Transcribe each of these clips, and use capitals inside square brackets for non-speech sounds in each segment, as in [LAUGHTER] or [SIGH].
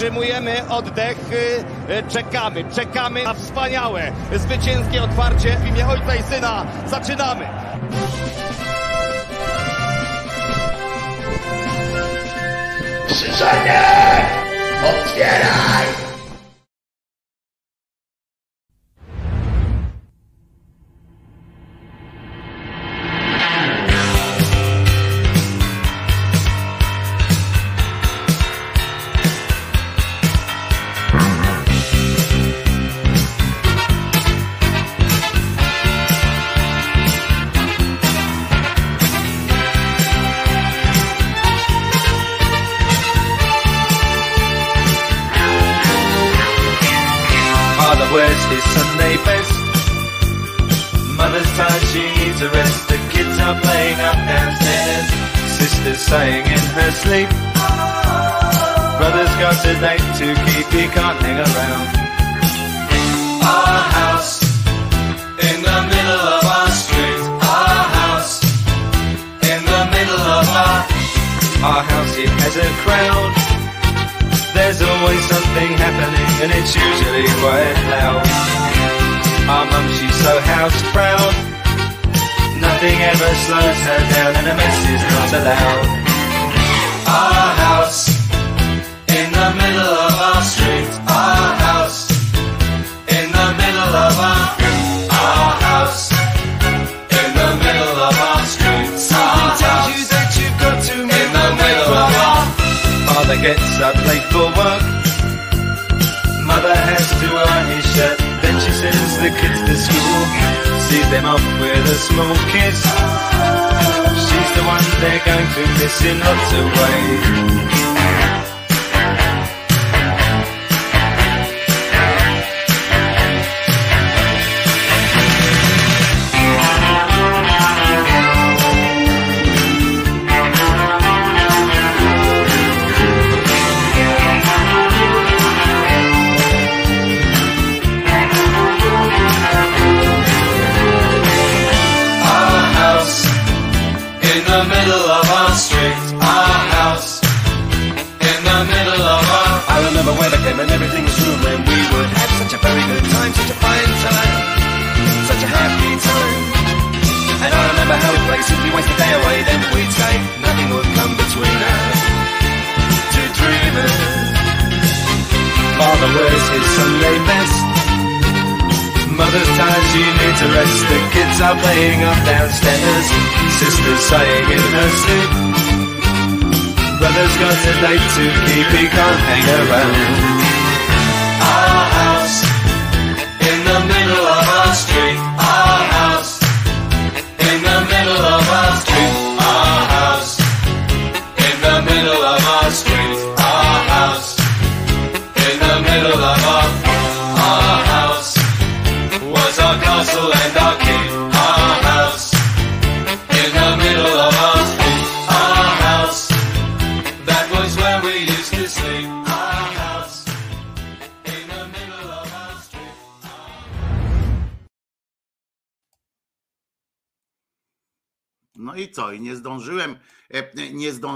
wstrzymujemy oddech, y, y, czekamy, czekamy na wspaniałe, zwycięskie otwarcie w imię Ojca i Syna. Zaczynamy! Krzyżanie! Otwieraj!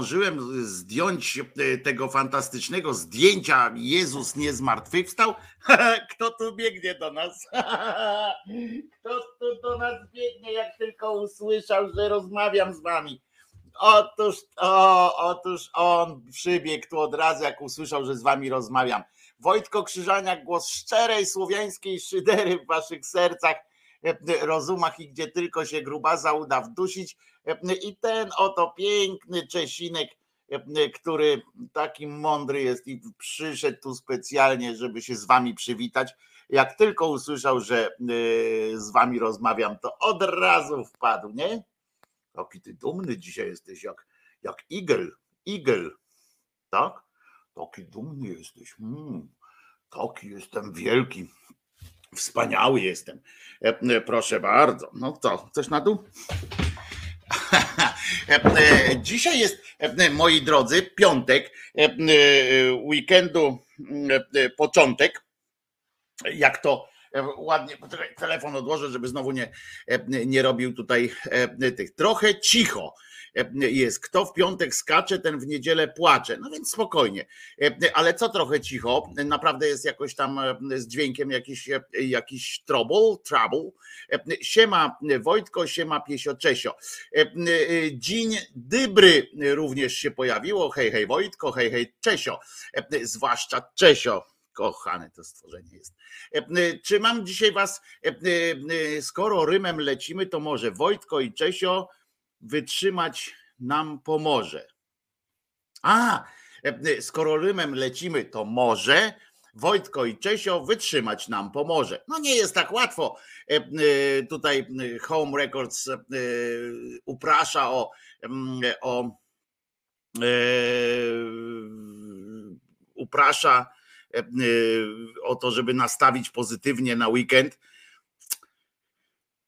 zdążyłem zdjąć e, tego fantastycznego zdjęcia Jezus nie zmartwychwstał, [LAUGHS] kto tu biegnie do nas? [LAUGHS] Kto tu do nas biegnie, jak tylko usłyszał, że rozmawiam z wami? Otóż, o, otóż on przybiegł tu od razu, jak usłyszał, że z wami rozmawiam. Wojtko Krzyżaniak, głos szczerej słowiańskiej szydery w waszych sercach, e, rozumach i gdzie tylko się grubaza uda wdusić i ten oto piękny Czesinek, e, który taki mądry jest i przyszedł tu specjalnie, żeby się z wami przywitać. Jak tylko usłyszał, że e, z wami rozmawiam, to od razu wpadł, nie? Taki ty dumny dzisiaj jesteś, jak, jak igel, igel, tak? Taki dumny jesteś, mm, taki jestem wielki, wspaniały jestem. E, proszę bardzo, no co, coś na dół? E, e, dzisiaj jest, e, moi drodzy, piątek, weekendu początek. Jak to ładnie, telefon odłożę, żeby znowu nie, nie robił tutaj tych. Trochę cicho jest. Kto w piątek skacze, ten w niedzielę płacze. No więc spokojnie. Ale co trochę cicho, naprawdę jest jakoś tam z dźwiękiem jakiś, jakiś trouble, trouble. Siema Wojtko, siema Piesio Czesio. Dzień Dybry również się pojawiło. Hej, hej Wojtko, hej, hej Czesio. Zwłaszcza Czesio kochane to stworzenie jest. Czy mam dzisiaj was, skoro Rymem lecimy, to może Wojtko i Czesio wytrzymać nam pomoże. A, skoro Rymem lecimy, to może Wojtko i Czesio wytrzymać nam pomoże. No nie jest tak łatwo. Tutaj Home Records uprasza o, o uprasza o to, żeby nastawić pozytywnie na weekend.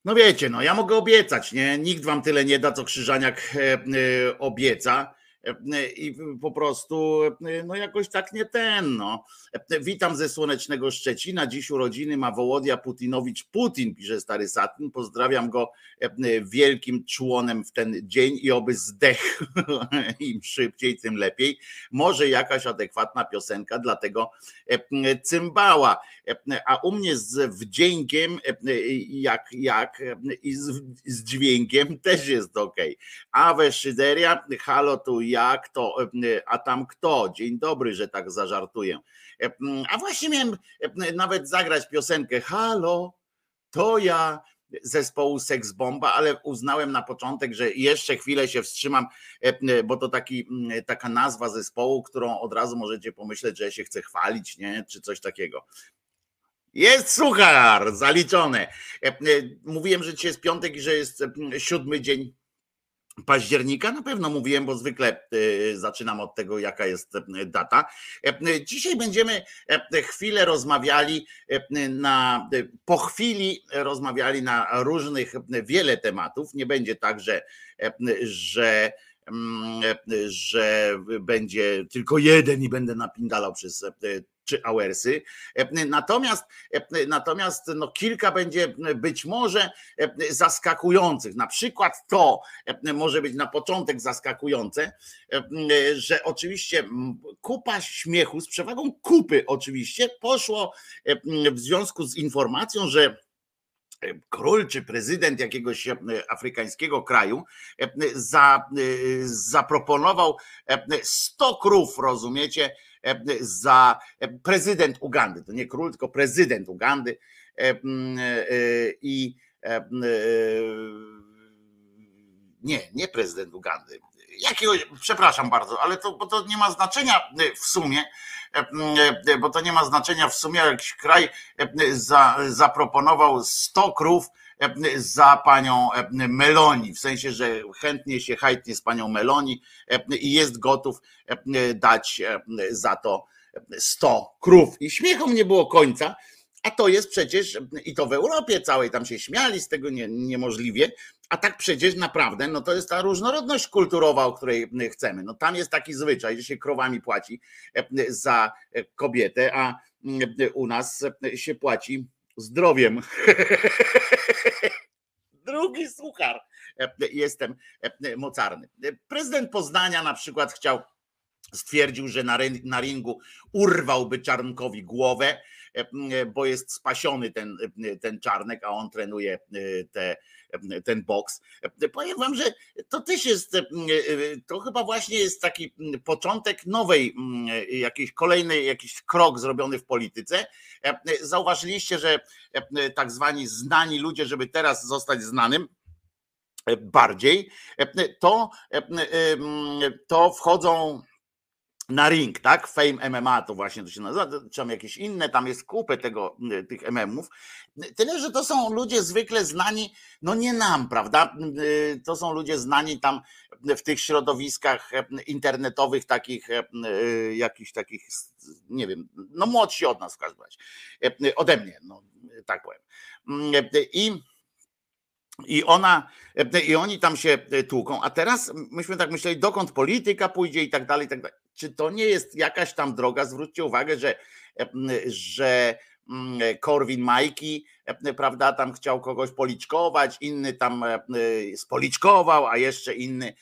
No wiecie, no ja mogę obiecać, nie? Nikt wam tyle nie da, co Krzyżaniak obieca i po prostu no jakoś tak nie ten. No. Witam ze słonecznego Szczecina. Dziś urodziny ma Wołodia Putinowicz Putin, pisze stary Satin. Pozdrawiam go wielkim członem w ten dzień i oby zdechł [LAUGHS] im szybciej, tym lepiej. Może jakaś adekwatna piosenka dla tego cymbała. A u mnie z wdziękiem, jak, jak i z, z dźwiękiem [LAUGHS] też jest ok. Awe Szyderia, halo tu jak to, a tam kto? Dzień dobry, że tak zażartuję. A właśnie miałem nawet zagrać piosenkę Halo, to ja zespołu Sex Bomba, ale uznałem na początek, że jeszcze chwilę się wstrzymam, bo to taki, taka nazwa zespołu, którą od razu możecie pomyśleć, że się chcę chwalić, nie? czy coś takiego. Jest suchar, zaliczone. Mówiłem, że dzisiaj jest piątek i że jest siódmy dzień października, na pewno mówiłem, bo zwykle zaczynam od tego, jaka jest data. Dzisiaj będziemy chwilę rozmawiali na, po chwili rozmawiali na różnych, wiele tematów. Nie będzie tak, że, że że będzie tylko jeden i będę napindalał przez czy Auersy. Natomiast, natomiast no, kilka będzie być może zaskakujących. Na przykład to może być na początek zaskakujące, że oczywiście kupa śmiechu z przewagą kupy oczywiście poszło w związku z informacją, że król czy prezydent jakiegoś afrykańskiego kraju za, zaproponował 100 krów, rozumiecie, za prezydent Ugandy. To nie król, tylko prezydent Ugandy. I nie, nie prezydent Ugandy. Jakiegoś, przepraszam bardzo, ale to, bo to nie ma znaczenia w sumie, bo to nie ma znaczenia w sumie, jakiś kraj za, zaproponował 100 krów za panią Meloni, w sensie, że chętnie się hajtnie z panią Meloni i jest gotów dać za to 100 krów. I śmiechom nie było końca, a to jest przecież, i to w Europie całej, tam się śmiali z tego nie, niemożliwie, a tak przecież naprawdę, no to jest ta różnorodność kulturowa, o której chcemy. No tam jest taki zwyczaj, że się krowami płaci za kobietę, a u nas się płaci zdrowiem. [LAUGHS] Drugi suchar. Jestem mocarny. Prezydent Poznania na przykład chciał, stwierdził, że na, ringu urwałby Czarnkowi głowę, bo jest spasiony ten, ten Czarnek, a on trenuje te, ten boks. Powiem wam, że to też jest, to chyba właśnie jest taki początek nowej, jakiejś kolejnej, jakiś krok zrobiony w polityce. Zauważyliście, że tak zwani znani ludzie, żeby teraz zostać znanym, bardziej, to, to wchodzą na ring, tak? Fame MMA to właśnie to się nazywa, czy tam jakieś inne, tam jest kupę tego, tych MM-ów. Tyle, że to są ludzie zwykle znani, no nie nam, prawda? To są ludzie znani tam w tych środowiskach internetowych, takich, jakichś takich, nie wiem, no młodsi od nas w każdym razie, ode mnie, no tak powiem. I i ona, i oni tam się tłuką, a teraz myśmy tak myśleli, dokąd polityka pójdzie i tak dalej, i tak dalej. Czy to nie jest jakaś tam droga? Zwróćcie uwagę, że, że mm, Korwin Majki, prawda, tam chciał kogoś policzkować, inny tam spoliczkował, a jeszcze inny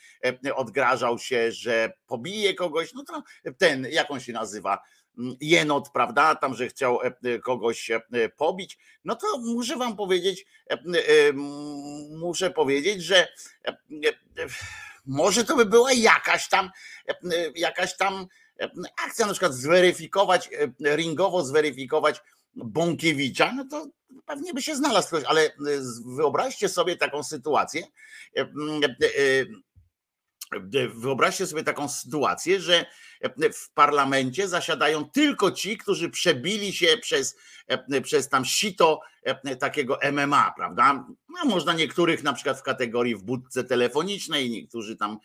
odgrażał się, że pobije kogoś, no to ten, jak on się nazywa, mm, jenot, prawda, tam, że chciał kogoś pobić, no to muszę wam powiedzieć, muszę powiedzieć, że może to by była jakaś tam, jakaś tam akcja na przykład zweryfikować, e, ringowo zweryfikować Bąkiewicza, no to pewnie by się znalazł ktoś, ale e, wyobraźcie sobie taką sytuację, e, wyobraźcie sobie taką sytuację, że w parlamencie zasiadają tylko ci, którzy przebili się przez, przez tam sito takiego MMA, prawda? No, można niektórych na przykład w kategorii w budce telefonicznej, niektórzy tam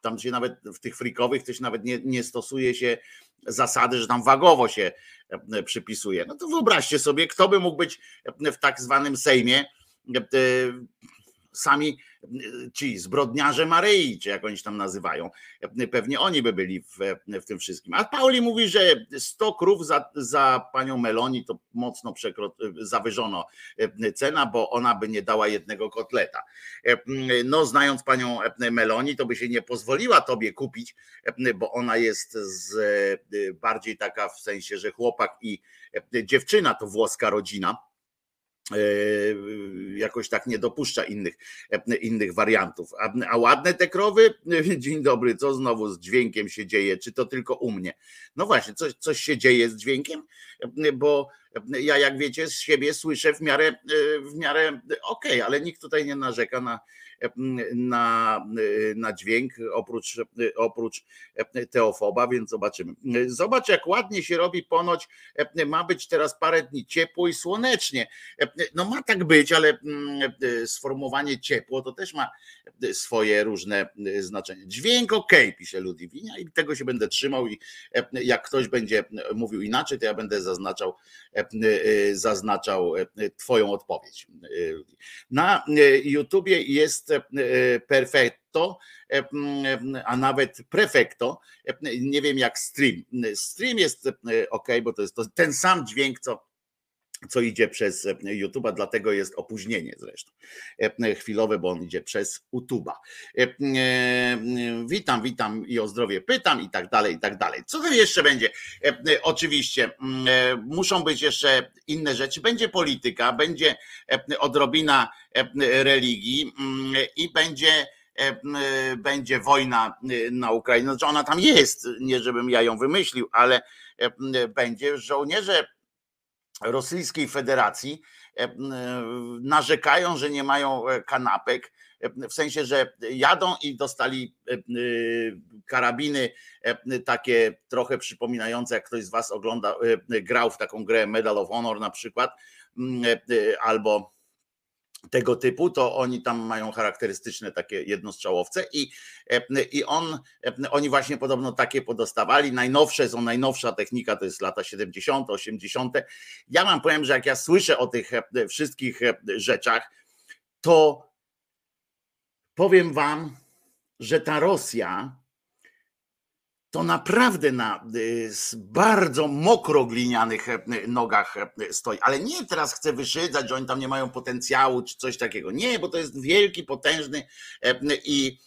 tam się nawet w tych frikowych też nawet nie, nie stosuje się zasady, że tam wagowo się e, przypisuje. No to wyobraźcie sobie, kto by mógł być w tak zwanym Sejmie e, sami ci zbrodniarze Maryi, czy jak oni się tam nazywają, pewnie oni by byli w, w tym wszystkim. A Pauli mówi, że 100 krów za, za panią Meloni to mocno przekro, zawyżono cena, bo ona by nie dała jednego kotleta. No znając panią Meloni, to by się nie pozwoliła tobie kupić, bo ona jest z, bardziej taka w sensie, że chłopak i dziewczyna to włoska rodzina E, jakoś tak nie dopuszcza innych, e, innych wariantów. A, a, ładne te krowy? [LAUGHS] Dzień dobry, co znowu z dźwiękiem się dzieje? Czy to tylko u mnie? No właśnie, coś, coś się dzieje z dźwiękiem, e, bo ja jak wiecie z siebie słyszę w miarę, w miarę okej, okay, ale nikt tutaj nie narzeka na, na, na dźwięk, oprócz, oprócz teofoba, więc zobaczymy. Zobacz, jak ładnie się robi ponoć, ma być teraz parę dni ciepło i słonecznie. No ma tak być, ale sformułowanie ciepło to też ma swoje różne znaczenie. Dźwięk ok, pisze Ludwinia i tego się będę trzymał i jak ktoś będzie mówił inaczej, to ja będę zaznaczał zaznaczał twoją odpowiedź. Na YouTubie jest perfetto, a nawet prefekto. Nie wiem jak stream. Stream jest ok, bo to jest ten sam dźwięk, co co idzie przez YouTube'a, dlatego jest opóźnienie zresztą chwilowe, bo on idzie przez YouTube'a. Witam, witam i o zdrowie pytam i tak dalej, i tak dalej. Co to jeszcze będzie? Oczywiście muszą być jeszcze inne rzeczy. Będzie polityka, będzie odrobina religii i będzie będzie wojna na Ukrainie. Znaczy ona tam jest, nie żebym ja ją wymyślił, ale będzie żołnierze Rosyjskiej Federacji e, e, narzekają, że nie mają e, kanapek, w sensie, że jadą i dostali karabiny takie trochę przypominające, jak ktoś z Was ogląda, grał w taką grę Medal of Honor na przykład, albo tego typu, to oni tam mają charakterystyczne takie jednostrzałowce i, i on, oni właśnie podobno takie podostawali. Najnowsze są, najnowsza technika to jest lata 70., 80. Ja mam powiem, że jak ja słyszę o tych wszystkich rzeczach, to powiem wam, że ta Rosja to naprawdę na y, bardzo mokro glinianych e, nogach e, stoi. Ale nie teraz chcę wyszydzać, że oni tam nie mają potencjału czy coś takiego. Nie, bo to jest wielki, potężny e, i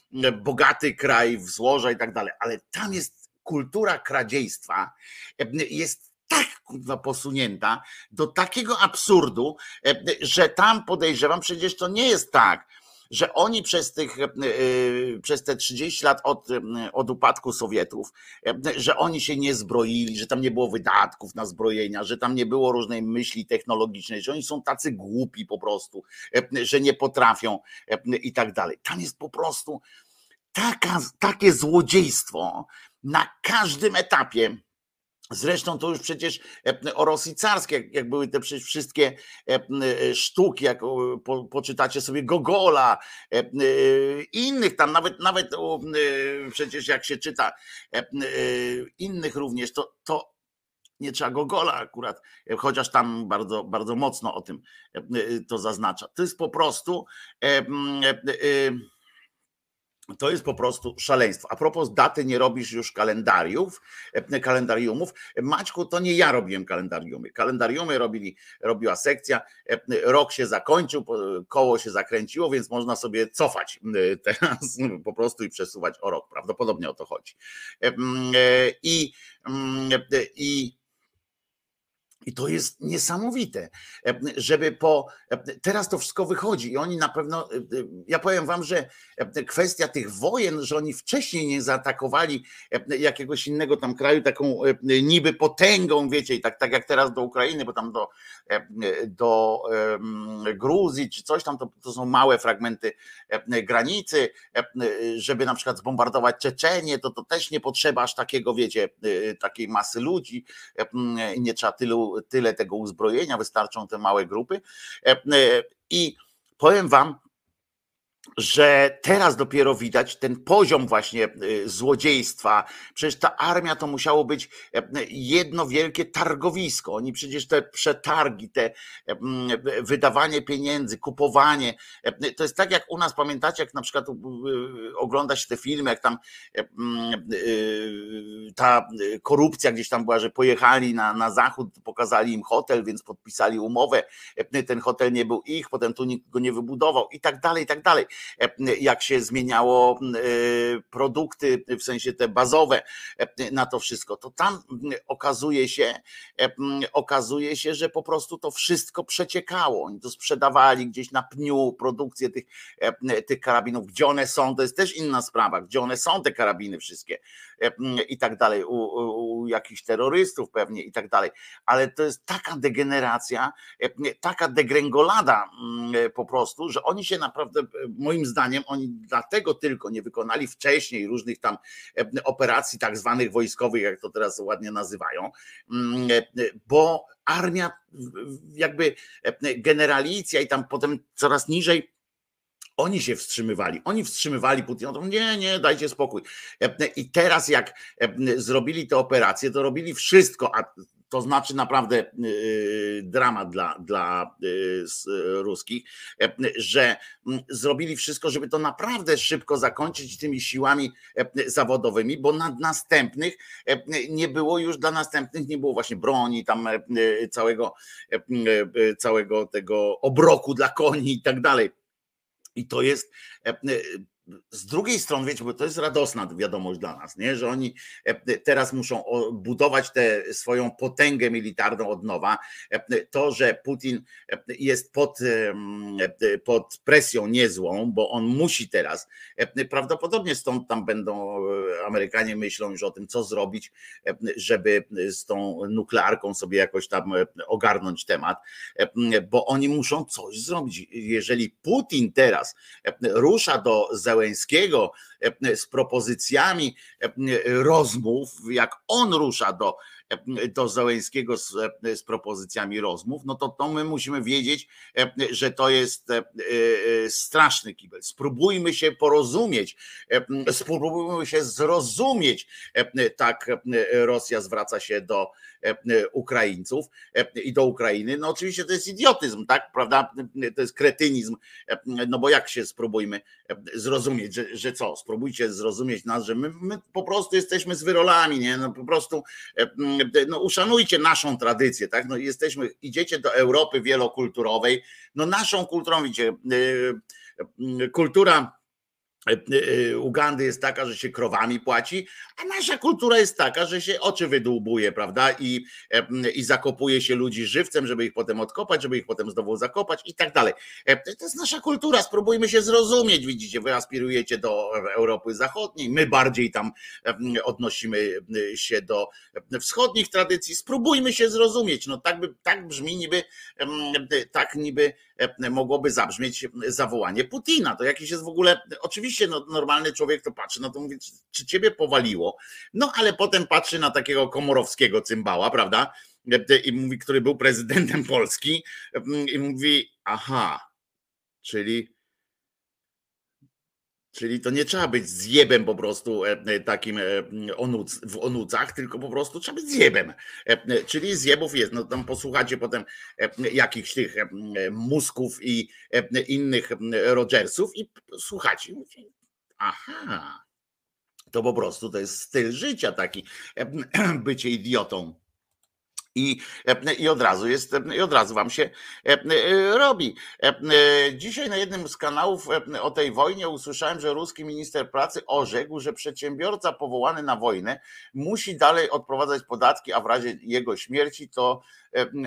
bogaty kraj w złoża i tak dalej. Ale tam jest kultura kradziejstwa, jest tak posunięta do takiego absurdu, że tam podejrzewam, przecież to nie jest tak, że oni przez, tych, e, przez te 30 lat od, od upadku Sowietów, e, że oni się nie zbroili, że tam nie było wydatków na zbrojenia, że tam nie było różnej myśli technologicznej, że oni są tacy głupi po prostu, e, że nie potrafią i tak dalej. Tam jest po prostu taka, takie złodziejstwo na każdym etapie Zresztą to już przecież e, o Rosji carskiej, jak były te wszystkie e, e, sztuki, jak po, poczytacie sobie Gogola, innych tam, nawet, nawet przecież jak się czyta innych również, to, to nie trzeba Gogola akurat, chociaż tam bardzo, bardzo mocno o tym to zaznacza. To jest po prostu To jest po prostu szaleństwo. A propos daty, nie robisz już kalendariów, e, kalendariumów. Maćku, to nie ja robiłem kalendariumy. Kalendariumy robili, robiła sekcja. E, rok się zakończył, koło się zakręciło, więc można sobie cofać e, teraz [LAUGHS] po prostu i przesuwać o rok. Prawdopodobnie o to chodzi. I, i i to jest niesamowite, e, żeby po. E, teraz to wszystko wychodzi i oni na pewno. E, ja powiem Wam, że kwestia tych wojen, że oni wcześniej nie zaatakowali jakiegoś innego tam kraju taką niby potęgą, wiecie, tak, tak jak teraz do Ukrainy, bo tam do, do Gruzji czy coś tam, to, to są małe fragmenty granicy, żeby na przykład zbombardować Czeczenię, to to też nie potrzeba aż takiego, wiecie, takiej masy ludzi, nie trzeba tylu tyle tego uzbrojenia, wystarczą te małe grupy. E, e, I powiem Wam, że teraz dopiero widać ten poziom właśnie y, złodziejstwa. Przecież ta armia to musiało być e, jedno wielkie targowisko. Oni przecież te przetargi, te e, wydawanie pieniędzy, kupowanie, e, to jest tak jak u nas, pamiętacie, jak na przykład oglądać te filmy, jak tam ta korupcja gdzieś tam była, że pojechali na, na zachód, pokazali im hotel, więc podpisali umowę, ten hotel nie był ich, potem tu nikt go nie wybudował i tak dalej, i tak dalej. Jak się zmieniało e, produkty, w sensie te bazowe e, na to wszystko, to tam okazuje się, okazuje się, że po prostu to wszystko przeciekało. Oni to sprzedawali gdzieś na pniu produkcję tych, tych karabinów. Gdzie one są, to jest też inna sprawa, gdzie one są te karabiny wszystkie i tak dalej, u, u jakichś terrorystów pewnie i tak dalej. Ale to jest taka degeneracja, taka degrengolada po prostu, że oni się naprawdę, moim zdaniem, oni dlatego tylko nie wykonali wcześniej różnych tam operacji tak zwanych wojskowych, jak to teraz ładnie nazywają, bo armia, jakby generalicja i tam potem coraz niżej oni się wstrzymywali, oni wstrzymywali Putina. Nie, nie, dajcie spokój. I teraz, jak zrobili te operacje, to robili wszystko, a to znaczy naprawdę y, dramat dla, dla ruskich, że zrobili wszystko, żeby to naprawdę szybko zakończyć tymi siłami zawodowymi, bo na następnych nie było już dla następnych, nie było właśnie broni, tam całego, całego tego obroku dla koni i tak dalej i to jest e, e, z drugiej strony, wiecie, bo to jest radosna wiadomość dla nas, nie? że oni e, teraz muszą budować tę swoją potęgę militarną od nowa. To, że Putin jest pod, pod presją niezłą, bo on musi teraz, prawdopodobnie stąd tam będą Amerykanie myślą już o tym, co zrobić, żeby z tą nuklearką sobie jakoś tam ogarnąć temat, bo oni muszą coś zrobić. Jeżeli Putin teraz rusza do Zełęskiego z propozycjami rozmów, jak on rusza do do Załęskiego z, z, propozycjami rozmów, no to, to my musimy wiedzieć, że to jest straszny kibel. Spróbujmy się porozumieć, spróbujmy się zrozumieć. Tak Rosja zwraca się do Ukraińców i do Ukrainy. No oczywiście to jest idiotyzm, tak, prawda? To jest kretynizm, no bo jak się spróbujmy zrozumieć, że, że co? Spróbujcie zrozumieć nas, że my, my po prostu jesteśmy z wyrolami, nie? No po prostu no uszanujcie naszą tradycję, tak? No jesteśmy, idziecie do Europy wielokulturowej, no naszą kulturą, widzicie, kultura E, e, Ugandy jest taka, że się krowami płaci, a nasza kultura jest taka, że się oczy wydłubuje, prawda? I, e, i zakopuje się ludzi żywcem, żeby ich potem odkopać, żeby ich potem znowu zakopać i tak dalej. To jest nasza kultura, spróbujmy się zrozumieć, widzicie, wy aspirujecie do Europy Zachodniej, my bardziej tam odnosimy się do wschodnich tradycji, spróbujmy się zrozumieć. No tak, by, tak brzmi niby, tak niby mogłoby zabrzmieć zawołanie Putina. To jakiś jest w ogóle, oczywiście no, normalny człowiek to patrzy, no to mówi, czy ciebie powaliło? No ale potem patrzy na takiego komorowskiego cymbała, prawda? I mówi, który był prezydentem Polski i mówi, aha, czyli Czyli to nie trzeba być zjebem po prostu e, takim e, w onucach, tylko po prostu trzeba być zjebem. E, czyli zjebów jest. No tam posłuchacie potem jakichś tych musków i innych Rogersów i słuchacie. aha, to po prostu to jest styl życia taki, [CLEARS THROAT] bycie idiotą. I, I od razu jest, i od razu wam się robi. Dzisiaj na jednym z kanałów o tej wojnie usłyszałem, że ruski minister pracy orzekł, że przedsiębiorca powołany na wojnę musi dalej odprowadzać podatki, a w razie jego śmierci to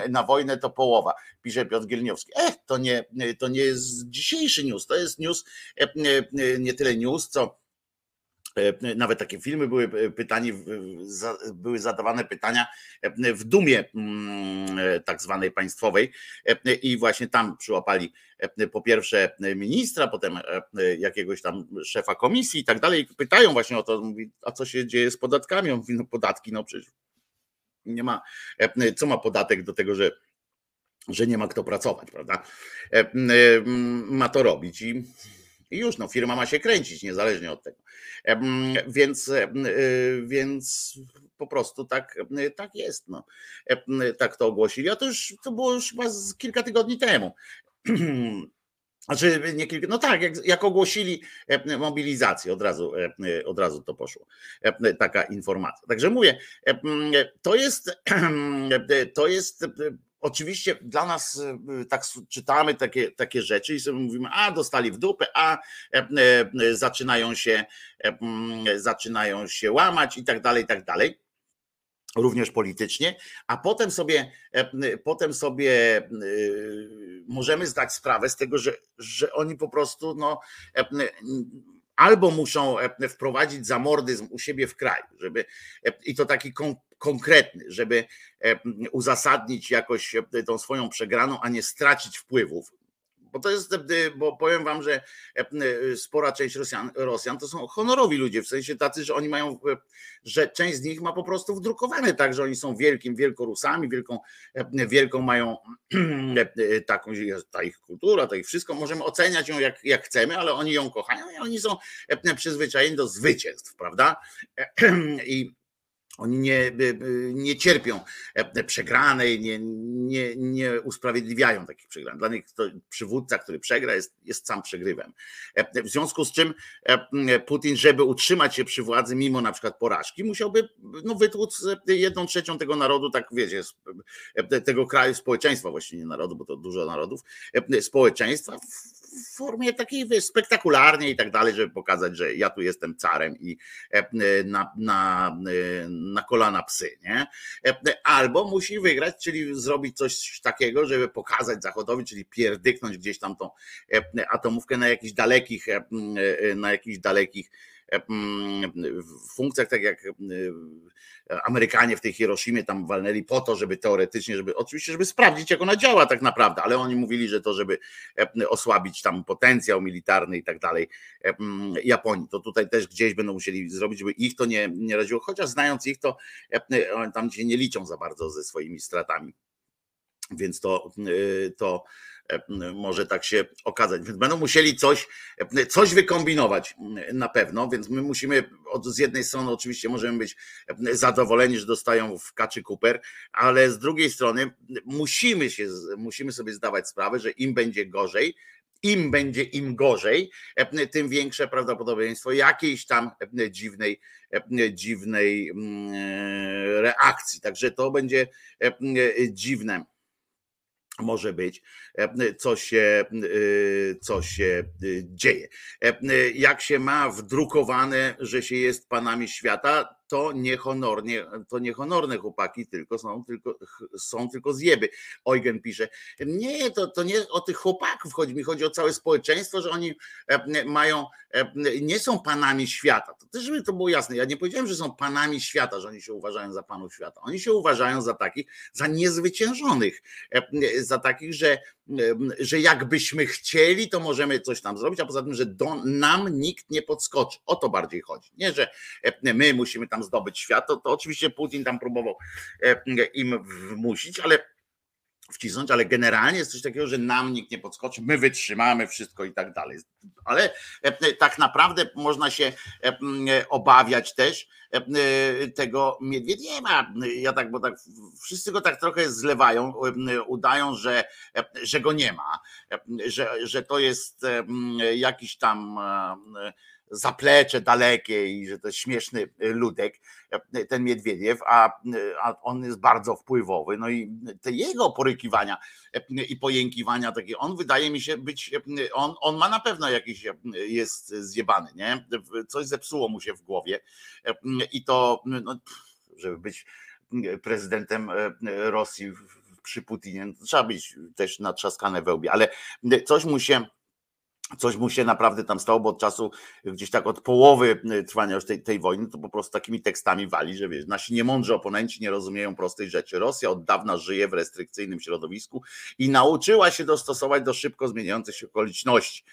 na wojnę to połowa, pisze Piotr Gielniowski. Ech, to nie, to nie jest dzisiejszy news, to jest news, nie tyle news, co E, nawet takie filmy były e, pytanie, były zadawane pytania e, w dumie mm, tak zwanej państwowej i właśnie tam przyłapali po pierwsze ministra, potem jakiegoś tam szefa komisji i tak dalej. Pytają właśnie o to, mówi, a co się dzieje z podatkami? On mówi, no podatki, no przecież nie ma, co ma podatek do tego, że że nie ma kto pracować, prawda? Ma to robić i i już, no, firma ma się kręcić niezależnie od tego. Więc, y, więc po prostu tak, tak jest. No. Tak to ogłosili. A to już to było już chyba kilka tygodni temu. [CLEARS THROAT] Znaczy nie kilka, no tak, jak, jak ogłosili mobilizację, od razu, od razu to poszło. Taka informacja. Także mówię, to jest, [CLEARS THROAT] to jest Oczywiście dla nas y, tak czytamy takie, takie rzeczy i sobie mówimy, a dostali w dupę, a e, e, zaczynają się, e, zaczynają się łamać i tak dalej, i tak dalej. Również politycznie, a potem sobie, potem sobie możemy zdać sprawę z tego, że, że oni po prostu no, albo muszą wprowadzić zamordyzm u siebie w kraju, żeby i to taki konkretny, żeby e, uzasadnić jakoś e, tą swoją przegraną, a nie stracić wpływów. Bo to jest, e, bo powiem wam, że spora część Rosjan, Rosjan to są honorowi ludzie, w sensie tacy, że oni mają, że część z nich ma po prostu wdrukowane tak, że oni są wielkim, wielkorusami, wielką, wielką mają [CLEARS THROAT] taką, ta ich kultura, to ich wszystko, możemy oceniać ją jak, jak chcemy, ale oni ją kochają i oni są przyzwyczajeni do zwycięstw, prawda? [CLEARS THROAT] I oni nie, nie cierpią e, przegranej, nie, nie, nie usprawiedliwiają takich przegrań. Dla nich to przywódca, który przegra, jest, jest sam przegrywem. E, w związku z czym e, Putin, żeby utrzymać się przy władzy, mimo na przykład porażki, musiałby no, wytłuc jedną trzecią tego narodu, tak wiecie, tego kraju, społeczeństwa właściwie nie narodu, bo to dużo narodów, społeczeństwa w formie takiej spektakularnej i tak dalej, żeby pokazać, że ja tu jestem carem i e, na, na, e, na kolana psy, nie? E, albo musi wygrać, czyli zrobić coś takiego, żeby pokazać Zachodowi, czyli pierdyknąć gdzieś tam tą atomówkę na jakichś dalekich, na jakichś dalekich funkcjach, tak jak Amerykanie w tej Hiroshimie tam walnęli po to, żeby teoretycznie, żeby oczywiście, żeby sprawdzić, jak ona działa tak naprawdę, ale oni mówili, że to, żeby osłabić tam potencjał militarny i tak dalej Japonii. To tutaj też gdzieś będą musieli zrobić, żeby ich to nie, nie radziło, chociaż znając ich, to tam się nie liczą za bardzo ze swoimi stratami. Więc to, to E, może tak się okazać. Więc będą musieli coś, e, coś wykombinować na pewno, więc my musimy od, z jednej strony oczywiście możemy być e, zadowoleni, że dostają w kaczy Cooper, ale z drugiej strony musimy się, musimy sobie zdawać sprawę, że im będzie gorzej, im będzie im gorzej, tym większe prawdopodobieństwo jakiejś tam dziwnej, dziwnej reakcji. Także to będzie dziwne może być, e, co się, e, co się e, dzieje. Jak się ma wdrukowane, że się jest panami świata, to niehonornie, to niehonorne chłopaki tylko są tylko, są tylko zjeby. Eugen pisze, nie, to, to nie o tych chłopaków chodzi, mi chodzi o całe społeczeństwo, że oni mają, nie są panami świata. To też, żeby to było jasne, ja nie powiedziałem, że są panami świata, że oni się uważają za panów świata. Oni się uważają za takich, za niezwyciężonych, za takich, że że jakbyśmy chcieli, to możemy coś tam zrobić, a poza tym, że do, nam nikt nie podskoczy. O to bardziej chodzi. Nie, że my musimy tam zdobyć świat, to, to oczywiście Putin tam próbował im wmusić, ale wcisnąć, ale generalnie jest coś takiego, że nam nikt nie podskoczy, my wytrzymamy wszystko i tak dalej. Ale tak naprawdę można się obawiać też tego Miedwiediewa. Ja tak, bo tak wszyscy go tak trochę zlewają, udają, że, że go nie ma, że, że to jest jakiś tam zaplecze dalekie i że to jest śmieszny ludek, ten Miedwiediew, a, a on jest bardzo wpływowy. No i te jego porykiwania i pojękiwania takie, on wydaje mi się być, on, on ma na pewno jakiś, jest zjebany, nie? Coś zepsuło mu się w głowie i to, no, żeby być prezydentem Rosji przy Putinie, trzeba być też natrzaskane we łbie, ale coś mu się coś mu się naprawdę tam stało, bo od czasu gdzieś tak od połowy trwania już tej, tej wojny, to po prostu takimi tekstami wali, że wiesz, nasi niemądrzy oponenci nie rozumieją prostej rzeczy. Rosja od dawna żyje w restrykcyjnym środowisku i nauczyła się dostosować do szybko zmieniających się okoliczności.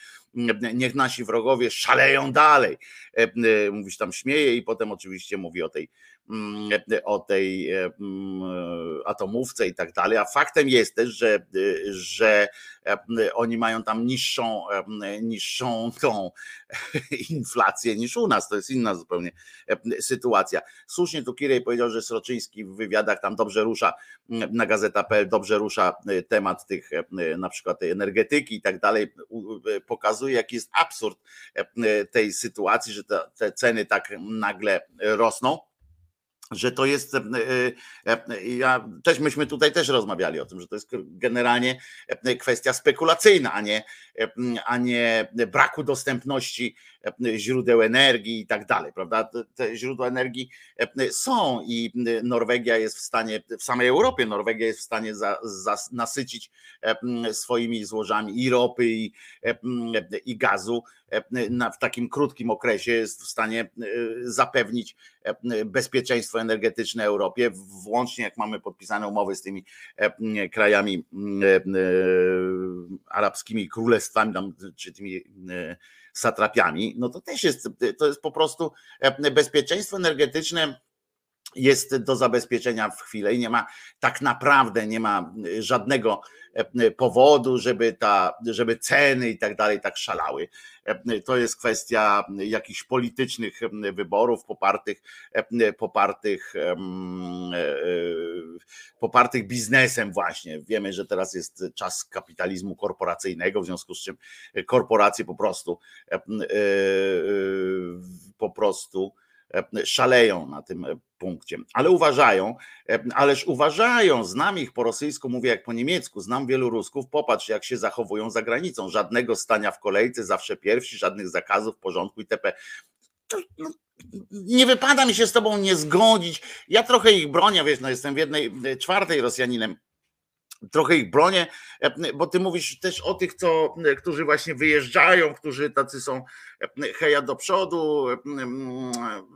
Niech nasi wrogowie szaleją dalej. E, mówisz tam śmieje i potem oczywiście mówi o tej o tej e, mm, atomówce i tak dalej. A faktem jest też, że, że e, oni mają tam niższą, e, niższą tą [LAUGHS] inflację niż u nas. To jest inna zupełnie sytuacja. Słusznie tu Kirej powiedział, że Sroczyński w wywiadach tam dobrze rusza mm, na gazeta.pl, dobrze rusza temat tych na przykład tej energetyki i tak dalej. Pokazuje, jaki jest absurd tej sytuacji, że te, te ceny tak nagle rosną że to jest, e, e, ja też myśmy tutaj też rozmawiali o tym, że to jest generalnie e, kwestia spekulacyjna, a nie, a nie braku dostępności źródeł energii i tak dalej, prawda? Te źródła energii są i Norwegia jest w stanie, w samej Europie Norwegia jest w stanie za, za, nasycić swoimi złożami i ropy i, i gazu w takim krótkim okresie jest w stanie zapewnić bezpieczeństwo energetyczne Europie, włącznie jak mamy podpisane umowy z tymi krajami arabskimi królestwami, czy tymi satrapiami, no to też jest, to jest po prostu e, bezpieczeństwo energetyczne jest do zabezpieczenia w chwilę i nie ma tak naprawdę nie ma żadnego E, powodu, żeby, ta, żeby ceny i tak dalej tak szalały. E, to jest kwestia jakichś politycznych wyborów popartych, popartych, popartych biznesem właśnie. Wiemy, że teraz jest czas kapitalizmu korporacyjnego, w związku z czym korporacje po prostu po prostu szaleją na tym punkcie. Ale uważają, ależ uważają, znam ich po rosyjsku, mówię jak po niemiecku, znam wielu Rusków, popatrz jak się zachowują za granicą, żadnego stania w kolejce, zawsze pierwsi, żadnych zakazów, porządku itp. No, nie wypada mi się z tobą nie zgodzić. Ja trochę ich bronię, wiesz, no jestem w jednej czwartej Rosjaninem trochę ich bronię, e, bo ty mówisz też o tych, co, e, którzy właśnie wyjeżdżają, którzy tacy są e, heja do przodu.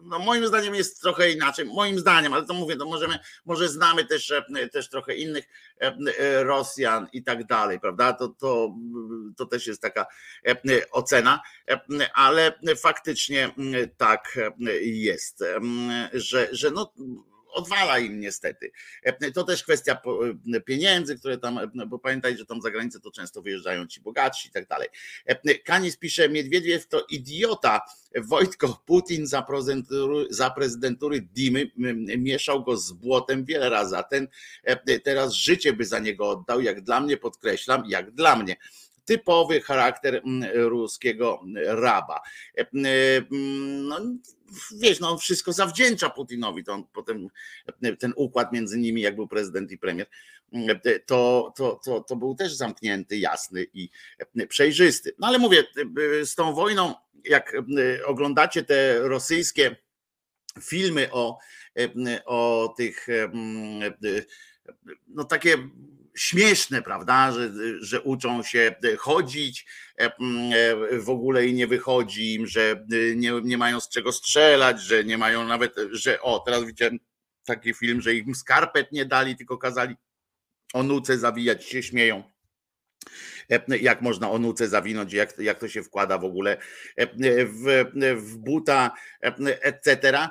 No moim zdaniem jest trochę inaczej, moim zdaniem, ale to mówię, to możemy, może znamy też, też trochę innych Rosjan i tak dalej, prawda? To, to, to też jest taka ocena, ale faktycznie tak jest, że, że no odwala im niestety. E, to też kwestia e, pieniędzy, które tam, e, bo pamiętajcie, że tam za granicę to często wyjeżdżają ci bogatsi i tak dalej. Kanis pisze, Miedwiediew to idiota, Wojtko Putin za za prezydentury Dimy mieszał go z błotem wiele razy, a ten teraz życie by za niego oddał, jak dla mnie, podkreślam, jak dla mnie typowy charakter ruskiego raba. No, wiesz, no on wszystko zawdzięcza Putinowi, to on potem ten układ między nimi, jak był prezydent i premier, to, to, to, to był też zamknięty, jasny i przejrzysty. No ale mówię, z tą wojną, jak oglądacie te rosyjskie filmy o, o tych no takie śmieszne, prawda, że, że uczą się chodzić e, e, w ogóle i nie wychodzi im, że nie, nie mają z czego strzelać, że nie mają nawet, że o, teraz widziałem taki film, że im skarpet nie dali, tylko kazali o nuce zawijać, się śmieją. e, jak można o nuce zawinąć, jak, jak to się wkłada w ogóle w, w buta, etc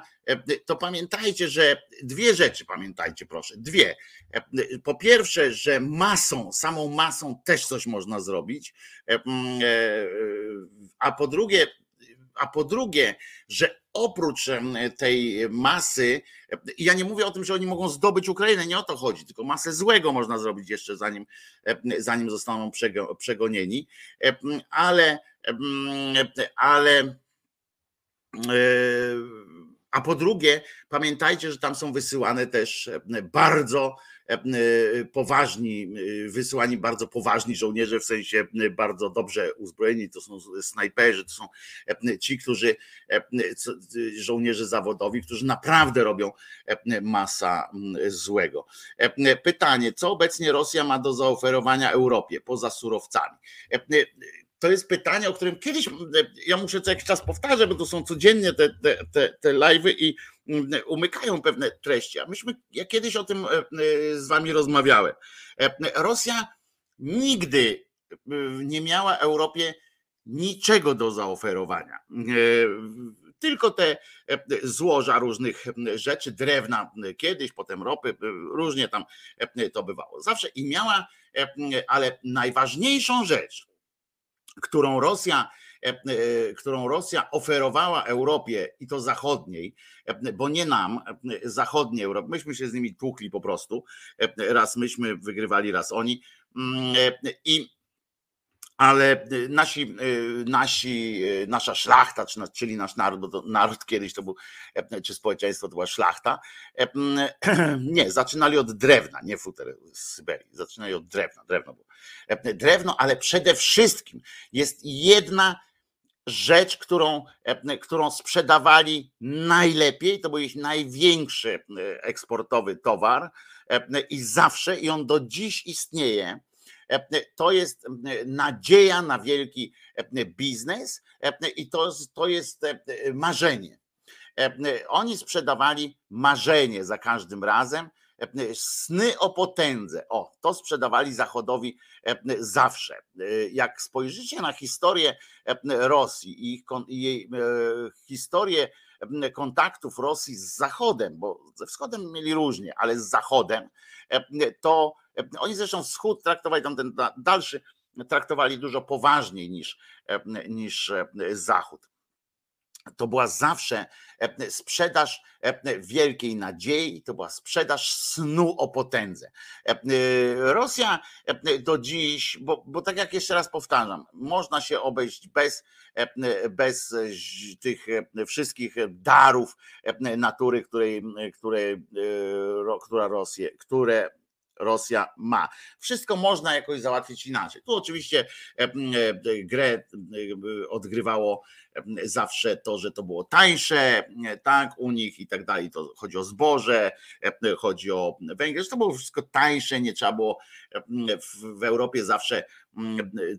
to pamiętajcie, że dwie rzeczy pamiętajcie, proszę. Dwie. Po pierwsze, że masą, samą masą też coś można zrobić. E, a po drugie, a po drugie, że oprócz tej masy, ja nie mówię o tym, że oni mogą zdobyć Ukrainę, nie o to chodzi, tylko masę złego można zrobić jeszcze zanim, zanim zostaną przegonieni, ale, ale a po drugie, pamiętajcie, że tam są wysyłane też bardzo poważni, e, wysyłani bardzo poważni żołnierze, w sensie bardzo dobrze uzbrojeni, to są snajperzy, to są ci, którzy, żołnierze zawodowi, którzy naprawdę robią masa złego. Pytanie, co obecnie Rosja ma do zaoferowania Europie poza surowcami? To jest pytanie, o którym kiedyś ja muszę co jakiś czas powtarzać, bo to są codziennie te, te, te, te live'y i mm, umykają pewne treści. A myśmy, ja kiedyś o tym e, e, z wami rozmawiałem. E, Rosja nigdy nie miała Europie niczego do zaoferowania. Tylko te złoża różnych rzeczy, drewna kiedyś, potem ropy, różnie tam to bywało. Zawsze i miała, ale najważniejszą rzecz, którą Rosja, e, e, którą Rosja oferowała Europie i to zachodniej, e, bo nie nam, zachodniej Europy, myśmy się z nimi tłukli po prostu, raz myśmy wygrywali, raz oni. Mm, i ale nasi, nasi, nasza szlachta, czyli nasz naród, bo naród kiedyś to był, czy społeczeństwo to była szlachta, [CLEARS THROAT] nie, zaczynali od drewna, nie futer z Syberii, zaczynali od drewna, drewno było. Drewno, ale przede wszystkim jest jedna rzecz, którą, którą sprzedawali najlepiej, to był ich największy eksportowy towar i zawsze, i on do dziś istnieje, to jest nadzieja na wielki biznes i to, to jest marzenie. Oni sprzedawali marzenie za każdym razem, sny o potędze. O, to sprzedawali Zachodowi zawsze. Jak spojrzycie na historię Rosji i jej historię kontaktów Rosji z Zachodem, bo ze Wschodem mieli różnie, ale z Zachodem, to oni zresztą Wschód traktowali tam ten dalszy, traktowali dużo poważniej niż, niż Zachód. To była zawsze sprzedaż wielkiej nadziei, to była sprzedaż snu o potędze. Rosja do dziś, bo, bo tak jak jeszcze raz powtarzam, można się obejść bez, bez tych wszystkich darów natury, której, której, która Rosję, które Rosja ma. Wszystko można jakoś załatwić inaczej. Tu oczywiście grę odgrywało zawsze to, że to było tańsze, tak, u nich i tak dalej. To chodzi o zboże, chodzi o węgiel, to było wszystko tańsze, nie trzeba było w Europie zawsze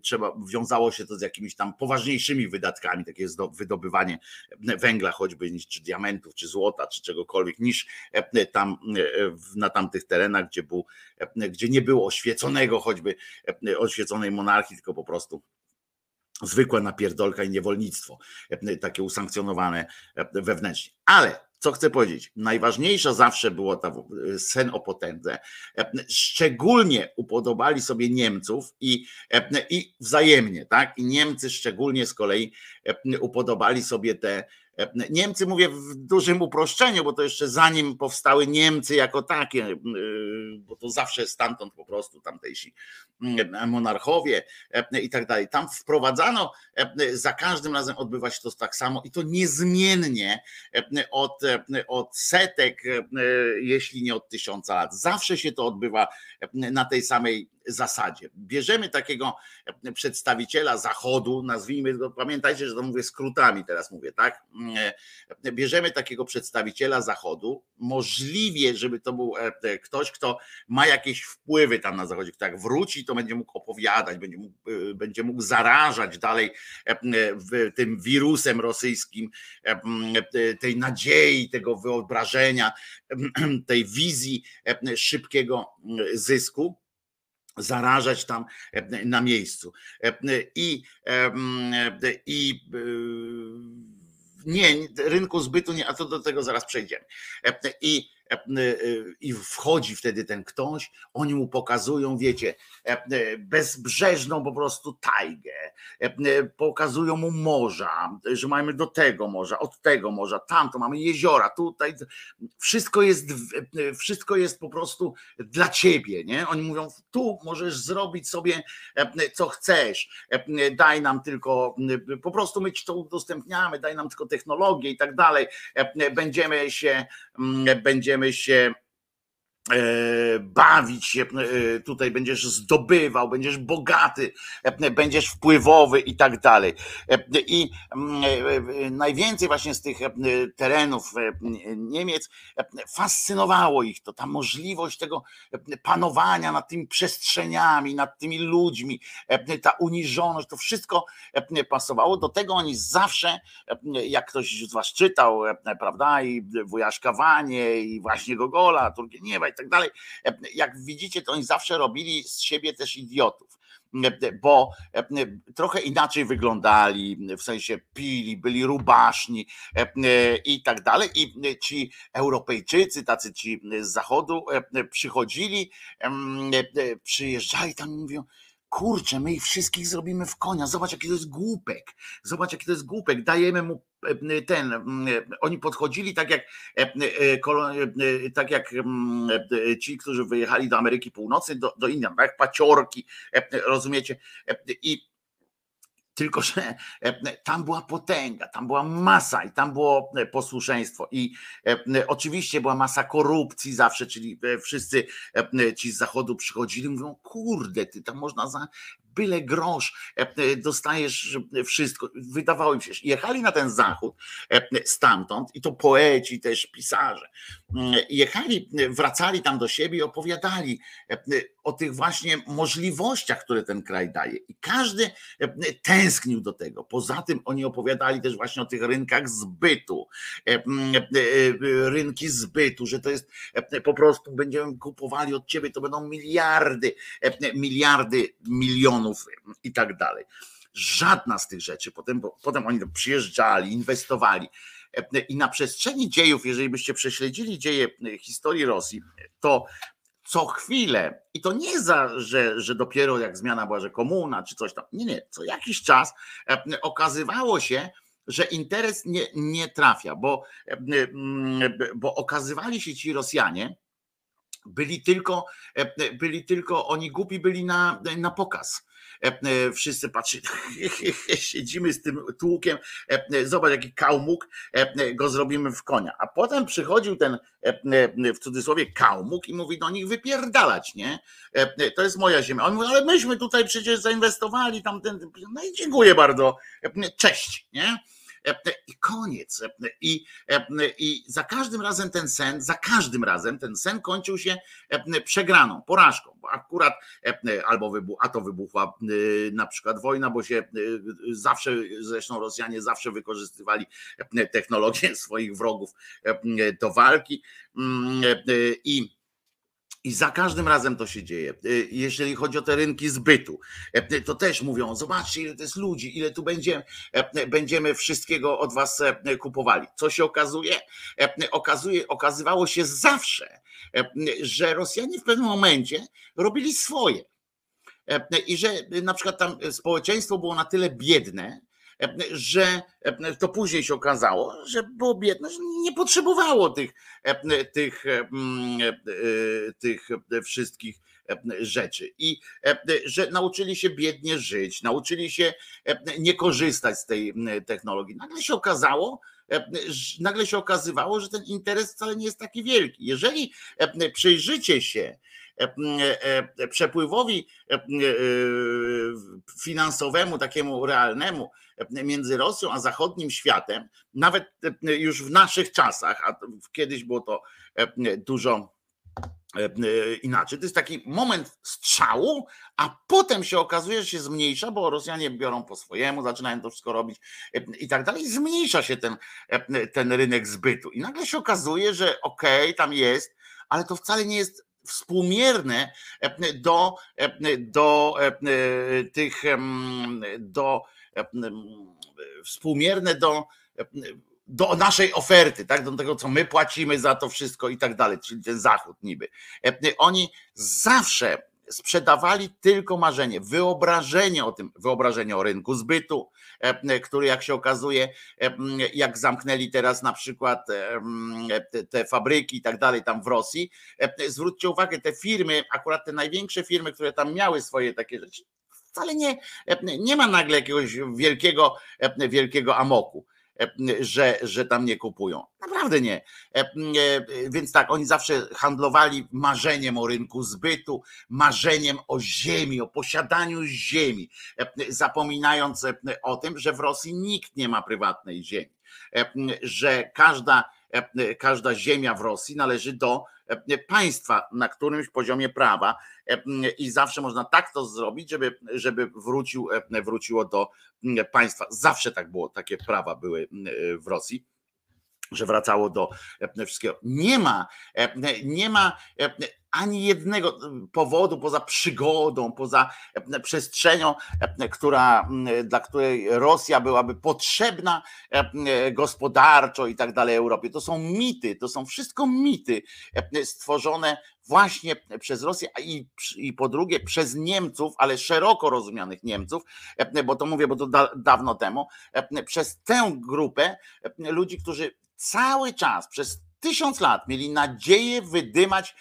trzeba, wiązało się to z jakimiś tam poważniejszymi wydatkami, takie wydobywanie węgla choćby, czy diamentów, czy złota, czy czegokolwiek, niż tam na tamtych terenach, gdzie, był, gdzie nie było oświeconego choćby, oświeconej monarchii, tylko po prostu zwykła napierdolka i niewolnictwo, takie usankcjonowane wewnętrznie. Ale co chcę powiedzieć, najważniejsza zawsze było ta sen o potędze. Szczególnie upodobali sobie Niemców i, i wzajemnie, tak? I Niemcy szczególnie z kolei upodobali sobie te Niemcy mówię w dużym uproszczeniu, bo to jeszcze zanim powstały Niemcy jako takie, y, bo to zawsze stamtąd po prostu tamtejsi y, monarchowie y, i tak dalej. Tam wprowadzano, za każdym razem odbywa się to tak samo i to niezmiennie od, od setek, jeśli nie od tysiąca lat. Zawsze się to odbywa na tej samej zasadzie. Bierzemy takiego przedstawiciela Zachodu, nazwijmy go, pamiętajcie, że to mówię skrótami teraz mówię, tak? Bierzemy takiego przedstawiciela Zachodu, możliwie, żeby to był e, ktoś, kto ma jakieś wpływy tam na Zachodzie, kto jak wróci, to będzie mógł opowiadać, będzie mógł, e, będzie mógł zarażać dalej e, tym wirusem rosyjskim, tej nadziei, tego wyobrażenia, tej wizji szybkiego zysku zarażać tam e, na miejscu. E, I, e, i nie, rynku zbytu nie, a to do tego zaraz przejdziemy. I i wchodzi wtedy ten ktoś, oni mu pokazują, wiecie, bezbrzeżną po prostu tajgę, pokazują mu morza, że mamy do tego morza, od tego morza, tamto mamy jeziora, tutaj wszystko jest, wszystko jest po prostu dla ciebie, nie? Oni mówią, tu możesz zrobić sobie co chcesz, daj nam tylko, po prostu my ci to udostępniamy, daj nam tylko technologię i tak dalej, będziemy się, będziemy się E, bawić się, e, tutaj będziesz zdobywał, będziesz bogaty, e, będziesz wpływowy i tak dalej. I mm, najwięcej właśnie z tych terenów Niemiec fascynowało ich to, ta możliwość tego panowania nad tymi przestrzeniami, nad tymi ludźmi, ta uniżoność, to wszystko pasowało. Do tego oni zawsze, jak ktoś z was czytał, prawda, i Wujaszka Wanie, i właśnie Gogola, Turgieniewa tak dalej. E, jak widzicie, to oni zawsze robili z siebie też idiotów e, bo e, trochę inaczej wyglądali, w sensie pili, byli rubaszni i tak dalej. I ci Europejczycy, tacy ci z zachodu przychodzili, przyjeżdżali tam i mówią, kurczę, my ich wszystkich zrobimy w konia, zobacz jaki to jest głupek, zobacz jaki to jest głupek, dajemy mu e, ten, oni podchodzili tak jak e, e, tak jak ci, którzy wyjechali do Ameryki Północnej, do, do Indian, tak? Paciorki, rozumiecie, i tylko, że e, tam była potęga, tam była masa i tam było e, posłuszeństwo. I e, oczywiście była masa korupcji zawsze, czyli wszyscy ci z zachodu przychodzili, mówią: Kurde, ty tam można za byle grosz, dostajesz wszystko. Wydawało im się, jechali na ten zachód stamtąd i to poeci, też pisarze. Jechali, wracali tam do siebie i opowiadali o tych właśnie możliwościach, które ten kraj daje. I każdy tęsknił do tego. Poza tym oni opowiadali też właśnie o tych rynkach zbytu, rynki zbytu, że to jest po prostu będziemy kupowali od ciebie, to będą miliardy, miliardy i tak dalej. Żadna z tych rzeczy. Potem, potem oni przyjeżdżali, inwestowali. I na przestrzeni dziejów, jeżeli byście prześledzili dzieje historii Rosji, to co chwilę, i to nie za, że, że dopiero jak zmiana była, że komuna czy coś tam, nie, nie, co jakiś czas e, okazywało się, że interes nie, nie trafia, bo, e, bo okazywali się ci Rosjanie, byli tylko, e, byli tylko, oni głupi byli na, na pokaz. E, e, wszyscy patrzyli, [LAUGHS] siedzimy z tym tłukiem, e, zobacz jaki kałmuk, go zrobimy w konia. A potem przychodził ten w cudzysłowie kałmuk i mówi do nich wypierdalać, nie? To jest moja ziemia. On mówi, ale myśmy tutaj przecież zainwestowali tamten, no i dziękuję bardzo, cześć, nie? I koniec. I, I za każdym razem ten sen, za każdym razem ten sen kończył się przegraną, porażką, akurat albo wybuch, a to wybuchła na przykład wojna, bo się zawsze, zresztą Rosjanie zawsze wykorzystywali technologię [LAUGHS] swoich wrogów do walki i i za każdym razem to się dzieje. Y, jeżeli chodzi o te rynki zbytu, e, to też mówią: zobaczcie, ile to jest ludzi, ile tu będzie, e, będziemy wszystkiego od was e, kupowali. Co się okazuje? Okazuje, okazywało się zawsze, że Rosjanie w pewnym momencie robili swoje. I że na przykład tam społeczeństwo było na tyle biedne, że to później się okazało, że było biedne, że nie potrzebowało tych, tych, tych wszystkich rzeczy i że nauczyli się biednie żyć, nauczyli się nie korzystać z tej technologii. Nagle się okazało, nagle się okazywało, że ten interes wcale nie jest taki wielki. Jeżeli przyjrzycie się przepływowi finansowemu, takiemu realnemu między Rosją a zachodnim światem, nawet już w naszych czasach, a kiedyś było to dużo inaczej. To jest taki moment strzału, a potem się okazuje, że się zmniejsza, bo Rosjanie biorą po swojemu, zaczynają to wszystko robić i tak dalej. Zmniejsza się ten, ten rynek zbytu. I nagle się okazuje, że okej, okay, tam jest, ale to wcale nie jest współmierne do, do tych do współmierne do do naszej oferty, tak, do tego, co my płacimy za to wszystko i tak dalej, czyli ten zachód niby. Oni zawsze sprzedawali tylko marzenie, wyobrażenie o tym, wyobrażenie o rynku zbytu, który jak się okazuje, jak zamknęli teraz na przykład te, te fabryki i tak dalej tam w Rosji, zwróćcie uwagę, te firmy, akurat te największe firmy, które tam miały swoje takie rzeczy, wcale nie, nie ma nagle jakiegoś wielkiego, wielkiego amoku że, że tam nie kupują. Naprawdę nie. Więc tak, oni zawsze handlowali marzeniem o rynku zbytu, marzeniem o ziemi, o posiadaniu ziemi, zapominając o tym, że w Rosji nikt nie ma prywatnej ziemi, że każda, każda ziemia w Rosji należy do państwa na którymś poziomie prawa i zawsze można tak to zrobić, żeby, żeby wrócił, wróciło do państwa. Zawsze tak było, takie prawa były w Rosji że wracało do wszystkiego. Nie ma, nie ma ani jednego powodu poza przygodą, poza przestrzenią, która, dla której Rosja byłaby potrzebna gospodarczo i tak dalej Europie. To są mity, to są wszystko mity stworzone właśnie przez Rosję i, i po drugie przez Niemców, ale szeroko rozumianych Niemców, bo to mówię, bo to da, dawno temu, przez tę grupę ludzi, którzy cały czas przez tysiąc lat mieli nadzieję wydymać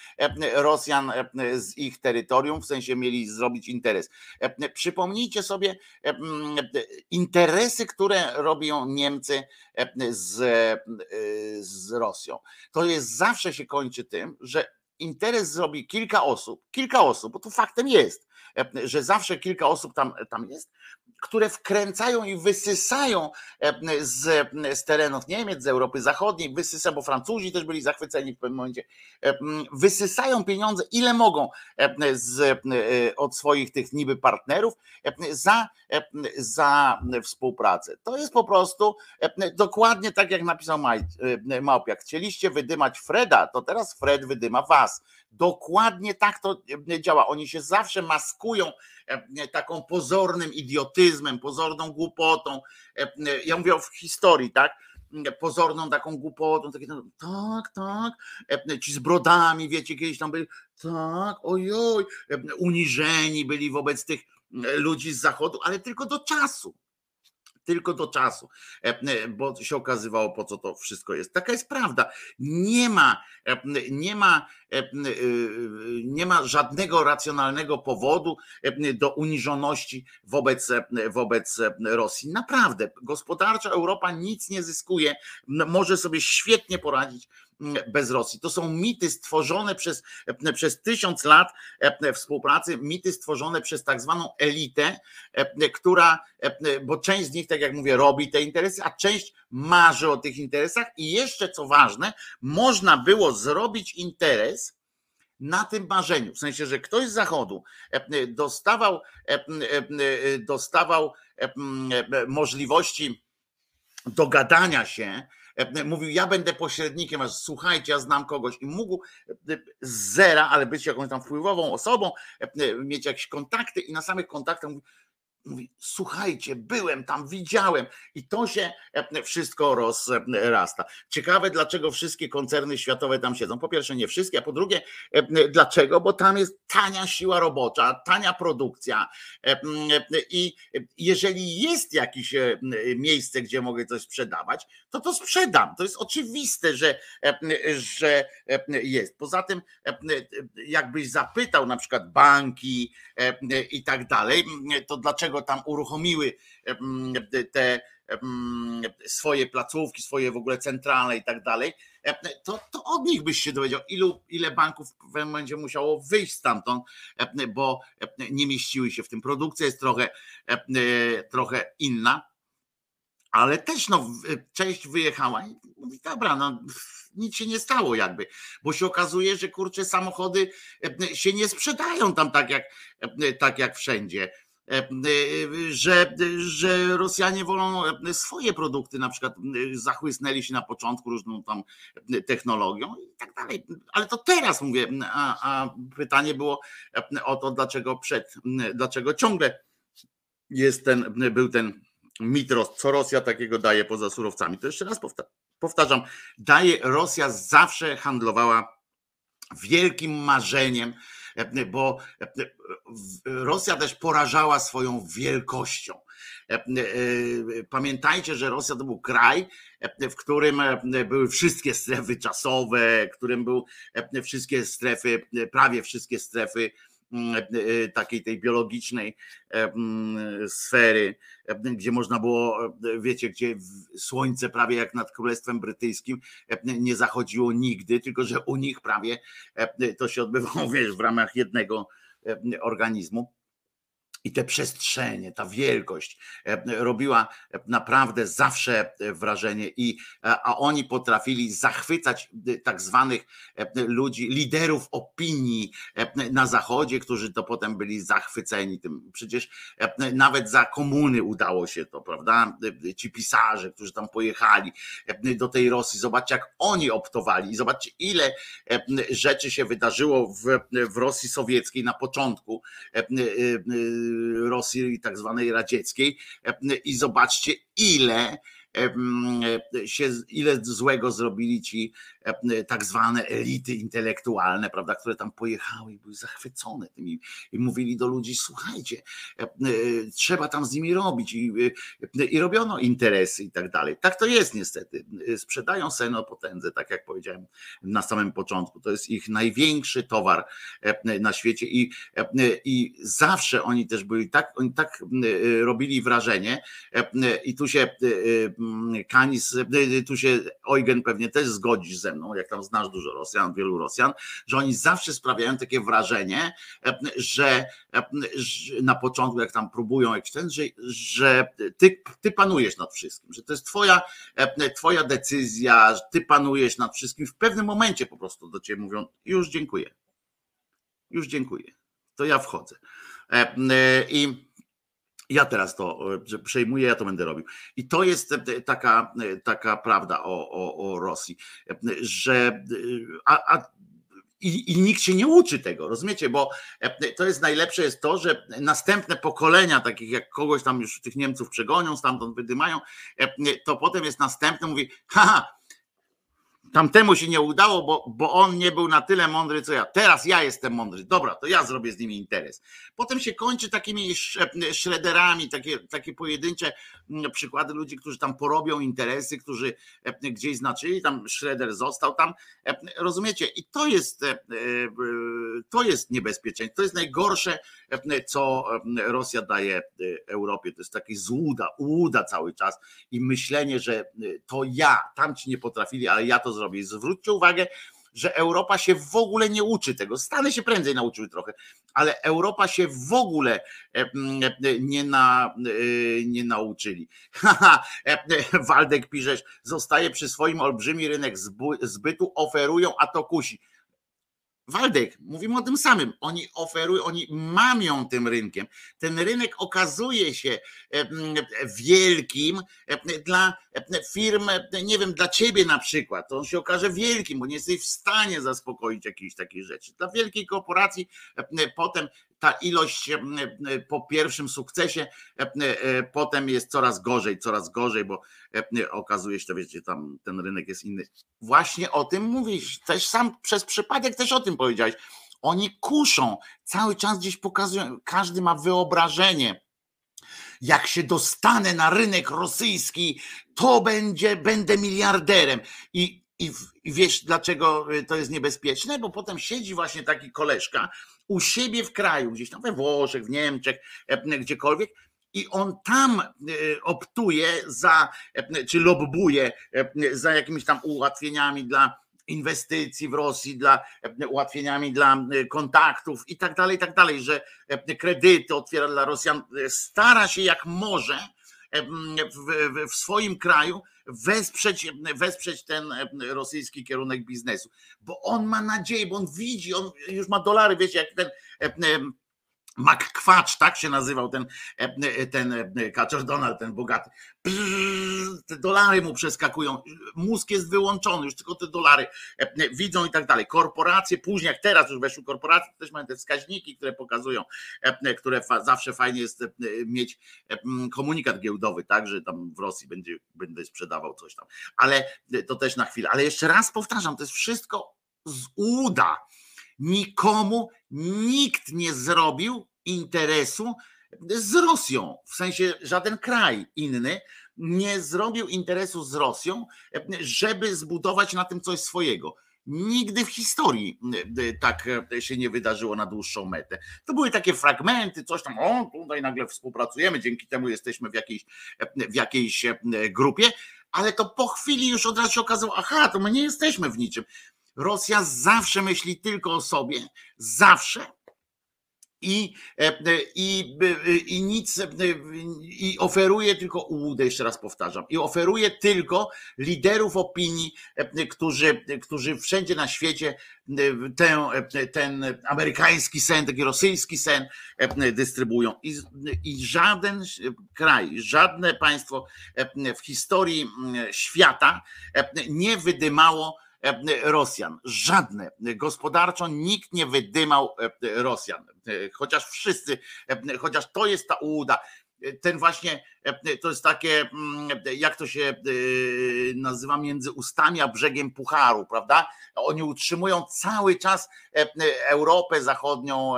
Rosjan z ich terytorium, w sensie mieli zrobić interes. Przypomnijcie sobie interesy, które robią Niemcy z, z Rosją. To jest zawsze się kończy tym, że interes zrobi kilka osób, kilka osób, bo to faktem jest, że zawsze kilka osób tam, tam jest, które wkręcają i wysysają z, z terenów Niemiec, z Europy Zachodniej, wysysają, bo Francuzi też byli zachwyceni w pewnym momencie, wysysają pieniądze, ile mogą z, e, od swoich tych niby partnerów za, za współpracę. To jest po prostu dokładnie tak, jak napisał Małpiak. Chcieliście wydymać Freda, to teraz Fred wydyma was. Dokładnie tak to działa. Oni się zawsze maskują E, taką pozornym idiotyzmem, pozorną głupotą. E, ja mówię o historii, tak? Pozorną taką głupotą, takie tak, tak, e, ci z brodami, wiecie, kiedyś tam byli, tak, ojoj, uniżeni byli wobec tych ludzi z zachodu, ale tylko do czasu tylko do czasu, bo się okazywało, po co to wszystko jest. Taka jest prawda. Nie ma, nie ma E, e, nie ma żadnego racjonalnego powodu e, do uniżoności wobec, wobec Rosji. Naprawdę, gospodarcza Europa nic nie zyskuje, może sobie świetnie poradzić bez Rosji. To są mity stworzone przez, przez tysiąc lat współpracy, mity stworzone przez tak zwaną elitę, która, bo część z nich, tak jak mówię, robi te interesy, a część marzy o tych interesach. I jeszcze co ważne, można było zrobić interes na tym marzeniu, w sensie, że ktoś z zachodu e, dostawał, e, e, dostawał możliwości dogadania się, mówił, ja będę pośrednikiem, aż słuchajcie, ja znam kogoś i mógł z zera, ale być jakąś tam wpływową osobą, mieć jakieś kontakty i na samych kontaktach mówił, mówi, słuchajcie, byłem tam, widziałem i to się e, wszystko rozrasta. Ciekawe, dlaczego wszystkie koncerny światowe tam siedzą. Po pierwsze, nie wszystkie, a po drugie, e, dlaczego? Bo tam jest tania siła robocza, tania produkcja e, i jeżeli jest jakieś miejsce, gdzie mogę coś sprzedawać, to to sprzedam. To jest oczywiste, że, że jest. Poza tym, jakbyś zapytał na przykład banki i tak dalej, to dlaczego dlaczego tam uruchomiły te swoje placówki, swoje w ogóle centralne i tak dalej, to, to od nich byś się dowiedział, ilu, ile banków momencie musiało wyjść stamtąd, bo nie mieściły się w tym. Produkcja jest trochę, trochę inna, ale też no, część wyjechała i mówi, dobra, no nic się nie stało jakby, bo się okazuje, że kurczę samochody się nie sprzedają tam tak jak, tak jak wszędzie że, że Rosjanie wolą e, swoje produkty, na przykład zachłysnęli się na początku różną tam technologią i tak dalej. Ale to teraz mówię, a, a pytanie było o to, dlaczego przed, dlaczego ciągle jest ten, był ten mit, co Rosja takiego daje poza surowcami. To jeszcze raz powtarzam, daje Rosja zawsze handlowała wielkim marzeniem, bo Rosja też porażała swoją wielkością. Pamiętajcie, że Rosja to był kraj, w którym były wszystkie strefy czasowe, w którym były wszystkie strefy, prawie wszystkie strefy e, e, takiej tej biologicznej sfery, gdzie można było, wiecie, gdzie słońce prawie jak nad Królestwem Brytyjskim nie zachodziło nigdy, tylko że u nich prawie to się odbywało, [LAUGHS] wiesz, w ramach jednego organizmu i te przestrzenie, ta wielkość e, robiła naprawdę zawsze wrażenie i e, a oni potrafili zachwycać e, tak zwanych ludzi, liderów opinii na zachodzie, którzy to potem byli zachwyceni tym. Przecież nawet za komuny udało się to, prawda? Ci pisarze, którzy tam pojechali do tej Rosji, zobaczcie jak oni optowali i zobaczcie ile rzeczy się wydarzyło w, w Rosji sowieckiej na początku Rosji tak zwanej radzieckiej. I zobaczcie ile się, ile złego zrobili ci tak zwane elity intelektualne, prawda, które tam pojechały i były zachwycone tymi i mówili do ludzi, słuchajcie, trzeba tam z nimi robić i, i robiono interesy i tak dalej. Tak to jest niestety. Sprzedają seno potędze, tak jak powiedziałem na samym początku. To jest ich największy towar na świecie i, i zawsze oni też byli tak, oni tak robili wrażenie i tu się Kanis, tu się Eugen pewnie też zgodzisz ze mną, jak tam znasz dużo Rosjan, wielu Rosjan, że oni zawsze sprawiają takie wrażenie, że na początku, jak tam próbują jakiś ten, że, że ty, ty panujesz nad wszystkim, że to jest twoja, twoja decyzja, że ty panujesz nad wszystkim. W pewnym momencie po prostu do ciebie mówią, już dziękuję. Już dziękuję. To ja wchodzę. I ja teraz to przejmuję, ja to będę robił. I to jest e, taka, e, taka prawda o, o, o Rosji, e, że a, a i, I, nikt się nie uczy tego, rozumiecie? Bo to jest najlepsze jest to, że następne pokolenia, takich jak kogoś tam już tych Niemców przegonią, stamtąd wydymają, to potem jest następny, mówi, haha, Tamtemu się nie udało, bo, bo on nie był na tyle mądry, co ja. Teraz ja jestem mądry. Dobra, to ja zrobię z nimi interes. Potem się kończy takimi szrederami, takie, takie pojedyncze mm, przykłady ludzi, którzy tam porobią interesy, którzy e, gdzieś znaczyli, tam szreder został tam. E, rozumiecie? I to jest, e, to jest niebezpieczeństwo. To jest najgorsze, co Rosja daje Europie. To jest taki złuda, ułuda cały czas i myślenie, że to ja, tamci nie potrafili, ale ja to zrobię zrobić. Zwróćcie uwagę, że Europa się w ogóle nie uczy tego. Stany się prędzej nauczyły trochę, ale Europa się w ogóle e, nie, na, e, nie nauczyli. [LAUGHS] E, Waldek piszesz, zostaje przy swoim olbrzymi rynek zbytu, oferują, a to kusi. Waldek, mówimy o tym samym. Oni oferują, oni mamią tym rynkiem. Ten rynek okazuje się wielkim dla firm, nie wiem, dla ciebie na przykład. To on się okaże wielkim, bo nie jesteś w stanie zaspokoić jakiejś takiej rzeczy. Dla wielkiej korporacji potem ta ilość po pierwszym sukcesie potem jest coraz gorzej, coraz gorzej, bo okazuje się, że wiecie, tam ten rynek jest inny. Właśnie o tym mówisz, też sam przez przypadek też o tym powiedziałeś. Oni kuszą, cały czas gdzieś pokazują, każdy ma wyobrażenie, jak się dostanę na rynek rosyjski, to będzie, będę miliarderem. I, i, i wiesz, dlaczego to jest niebezpieczne? Bo potem siedzi właśnie taki koleżka, u siebie w kraju, gdzieś tam we Włoszech, w Niemczech, e, gdziekolwiek, i on tam e, optuje za, e, czy lobbuje za jakimiś tam ułatwieniami dla inwestycji w Rosji, dla ułatwieniami dla kontaktów i tak dalej, i tak dalej, że kredyty otwiera dla Rosjan, stara się jak może w, w swoim kraju wesprzeć, wesprzeć ten rosyjski kierunek biznesu, bo on ma nadzieję, bo on widzi, on już ma dolary, wiecie, jak ten McQuatch, tak się nazywał ten, e, ten e, kaczor Donald, ten bogaty. Te dolary mu przeskakują, mózg jest wyłączony, już tylko te dolary e, widzą i tak dalej. Korporacje, później jak teraz już weszły korporacje, to też mają te wskaźniki, które pokazują, które zawsze fajnie jest mieć komunikat giełdowy, tak, że tam w Rosji będzie, będę sprzedawał coś tam. Ale to też na chwilę. Ale jeszcze raz powtarzam, to jest wszystko z uda nikomu nikt nie zrobił interesu z Rosją, w sensie żaden kraj inny nie zrobił interesu z Rosją, żeby zbudować na tym coś swojego. Nigdy w historii e, tak się nie wydarzyło na dłuższą metę. To były takie fragmenty, coś tam, o, tutaj nagle współpracujemy, dzięki temu jesteśmy w jakiejś, w jakiejś e, grupie, ale to po chwili już od razu się okazało, aha, to my nie jesteśmy w niczym. Rosja zawsze myśli tylko o sobie, zawsze. I, e, e, i, e, i nic i oferuje tylko ułudę, jeszcze raz powtarzam, i oferuje tylko liderów opinii, którzy, którzy wszędzie na świecie ten, ten amerykański sen, taki rosyjski sen dystrybuują. I, I żaden kraj, żadne państwo w historii świata nie wydymało Rosjan. Żadne. Gospodarczo nikt nie wydymał e, Rosjan. E, chociaż wszyscy, chociaż to jest ta ułuda. Ten właśnie, to jest takie, mm, jak to się nazywa, między ustami a brzegiem pucharu, prawda? Oni utrzymują cały czas Europę Zachodnią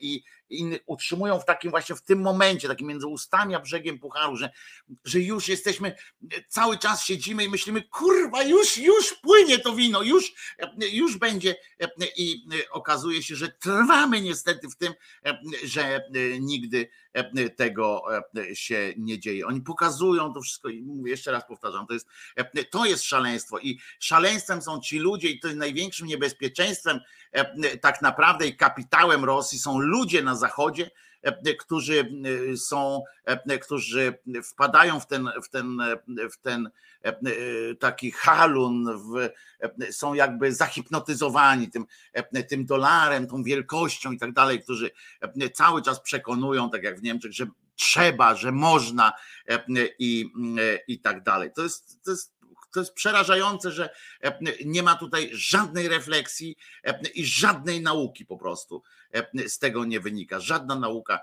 i i utrzymują w takim właśnie w tym momencie, takim między ustami a brzegiem pucharu, że, że już jesteśmy, cały czas siedzimy i myślimy, kurwa, już, już płynie to wino, już, już będzie. I okazuje się, że trwamy niestety w tym, że nigdy tego się nie dzieje. Oni pokazują to wszystko i jeszcze raz powtarzam, to jest, to jest szaleństwo i szaleństwem są ci ludzie i to jest największym niebezpieczeństwem tak naprawdę i kapitałem Rosji są ludzie na zachodzie, którzy e, są, e, którzy wpadają w ten, w ten, w ten taki halun, w, są jakby zahipnotyzowani tym, tym dolarem, tą wielkością i tak dalej, którzy cały czas przekonują, tak jak w Niemczech, że trzeba, że można i, i tak dalej. To jest, to jest to jest przerażające, że e, nie ma tutaj żadnej refleksji e, i żadnej nauki po prostu e, z tego nie wynika. Żadna nauka,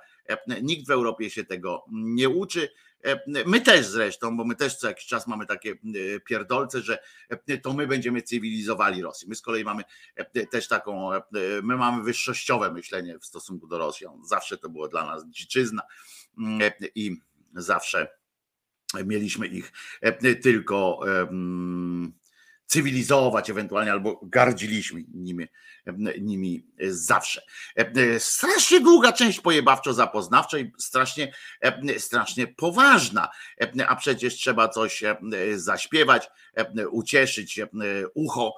nikt w Europie się tego nie uczy. My też zresztą, bo my też co jakiś czas mamy takie pierdolce, że to my będziemy cywilizowali Rosję. My z kolei mamy też taką, my mamy wyższościowe myślenie w stosunku do Rosjan. Zawsze to było dla nas dziczyzna i zawsze mieliśmy ich e, tylko cywilizować ewentualnie, albo gardziliśmy nimi, nimi zawsze. E, strasznie długa część pojebawczo-zapoznawcza i strasznie, strasznie poważna, a przecież trzeba coś zaśpiewać, ucieszyć ucho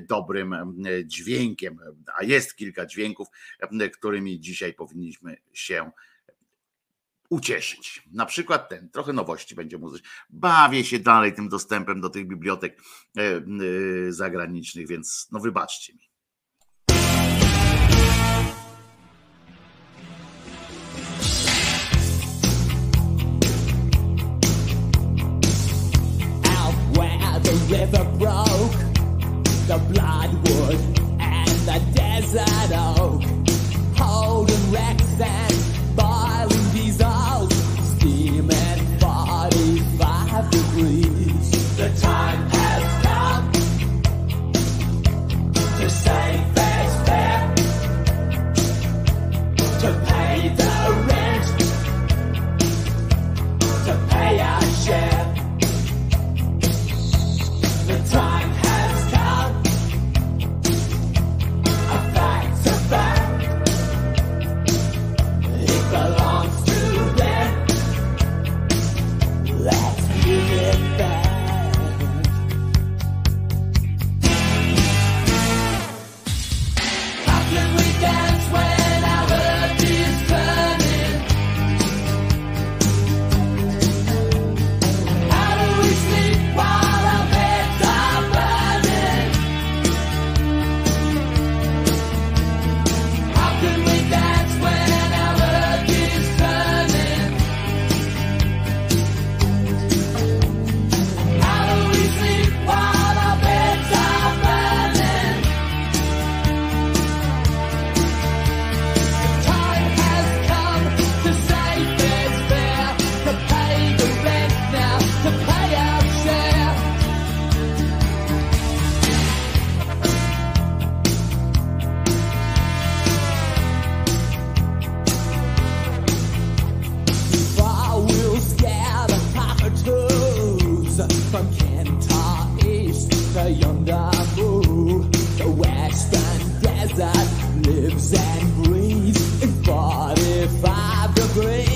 dobrym dźwiękiem, a jest kilka dźwięków, którymi dzisiaj powinniśmy się ucieszyć. Na przykład ten, trochę nowości będzie muzycz. Bawię się dalej tym dostępem do tych bibliotek e, e, zagranicznych, więc no wybaczcie mi. the bloodwood and the desert oak, holding wrecks and and breathe in 45 degrees.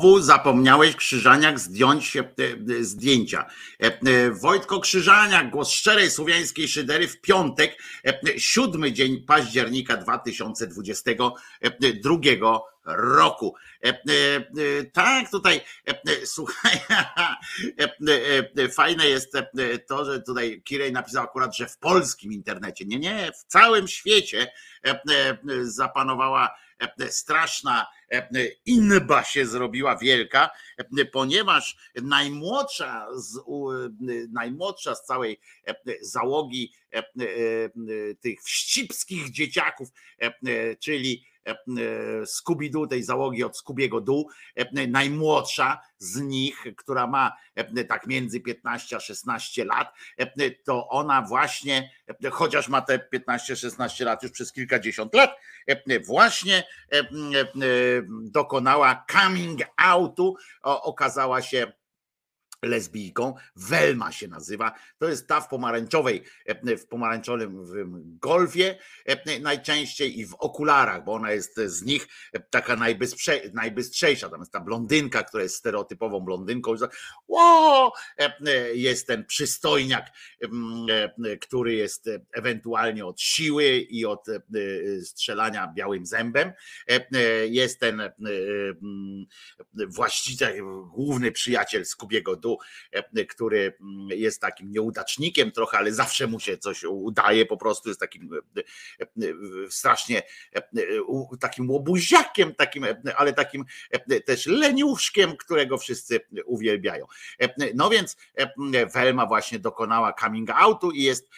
Znowu zapomniałeś Krzyżaniak zdjąć e, e, zdjęcia. E, e, Wojtko Krzyżaniak, głos szczerej słowiańskiej szydery w piątek, e, siódmy dzień października 2022 roku. E, e, e, Tak, tutaj e, e, słuchaj, e, e, e, fajne jest e, e, to, że tutaj Kirej napisał akurat, że w polskim internecie. Nie, nie, w całym świecie e, e, zapanowała e, straszna e, inba się zrobiła wielka, ponieważ najmłodsza z, najmłodsza z całej załogi tych wścibskich dzieciaków, czyli Scooby-Doo, tej załogi od Scoobiego Doo, e, najmłodsza z nich, która ma tak między 15 a 16 lat, to ona właśnie, chociaż ma te 15-16 lat już przez kilkadziesiąt lat, właśnie e, e, dokonała coming outu, okazała się lesbijką, Welma się nazywa, to jest ta w pomarańczowej, e, w pomarańczowym golfie e, najczęściej i w okularach, bo ona jest z nich taka najbystrze, najbystrzejsza, tam jest ta blondynka, która jest stereotypową blondynką, o, jest ten przystojniak, e, który jest ewentualnie od siły i od e, strzelania białym zębem, E, e, jest ten e, mm, właściciel, główny przyjaciel Skubiego Du, e, który mm, jest takim nieudacznikiem trochę, ale zawsze mu się coś udaje, po prostu jest takim e, e, strasznie takim łobuziakiem, takim, ale takim też leniuszkiem, którego wszyscy uwielbiają. No więc Welma właśnie dokonała coming outu i jest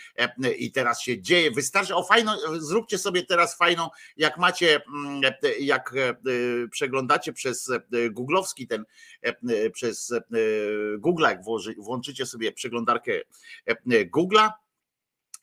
i teraz się dzieje. Wystarczy, o fajną, zróbcie sobie teraz fajną, jak macie, mm, jak przeglądacie przez googlowski ten, przez Google, jak włączycie sobie przeglądarkę e, Google'a,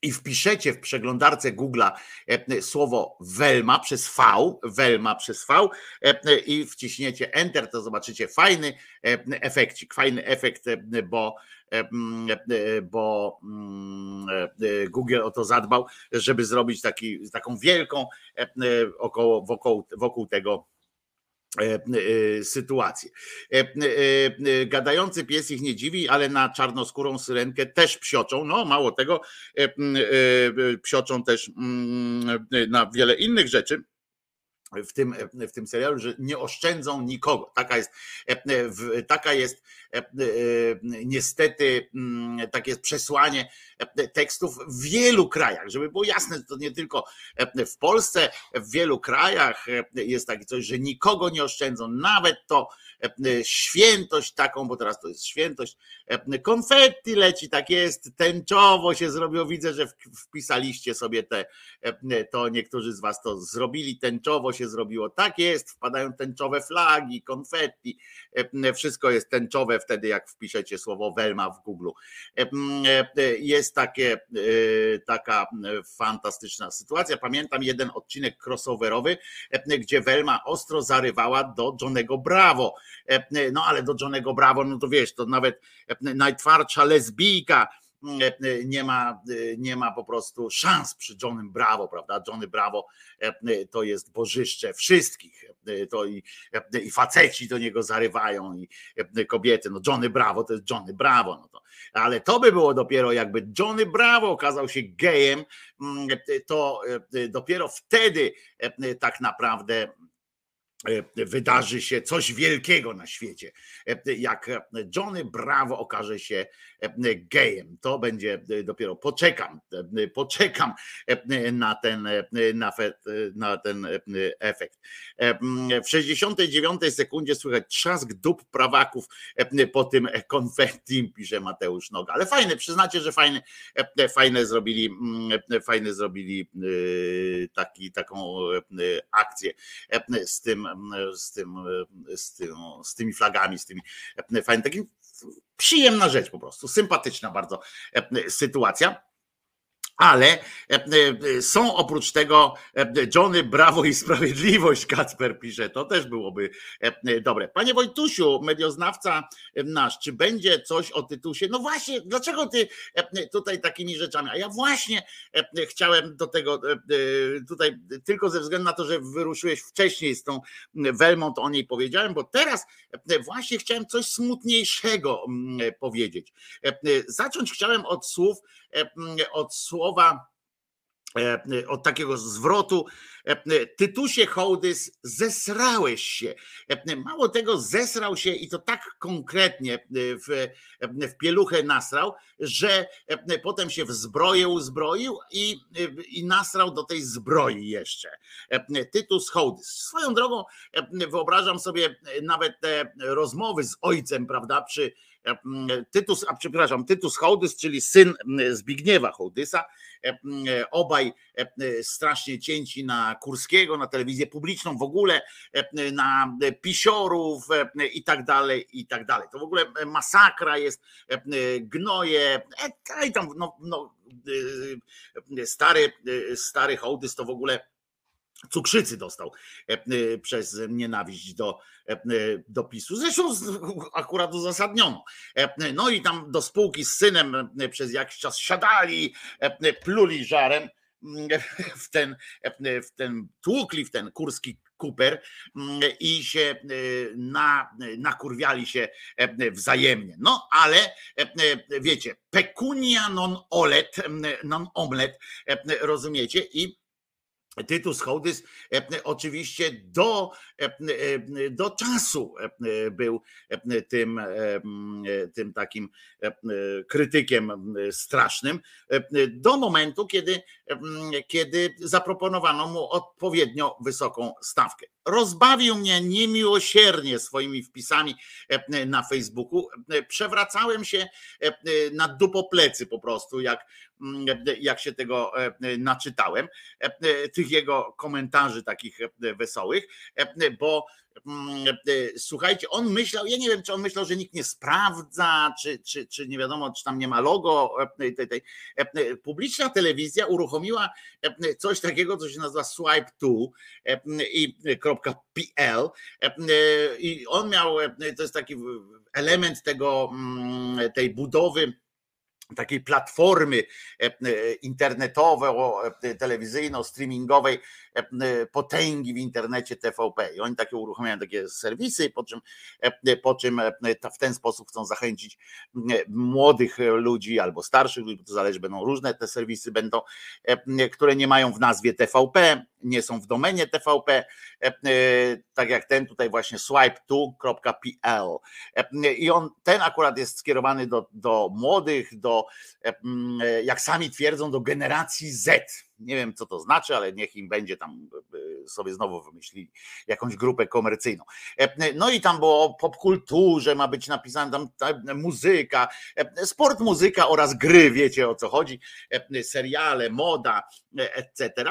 i wpiszecie w przeglądarce Google'a e, słowo Welma przez V, Welma przez V e, i wciśniecie Enter, to zobaczycie fajny e, efekcik, fajny efekt, e, bo e, e, bo mm, e, Google o to zadbał, żeby zrobić taki, taką wielką e, e, około, wokół, wokół tego e, e, sytuację. E, e, e, Gadający pies ich nie dziwi, ale na czarnoskórą syrenkę też psioczą. No mało tego, psioczą też mm, na wiele innych rzeczy. W tym, w tym serialu, że nie oszczędzą nikogo. Taka jest, e, w- taka jest e, e, niestety mm, takie jest przesłanie e, tekstów w wielu krajach, żeby było jasne, to nie tylko e, w Polsce, w wielu krajach e, jest takie coś, że nikogo nie oszczędzą, nawet to e, świętość taką, bo teraz to jest świętość, e, konfetti leci, tak jest, tęczowo się zrobiło, widzę, że wpisaliście sobie te, e, to niektórzy z was to zrobili, tęczowo się zrobiło, tak jest, wpadają tęczowe flagi, konfetti, e, wszystko jest tęczowe wtedy, jak wpiszecie słowo Welma w Google. E, e, Jest takie, e, taka e, fantastyczna sytuacja. Pamiętam jeden odcinek crossoverowy, e, gdzie Welma ostro zarywała do Johnego Bravo. E, No ale do Johnego Bravo, no to wiesz, to nawet e, najtwardsza lesbijka e, nie ma, e, nie ma po prostu szans przy Johnem Bravo, prawda? Johnny Bravo e, to jest bożyszcze wszystkich. E, To i, e, i faceci do niego zarywają, i e, kobiety. No Johnny Bravo to jest Johnny Bravo. No to, ale to by było dopiero jakby Johnny Bravo okazał się gejem, mm, to e, dopiero wtedy e, tak naprawdę e, wydarzy się coś wielkiego na świecie. E, Jak Johnny Bravo okaże się e, gejem, to będzie e, dopiero poczekam, e, poczekam e, na ten, e, na fe- na ten e, efekt. E, W 69 sekundzie słychać trzask dup prawaków e, po tym konfetti, [LAUGHS] pisze Mateusz Noga. Ale fajne, przyznacie, że fajne, e, fajne zrobili, mm, fajne zrobili e, taki, taką e, akcję e, z tym, z tym, e, z tym, z tymi flagami, z tymi e, fajnymi, takim przyjemna rzecz po prostu, sympatyczna bardzo e, sytuacja. Ale e, e, są oprócz tego e, Johnny Brawo i Sprawiedliwość, Kacper pisze, to też byłoby dobre. Panie Wojtusiu, medioznawca nasz, czy będzie coś o Tytusie? No właśnie, dlaczego ty tutaj takimi rzeczami? A ja właśnie chciałem do tego tutaj tylko ze względu na to, że wyruszyłeś wcześniej z tą Welmont, o niej powiedziałem, bo teraz właśnie chciałem coś smutniejszego mm, powiedzieć. Zacząć chciałem od słów, od słowa, e, od takiego zwrotu. e, Tytusie Hołdys, zesrałeś się. E, Mało tego, zesrał się i to tak konkretnie e, w, w pieluchę nasrał, że e, potem się w zbroję uzbroił i, e, i nasrał do tej zbroi jeszcze. E, Tytus Hołdys. Swoją drogą e, wyobrażam sobie nawet te rozmowy z ojcem, prawda, przy e, Tytus, a przepraszam, Tytus Hołdys, czyli syn Zbigniewa Hołdysa, e, obaj e, strasznie cięci na Kurskiego, na telewizję publiczną, w ogóle e, na pisiorów e, i tak dalej, i tak dalej. To w ogóle masakra jest, e, gnoje, e, i tam no, no, e, stary, e, stary Hołdys to w ogóle cukrzycy dostał e, e, przez nienawiść do, e, do PiSu. Zresztą akurat uzasadniono. E, No i tam do spółki z synem e, przez jakiś czas siadali, e, pluli żarem mm, w ten, e, w ten tłukli, w ten kurski kuper mm, i się e, na, nakurwiali się e, wzajemnie. No ale e, e, wiecie, pecunia non olet, non omlet, e, rozumiecie? I Tytus Hołdys e, oczywiście do, e, e, do czasu był tym, tym takim krytykiem strasznym, do momentu, kiedy, kiedy zaproponowano mu odpowiednio wysoką stawkę. Rozbawił mnie niemiłosiernie swoimi wpisami na Facebooku. Przewracałem się na dupoplecy po prostu, jak, jak się tego e, naczytałem e, e, tych jego komentarzy takich e, wesołych, e, bo mm, e, słuchajcie, on myślał, ja nie wiem, czy on myślał, że nikt nie sprawdza, czy, czy, czy nie wiadomo, czy tam nie ma logo e, e, Publiczna telewizja uruchomiła e, coś takiego, co się nazywa Swipe 2 e, i .pl e, i on miał, e, to jest taki element tego, mm, tej budowy takiej platformy e, e, internetowo-telewizyjno-streamingowej e, potęgi w internecie TVP. I oni takie uruchamiają takie serwisy, po czym, e, po czym e, w ten sposób chcą zachęcić e, młodych ludzi albo starszych ludzi, bo to zależy, będą różne te serwisy, będą, e, które nie mają w nazwie TVP, nie są w domenie TVP, e, e, tak jak ten tutaj właśnie swipe2.pl. E, I on, ten akurat jest skierowany do, do młodych, do, e, e, jak sami twierdzą, do generacji Z. Nie wiem, co to znaczy, ale niech im będzie tam e, sobie znowu wymyślili jakąś grupę komercyjną. E, No i tam było o popkulturze, ma być napisane tam ta muzyka, e, sport, muzyka oraz gry, wiecie o co chodzi, e, seriale, moda, e, etc.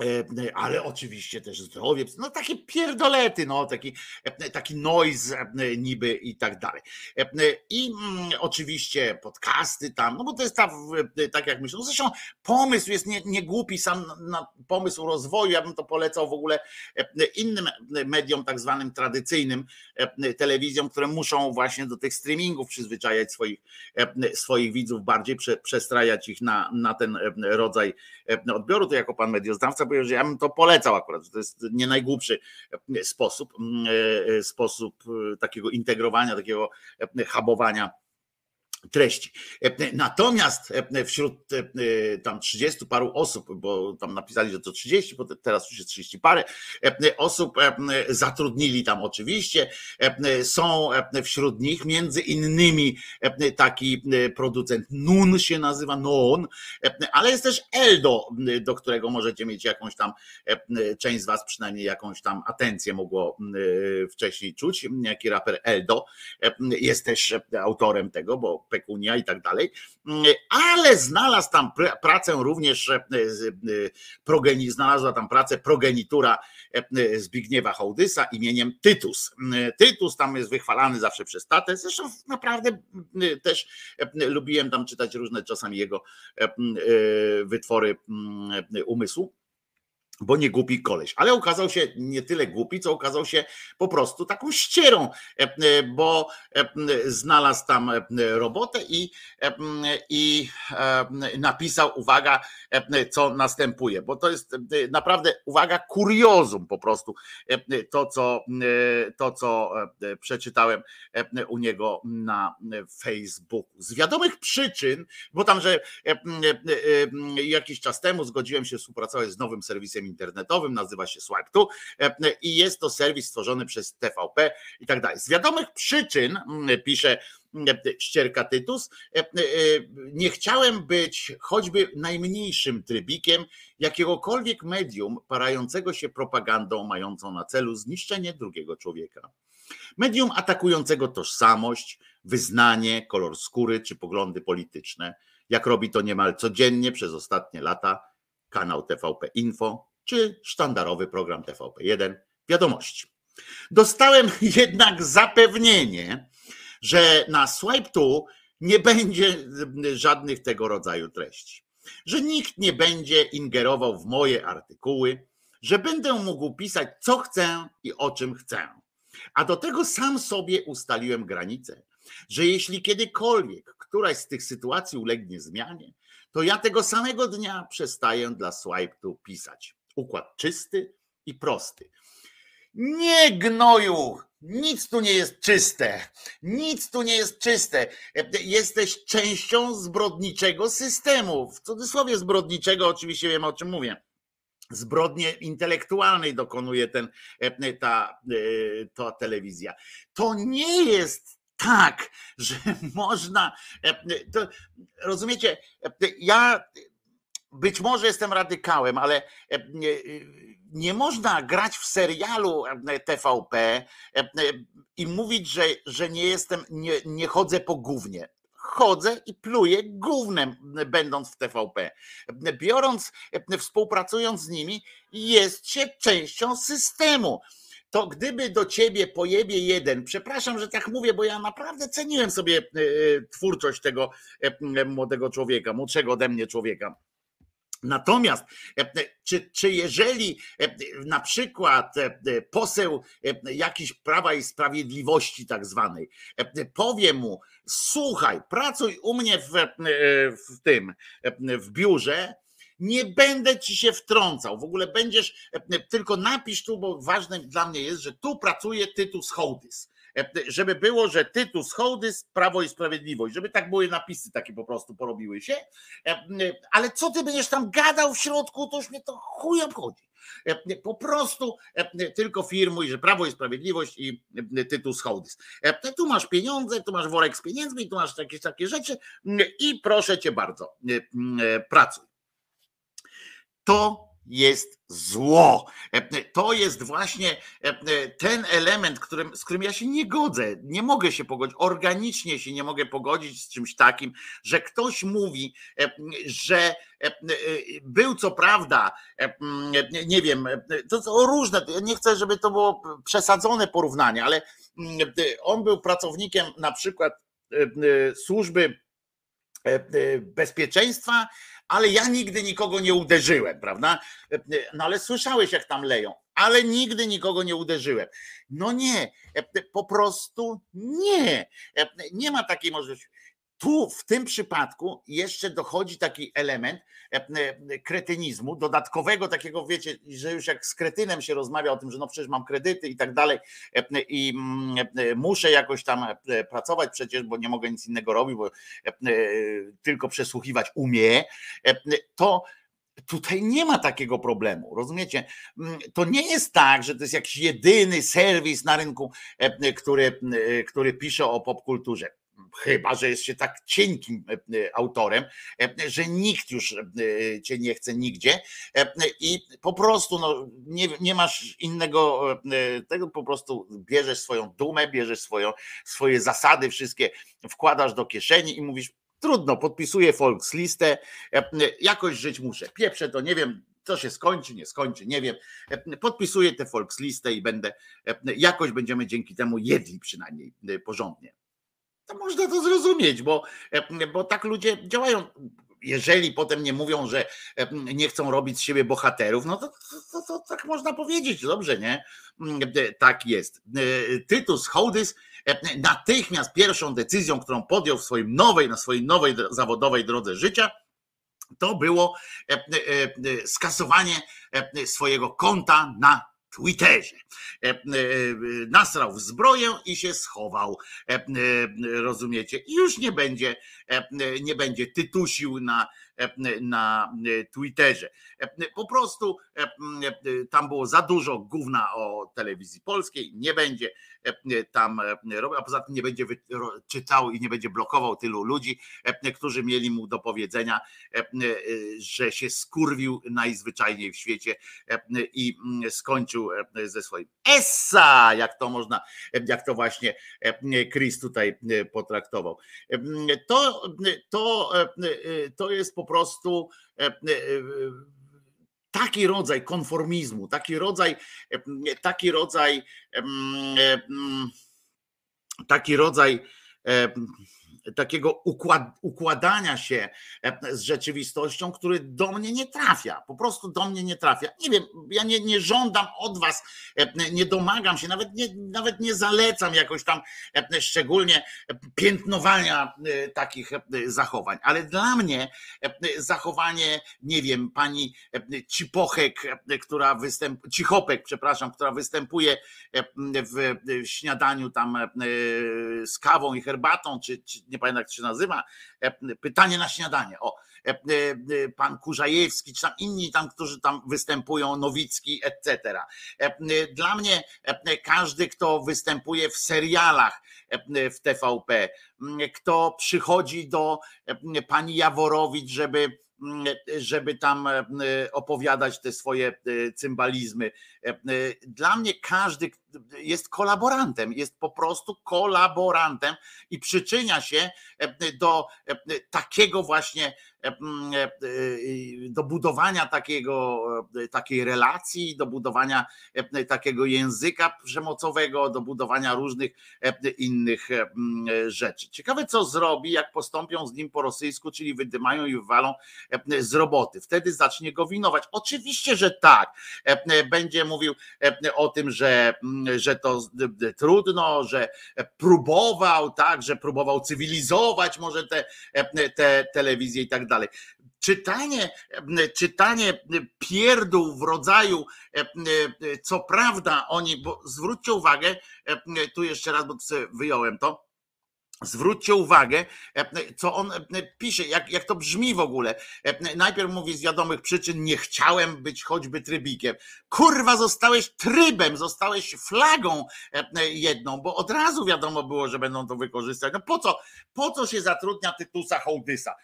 E, ale oczywiście też zdrowie, no takie pierdolety, no taki, e, taki noise e, niby i tak dalej. I mm, oczywiście podcasty tam, no bo to jest ta, tak jak myślę, no zresztą pomysł jest nie, nie głupi, sam na pomysł rozwoju, ja bym to polecał w ogóle innym mediom tak zwanym tradycyjnym, telewizjom, które muszą właśnie do tych streamingów przyzwyczajać swoich, swoich widzów bardziej, prze, przestrajać ich na, na ten rodzaj odbioru, to jako pan medioznawca ja bym to polecał akurat, to jest nie najgłupszy e, sposób, mm, e, sposób e, takiego integrowania, takiego habowania treści. E, Natomiast e, wśród e, tam 30 paru osób, bo tam napisali, że to 30, bo teraz już jest 30 parę osób zatrudnili tam oczywiście. Są wśród nich między innymi taki producent Nun się nazywa Non, e, ale jest też Eldo, do którego możecie mieć jakąś tam, część z was przynajmniej jakąś tam atencję mogło wcześniej czuć, jaki raper Eldo jest też autorem tego, bo pekunia i tak dalej, Mm, ale znalazł tam pr- pracę również, e, e, progeni, znalazła tam pracę progenitura e, Zbigniewa Hołdysa imieniem Tytus. Mm, Tytus tam jest wychwalany zawsze przez tatę, zresztą naprawdę mm, też e, lubiłem tam czytać różne czasami jego e, wytwory umysłu. Bo nie głupi koleś, ale okazał się nie tyle głupi, co okazał się po prostu taką ścierą, e, e, bo e, znalazł tam e, robotę i, e, i e, napisał, uwaga, e, co następuje, bo to jest e, naprawdę, uwaga, kuriozum po prostu, e, to co, e, to, co e, przeczytałem e, u niego na Facebooku. Z wiadomych przyczyn, bo tam, że e, e, e, jakiś czas temu zgodziłem się współpracować z nowym serwisem internetowym, nazywa się Swipe2 e, i jest to serwis stworzony przez TVP i tak dalej. Z wiadomych przyczyn, mm, pisze mm, ścierka Tytus, e, e, nie chciałem być choćby najmniejszym trybikiem jakiegokolwiek medium parającego się propagandą mającą na celu zniszczenie drugiego człowieka. Medium atakującego tożsamość, wyznanie, kolor skóry czy poglądy polityczne, jak robi to niemal codziennie przez ostatnie lata kanał TVP Info czy sztandarowy program TVP1 Wiadomości. Dostałem [LAUGHS] jednak zapewnienie, że na Swipe 2 nie będzie żadnych tego rodzaju treści. Że nikt nie będzie ingerował w moje artykuły, że będę mógł pisać co chcę i o czym chcę. A do tego sam sobie ustaliłem granicę, że jeśli kiedykolwiek któraś z tych sytuacji ulegnie zmianie, to ja tego samego dnia przestaję dla Swipe 2 pisać. Układ czysty i prosty. Nie gnoju, nic tu nie jest czyste. Nic tu nie jest czyste. Jesteś częścią zbrodniczego systemu. W cudzysłowie zbrodniczego, oczywiście wiem o czym mówię. Zbrodnie intelektualnej dokonuje ten, ta, ta telewizja. To nie jest tak, że [LAUGHS] można. To, rozumiecie, ja być może jestem radykałem, ale nie, nie można grać w serialu TVP i mówić, że, że nie jestem, nie, nie chodzę po gównie. Chodzę i pluję gównem, będąc w TVP. Biorąc, współpracując z nimi, jest się częścią systemu to gdyby do ciebie pojebie jeden, przepraszam, że tak mówię, bo ja naprawdę ceniłem sobie e, twórczość tego e, młodego człowieka, młodszego ode mnie człowieka. Natomiast, e, czy, czy jeżeli na przykład poseł jakiś Prawa i Sprawiedliwości tak zwanej powie mu, słuchaj, pracuj u mnie w, w tym, w biurze, nie będę ci się wtrącał. W ogóle będziesz, tylko napisz tu, bo ważne dla mnie jest, że tu pracuje Tytus Hołdys. Żeby było, że Tytus Hołdys, Prawo i Sprawiedliwość, żeby tak były napisy takie po prostu porobiły się. Ale co ty będziesz tam gadał w środku, to już mnie to chuj obchodzi. Po prostu tylko firmuj, że Prawo i Sprawiedliwość i Tytus Hołdys. Tu masz pieniądze, tu masz worek z pieniędzmi, tu masz jakieś takie rzeczy i proszę cię bardzo, pracuj to jest zło. To jest właśnie ten element, którym, z którym ja się nie godzę. Nie mogę się pogodzić, organicznie się nie mogę pogodzić z czymś takim, że ktoś mówi, że był co prawda, nie wiem, to są różne, nie chcę, żeby to było przesadzone porównanie, ale on był pracownikiem na przykład służby bezpieczeństwa, ale ja nigdy nikogo nie uderzyłem, prawda? No ale słyszałeś, jak tam leją, ale nigdy nikogo nie uderzyłem. No nie, po prostu nie. Nie ma takiej możliwości. Tu w tym przypadku jeszcze dochodzi taki element kretynizmu, dodatkowego takiego, wiecie, że już jak z kretynem się rozmawia o tym, że no przecież mam kredyty i tak dalej i muszę jakoś tam pracować przecież, bo nie mogę nic innego robić, bo tylko przesłuchiwać umie, to Tutaj nie ma takiego problemu, rozumiecie? To nie jest tak, że to jest jakiś jedyny serwis na rynku, który, który pisze o popkulturze chyba że jest się tak cienkim e, autorem, e, że nikt już e, cię nie chce nigdzie e, i po prostu no, nie, nie masz innego e, tego, po prostu bierzesz swoją dumę, bierzesz swoją, swoje zasady wszystkie, wkładasz do kieszeni i mówisz trudno, podpisuję Volkslistę, e, jakoś żyć muszę, pieprzę to, nie wiem, co się skończy, nie skończy, nie wiem. E, Podpisuję tę Volkslistę i będę, e, jakoś będziemy dzięki temu jedli przynajmniej e, porządnie. To można to zrozumieć, bo, e, bo tak ludzie działają. Jeżeli potem nie mówią, że e, nie chcą robić z siebie bohaterów, no to, to, to, to tak można powiedzieć, dobrze, nie? E, Tak jest. Tytus Hołdys natychmiast pierwszą decyzją, którą podjął w swoim nowej, na swojej nowej zawodowej drodze życia, to było skasowanie swojego konta na Twitterze. E, e, Nasrał w zbroję i się schował. E, Rozumiecie? I już nie będzie, nie będzie tytusił na, na Twitterze. E, Po prostu e, e, tam było za dużo gówna o telewizji polskiej, nie będzie e, tam e, robił, a poza tym nie będzie czytał i nie będzie blokował tylu ludzi, e, którzy mieli mu do powiedzenia, e, e, że się skurwił najzwyczajniej w świecie e, i mm, skończył e, ze swoim essa, jak to można, e, jak to właśnie e, Chris tutaj e, potraktował. E, To, to, e, to jest po prostu e, e, taki rodzaj konformizmu, taki rodzaj, e, taki rodzaj, taki rodzaj takiego układ, układania się e, z rzeczywistością, który do mnie nie trafia. Po prostu do mnie nie trafia. Nie wiem, ja nie, nie żądam od was, e, nie domagam się, nawet nie, nawet nie zalecam jakoś tam e, szczególnie piętnowania takich zachowań, ale dla mnie zachowanie, nie wiem, pani Cipochek, która występuje, Cichopek, przepraszam, która występuje w śniadaniu tam z kawą i herbatą, czy, czy nie pamiętam jak to się nazywa, e, pytanie na śniadanie, o, e, e, pan Kurzajewski, czy tam inni tam, którzy tam występują, Nowicki, etc. Dla mnie każdy, kto występuje w serialach w TVP, kto przychodzi do pani Jaworowicz, żeby żeby tam opowiadać te swoje cymbalizmy. Dla mnie każdy jest kolaborantem, jest po prostu kolaborantem i przyczynia się e, do e, takiego właśnie e, do budowania takiego, takiej relacji, do budowania takiego języka przemocowego, do budowania różnych innych rzeczy. Ciekawe, co zrobi, jak postąpią z nim po rosyjsku, czyli wydymają i wywalą z roboty. Wtedy zacznie go winować. Oczywiście, że tak. Będzie mówił o tym, że, że to trudno, że próbował, tak, że próbował cywilizować może te, te telewizje i tak dalej. Czytanie, czytanie pierdół w rodzaju, co prawda oni, bo zwróćcie uwagę, tu jeszcze raz, bo wyjąłem to, Zwróćcie uwagę, e, co on e, pisze, jak, jak to brzmi w ogóle. E, Najpierw mówi z wiadomych przyczyn, nie chciałem być choćby trybikiem. Kurwa, zostałeś trybem, zostałeś flagą e, jedną, bo od razu wiadomo było, że będą to wykorzystać. No po co, po co się zatrudnia Tytusa Hołdysa?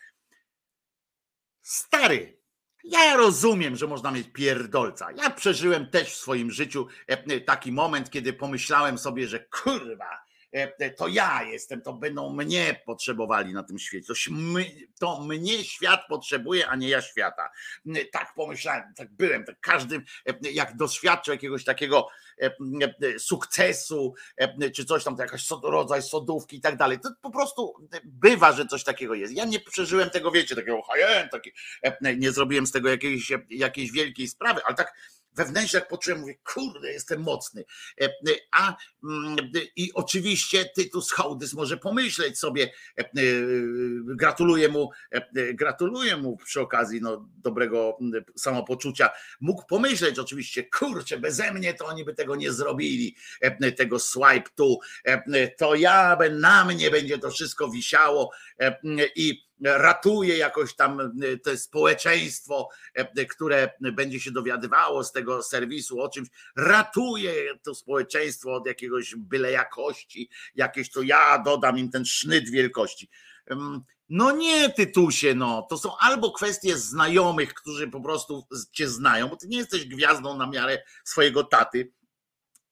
Stary, ja rozumiem, że można mieć pierdolca. Ja przeżyłem też w swoim życiu e, taki moment, kiedy pomyślałem sobie, że kurwa, e, to ja jestem, to będą mnie potrzebowali na tym świecie. To, my, to mnie świat potrzebuje, a nie ja świata. Tak pomyślałem, tak byłem, tak każdy, e, jak doświadczył jakiegoś takiego e, e, sukcesu, e, czy coś tam, to jakaś rodzaj sodówki i tak dalej. To po prostu bywa, że coś takiego jest. Ja nie przeżyłem tego, wiecie, takiego high-end, taki, e, nie zrobiłem z tego jakiejś, jakiejś wielkiej sprawy, ale tak wewnętrznie jak poczułem, mówię, kurde, jestem mocny. E, e, A mm, i oczywiście Tytus Hołdys może pomyśleć sobie, e, e, gratuluję mu, e, e, gratuluję mu przy okazji no, dobrego mm, samopoczucia. Mógł pomyśleć oczywiście, kurczę, beze mnie to oni by tego nie zrobili, e, tego swipe tu, e, to ja, na mnie będzie to wszystko wisiało e, i ratuje jakoś tam e, to społeczeństwo, e, które będzie się dowiadywało z tego serwisu o czymś, ratuje to społeczeństwo od jakiegoś byle jakości, jakieś to ja dodam im ten sznyt wielkości. No nie, Tytusie, no. To są albo kwestie znajomych, którzy po prostu cię znają, bo ty nie jesteś gwiazdą na miarę swojego taty.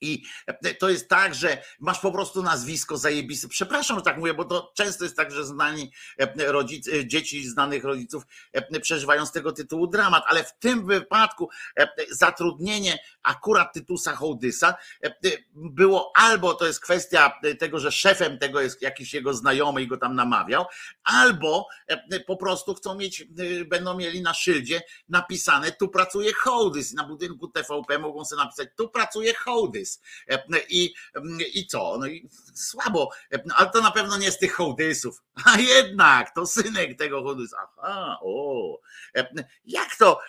I to jest tak, że masz po prostu nazwisko zajebiste. Przepraszam, że tak mówię, bo to często jest tak, że znani rodzice, dzieci znanych rodziców przeżywają z tego tytułu dramat, ale w tym wypadku zatrudnienie akurat Tytusa Hołdysa było albo to jest kwestia tego, że szefem tego jest jakiś jego znajomy i go tam namawiał, albo po prostu chcą mieć, będą mieli na szyldzie napisane tu pracuje Hołdys. Na budynku TVP mogą sobie napisać tu pracuje Hołdys. I, I co? No i słabo, ale to na pewno nie z tych hołdysów. [LAUGHS] A jednak to synek tego hołdysa. Aha, o. Jak to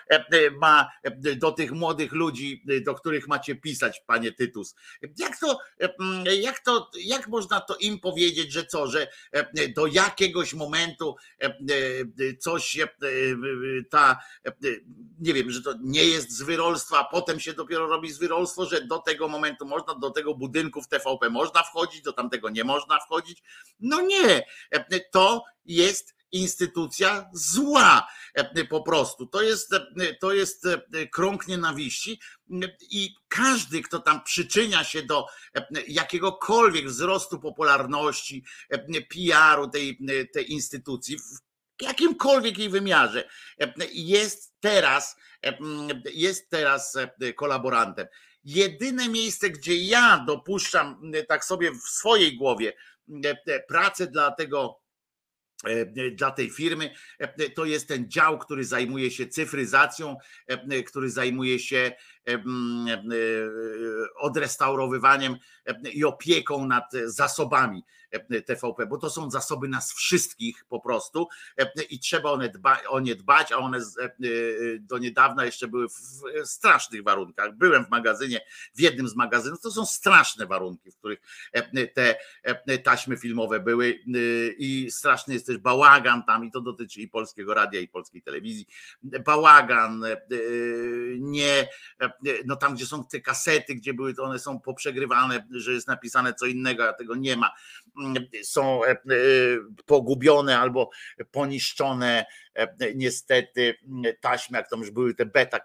ma do tych młodych ludzi, do których macie pisać, panie Tytus? Jak to, jak to, jak można to im powiedzieć, że co, że do jakiegoś momentu coś ta, nie wiem, że to nie jest z wyrolstwa, a potem się dopiero robi z wyrolstwo, że do tego momentu można, do tego budynku w TVP można wchodzić, do tamtego nie można wchodzić. No nie, to jest instytucja zła po prostu. To jest, to jest krąg nienawiści i każdy, kto tam przyczynia się do jakiegokolwiek wzrostu popularności, PR-u tej, tej instytucji, w jakimkolwiek jej wymiarze, jest teraz, jest teraz kolaborantem. Jedyne miejsce, gdzie ja dopuszczam tak sobie w swojej głowie pracę dla tego, dla tej firmy, to jest ten dział, który zajmuje się cyfryzacją, który zajmuje się odrestaurowywaniem i opieką nad zasobami TVP, bo to są zasoby nas wszystkich po prostu i trzeba one o nie dbać, a one do niedawna jeszcze były w strasznych warunkach. Byłem w magazynie, w jednym z magazynów, to są straszne warunki, w których te taśmy filmowe były i straszny jest też bałagan tam i to dotyczy i polskiego radia i polskiej telewizji. Bałagan, nie, no tam gdzie są te kasety, gdzie były to one są poprzegrywane, że jest napisane co innego, a tego nie ma są pogubione albo poniszczone niestety taśmy, jak tam już były te beta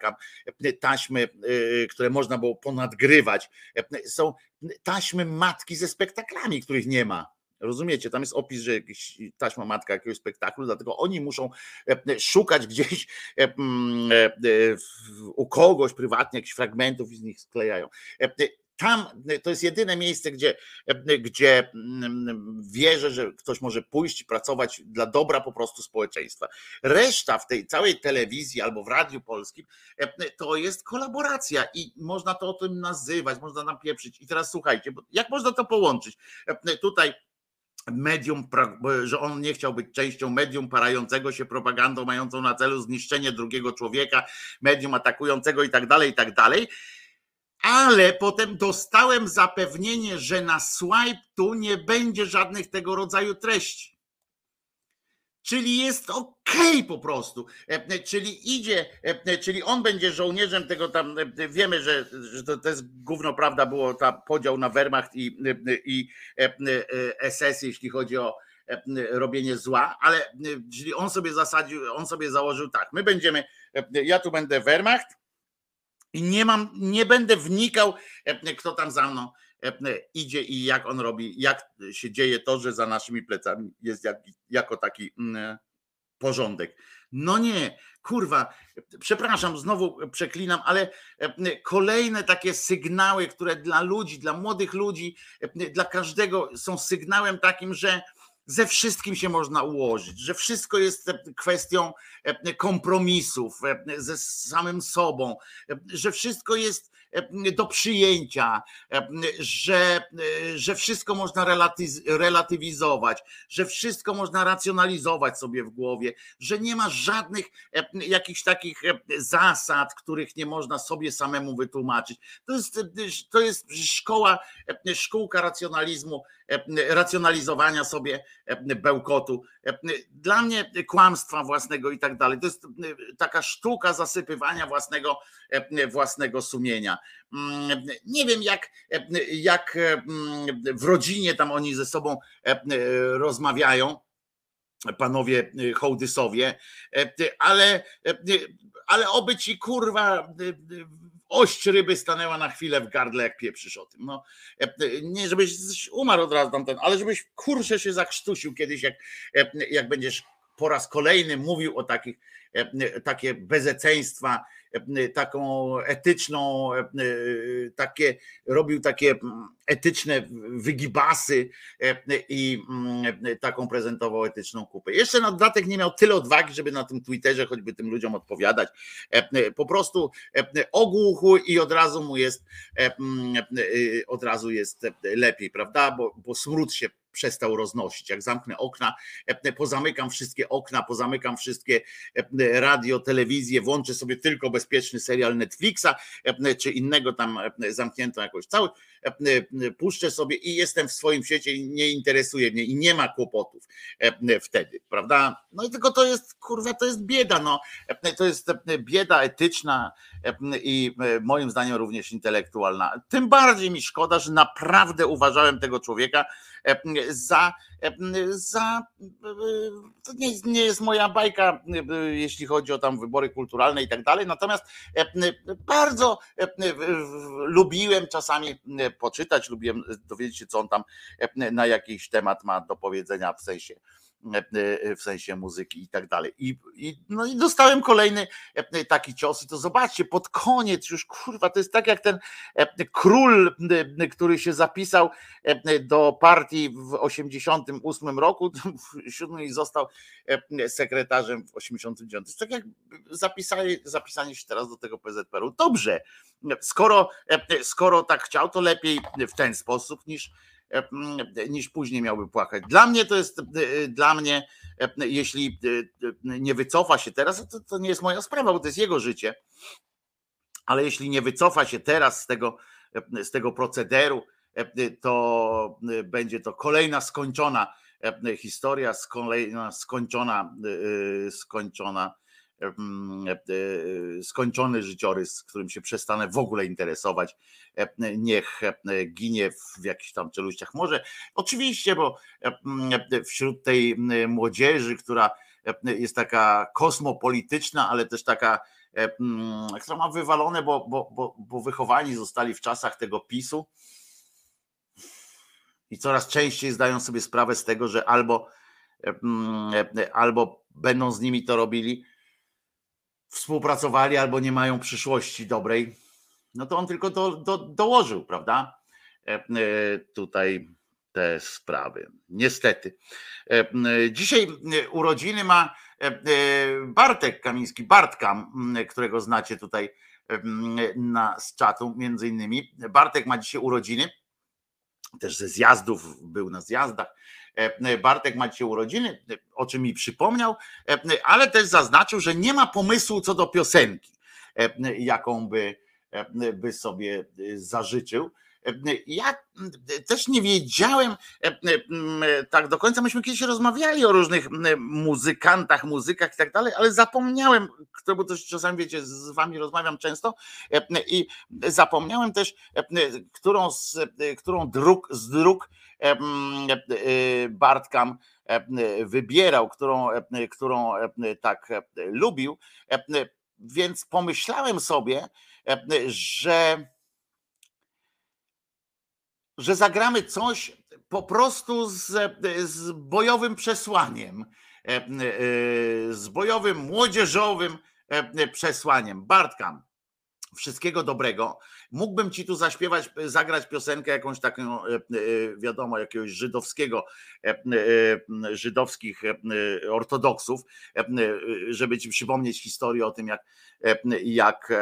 taśmy, które można było ponadgrywać. Są taśmy matki ze spektaklami, których nie ma. Rozumiecie, tam jest opis, że jakiś taśma matka jakiegoś spektaklu, dlatego oni muszą szukać gdzieś u kogoś prywatnie jakichś fragmentów i z nich sklejają tam to jest jedyne miejsce, gdzie, gdzie wierzę, że ktoś może pójść i pracować dla dobra po prostu społeczeństwa. Reszta w tej całej telewizji albo w Radiu Polskim to jest kolaboracja i można to o tym nazywać, można napieprzyć. I teraz słuchajcie, jak można to połączyć? Tutaj medium, że on nie chciał być częścią medium parającego się propagandą mającą na celu zniszczenie drugiego człowieka, medium atakującego i tak dalej, i tak dalej ale potem dostałem zapewnienie, że na swipe tu nie będzie żadnych tego rodzaju treści. Czyli jest ok po prostu. Czyli idzie, czyli on będzie żołnierzem tego tam. Wiemy, że, że to, to jest gówno prawda, było ta podział na Wehrmacht i, i SS, jeśli chodzi o robienie zła, ale czyli on sobie zasadził, on sobie założył tak, my będziemy, ja tu będę Wehrmacht, i nie mam, nie będę wnikał, kto tam za mną idzie i jak on robi, jak się dzieje to, że za naszymi plecami jest jak, jako taki porządek. No nie, kurwa, przepraszam, znowu przeklinam, ale kolejne takie sygnały, które dla ludzi, dla młodych ludzi, dla każdego są sygnałem takim, że ze wszystkim się można ułożyć, że wszystko jest kwestią kompromisów ze samym sobą, że wszystko jest e, do przyjęcia, e, że, e, że wszystko można relatywizować, że wszystko można racjonalizować sobie w głowie, że nie ma żadnych e, jakichś takich e, zasad, których nie można sobie samemu wytłumaczyć. To jest, e, to jest szkoła, e, szkółka racjonalizmu, e, racjonalizowania sobie e, bełkotu. E, Dla mnie kłamstwa własnego i tak dalej. To jest e, taka sztuka zasypywania własnego, e, własnego sumienia. Mm, Nie wiem, jak, e, jak e, w rodzinie tam oni ze sobą e, e, rozmawiają panowie hołdysowie, e, ale, e, ale oby ci kurwa ość ryby stanęła na chwilę w gardle, jak pieprzysz o tym. No, e, ty, nie żebyś umarł od razu tamten, ale żebyś kurczę się zakrztusił kiedyś, jak, e, jak będziesz po raz kolejny mówił o takich, e, takie bezeceństwa, e, taką etyczną, e, takie, robił takie mm, etyczne wygibasy e, i mm, taką prezentował etyczną kupę. Jeszcze na dodatek nie miał tyle odwagi, żeby na tym Twitterze choćby tym ludziom odpowiadać. E, Po prostu e, ogłuchł i od razu mu jest e, mm, e, od razu jest lepiej, prawda? Bo, bo smród się przestał roznosić. Jak zamknę okna, e, pozamykam wszystkie okna, pozamykam wszystkie e, radio, telewizję, włączę sobie tylko bezpieczny serial Netflixa e, czy innego tam zamknięto jakoś cały, puszczę sobie i jestem w swoim świecie i nie interesuje mnie i nie ma kłopotów e, wtedy, prawda? No i tylko to jest, kurwa, to jest bieda, no. E, To jest e, bieda etyczna e, i e, moim zdaniem również intelektualna. Tym bardziej mi szkoda, że naprawdę uważałem tego człowieka e, za, e, za to nie, nie jest moja bajka, jeśli chodzi o tam wybory kulturalne i tak dalej, natomiast e, bardzo e, lubiłem czasami e, poczytać, lubiłem dowiedzieć się, co on tam na jakiś temat ma do powiedzenia w sensie w sensie muzyki i tak dalej. I, i, no i dostałem kolejny e, taki cios i to zobaczcie, pod koniec już kurwa, to jest tak jak ten e, król, e, który się zapisał e, do partii w 88 roku, [LAUGHS] w siódmym i został e, sekretarzem w 89. To jest tak jak zapisanie, zapisanie się teraz do tego PZPR-u. Dobrze, skoro, e, skoro tak chciał, to lepiej w ten sposób niż e, niż później miałby płakać. Dla mnie to jest, e, dla mnie, e, jeśli e, nie wycofa się teraz, to, to nie jest moja sprawa, bo to jest jego życie, ale jeśli nie wycofa się teraz z tego, e, z tego procederu, e, to e, będzie to kolejna skończona e, historia, kolejna skończona, e, skończona e, skończony życiorys, którym się przestanę w ogóle interesować. E, Niech e, ginie w jakichś tam czeluściach. Może oczywiście, bo e, mm, wśród tej mm, młodzieży, która e, jest taka kosmopolityczna, ale też taka, e, mm, która ma wywalone, bo, bo, bo, bo wychowani zostali w czasach tego PiSu i coraz częściej zdają sobie sprawę z tego, że albo, e, mm, e, albo będą z nimi to robili, współpracowali albo nie mają przyszłości dobrej, no to on tylko do, do, dołożył, prawda? E, e, Tutaj te sprawy. Niestety. E, Dzisiaj urodziny ma Bartek Kamiński, Bartka, którego znacie tutaj na, z czatu między innymi. Bartek ma dzisiaj urodziny, też ze zjazdów, był na zjazdach. E, Bartek ma dzisiaj urodziny, e, o czym mi przypomniał, e, ale też zaznaczył, że nie ma pomysłu co do piosenki, e, jaką by, e, by sobie e, zażyczył. E, Ja mm, też nie wiedziałem e, e, mm, tak do końca. Myśmy kiedyś rozmawiali o różnych mm, muzykantach, muzykach i tak dalej, ale zapomniałem, kto, bo też czasami wiecie, z wami rozmawiam często e, i zapomniałem też, e, którą z, e, którą dróg, z dróg e, mm, e, Bartkam e, wybierał, którą, e, którą e, tak e, lubił. E, Więc pomyślałem sobie, e, że że zagramy coś po prostu z, z bojowym przesłaniem, e, e, z bojowym, młodzieżowym e, przesłaniem. Bartka, wszystkiego dobrego. Mógłbym ci tu zaśpiewać, zagrać piosenkę jakąś taką, wiadomo, jakiegoś żydowskiego, żydowskich ortodoksów, żeby ci przypomnieć historię o tym, jak, jak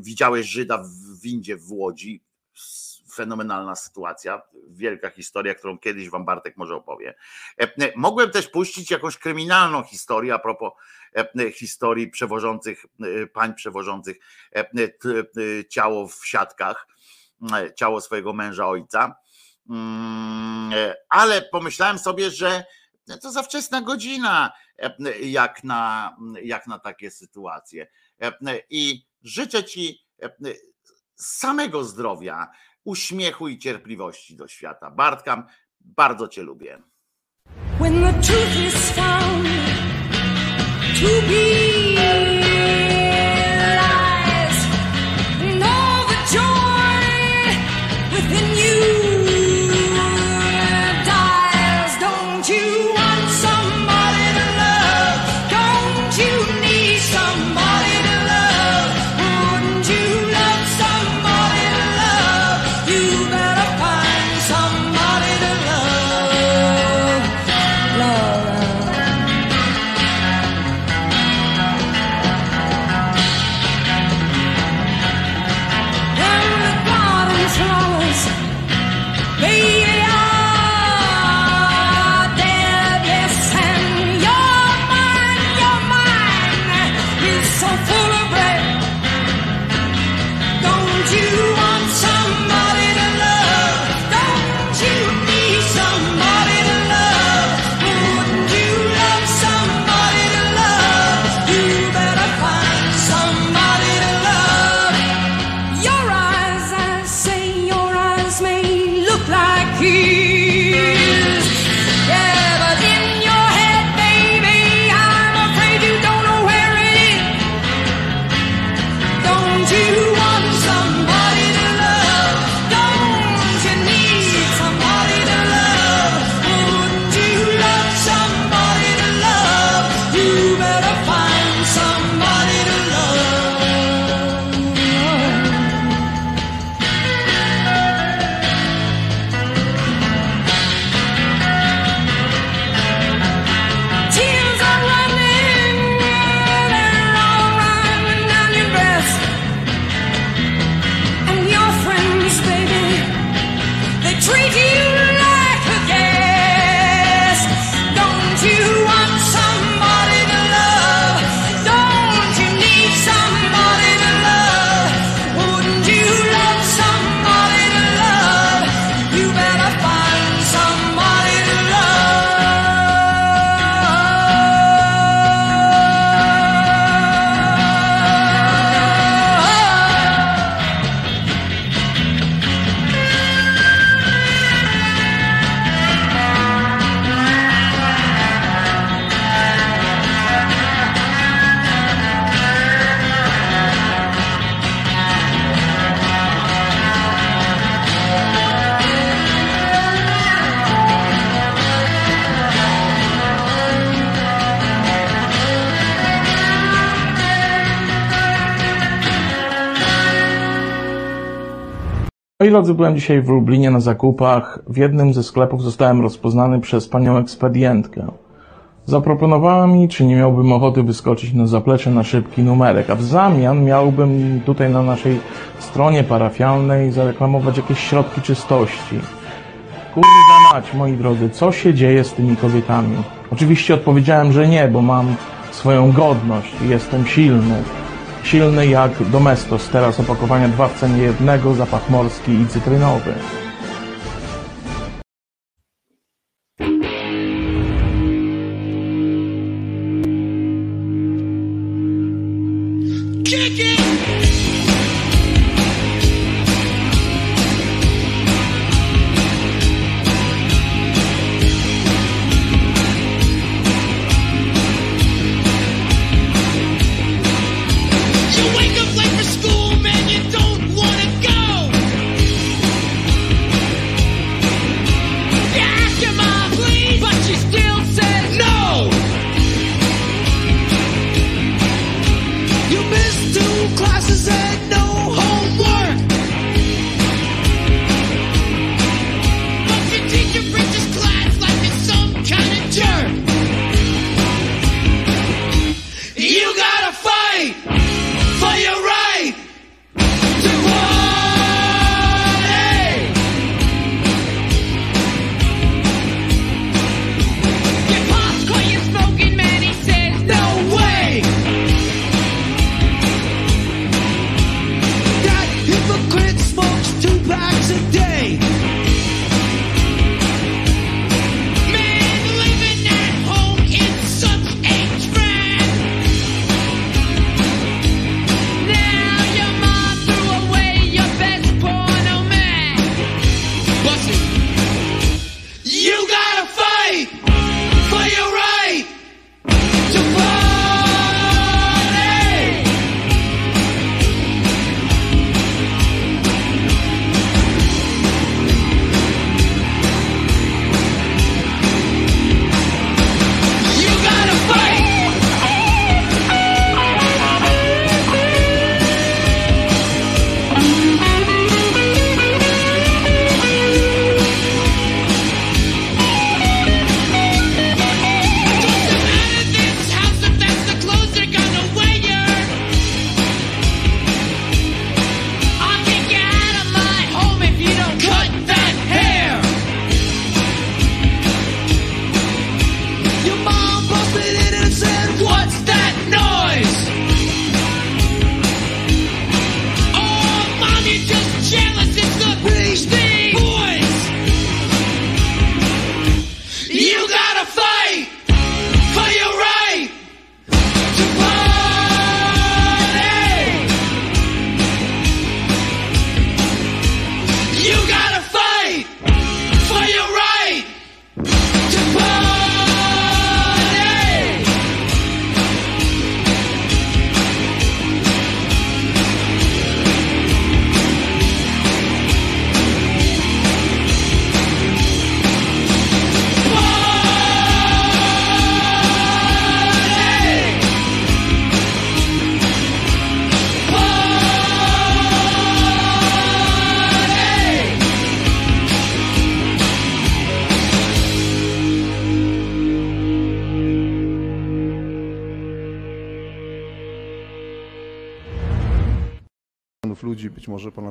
widziałeś Żyda w windzie w Łodzi. Fenomenalna sytuacja, wielka historia, którą kiedyś wam Bartek może opowie. E, e, Mogłem też puścić jakąś kryminalną historię a propos e, historii przewożących, pań przewożących ciało w siatkach, ciało swojego męża ojca. Mm, Ale pomyślałem sobie, że to za wczesna godzina, jak na, jak na takie sytuacje. I życzę Ci samego zdrowia, uśmiechu i cierpliwości do świata. Bartka, bardzo Cię lubię. When the truth is found to be drodzy, byłem dzisiaj w Lublinie na zakupach. W jednym ze sklepów zostałem rozpoznany przez panią ekspedientkę. Zaproponowała mi, czy nie miałbym ochoty wyskoczyć na zaplecze na szybki numerek, a w zamian miałbym tutaj na naszej stronie parafialnej zareklamować jakieś środki czystości. Kurwa mać, moi drodzy, co się dzieje z tymi kobietami? Oczywiście odpowiedziałem, że nie, bo mam swoją godność i jestem silny. Silny jak Domestos, teraz opakowania dwa w cenie jednego, zapach morski i cytrynowy.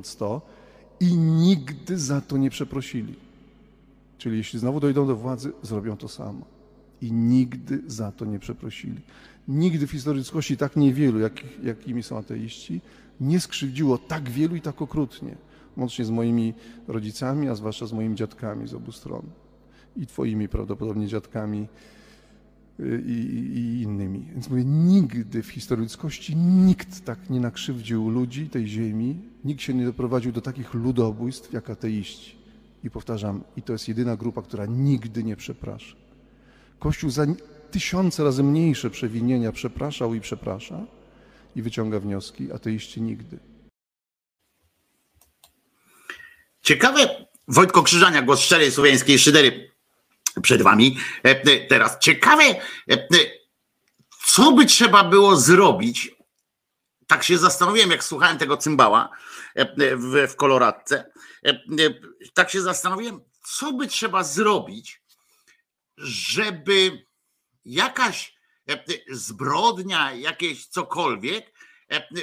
Ponad 100, i nigdy za to nie przeprosili. Czyli jeśli znowu dojdą do władzy, zrobią to samo. I nigdy za to nie przeprosili. Nigdy w historii ludzkości tak niewielu, jak, jakimi są ateiści, nie skrzywdziło tak wielu i tak okrutnie. Łącznie z moimi rodzicami, a zwłaszcza z moimi dziadkami z obu stron. I twoimi prawdopodobnie dziadkami y, i, i innymi. Więc mówię, nigdy w historii ludzkości nikt tak nie nakrzywdził ludzi tej ziemi, nikt się nie doprowadził do takich ludobójstw jak ateiści. I powtarzam, i to jest jedyna grupa, która nigdy nie przeprasza. Kościół za tysiące razy mniejsze przewinienia przepraszał i przeprasza i wyciąga wnioski, ateiści nigdy. Ciekawe, Wojtko Krzyżania, głos szczerej słowiańskiej szydery przed wami. E, e, Teraz ciekawe, e, co by trzeba było zrobić, tak się zastanowiłem, jak słuchałem tego cymbała w, koloradce, tak się zastanowiłem, co by trzeba zrobić, żeby jakaś zbrodnia, jakieś cokolwiek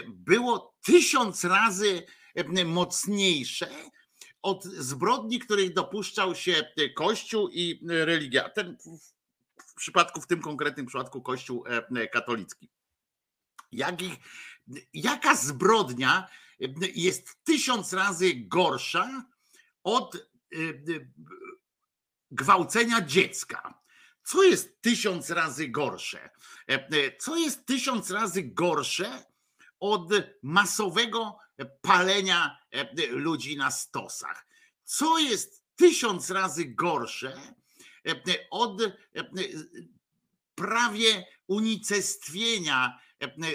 było tysiąc razy mocniejsze od zbrodni, których dopuszczał się Kościół i religia. Ten w- przypadku, w tym konkretnym przypadku Kościół e, katolicki. Jakich, jaka zbrodnia jest tysiąc razy gorsza od e, e, gwałcenia dziecka? Co jest tysiąc razy gorsze? E, e, Co jest tysiąc razy gorsze od masowego palenia e, ludzi na stosach? Co jest tysiąc razy gorsze od prawie unicestwienia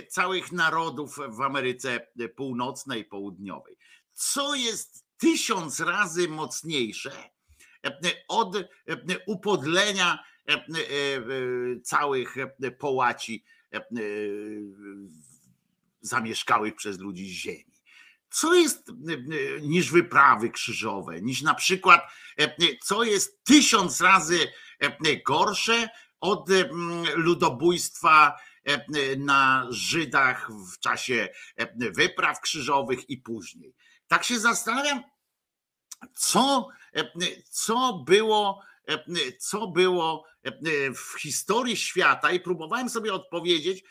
całych narodów w Ameryce Północnej, Południowej? Co jest tysiąc razy mocniejsze e, od e, upodlenia e, e, e, całych e, połaci e, e, zamieszkałych przez ludzi ziemi. Co jest e, e, niż wyprawy krzyżowe, niż na przykład, e, e, co jest tysiąc razy e, gorsze od e, m, ludobójstwa e, e, na Żydach w czasie e, wypraw krzyżowych i później. Tak się zastanawiam, co, e, co było, e, co było e, w historii świata i próbowałem sobie odpowiedzieć,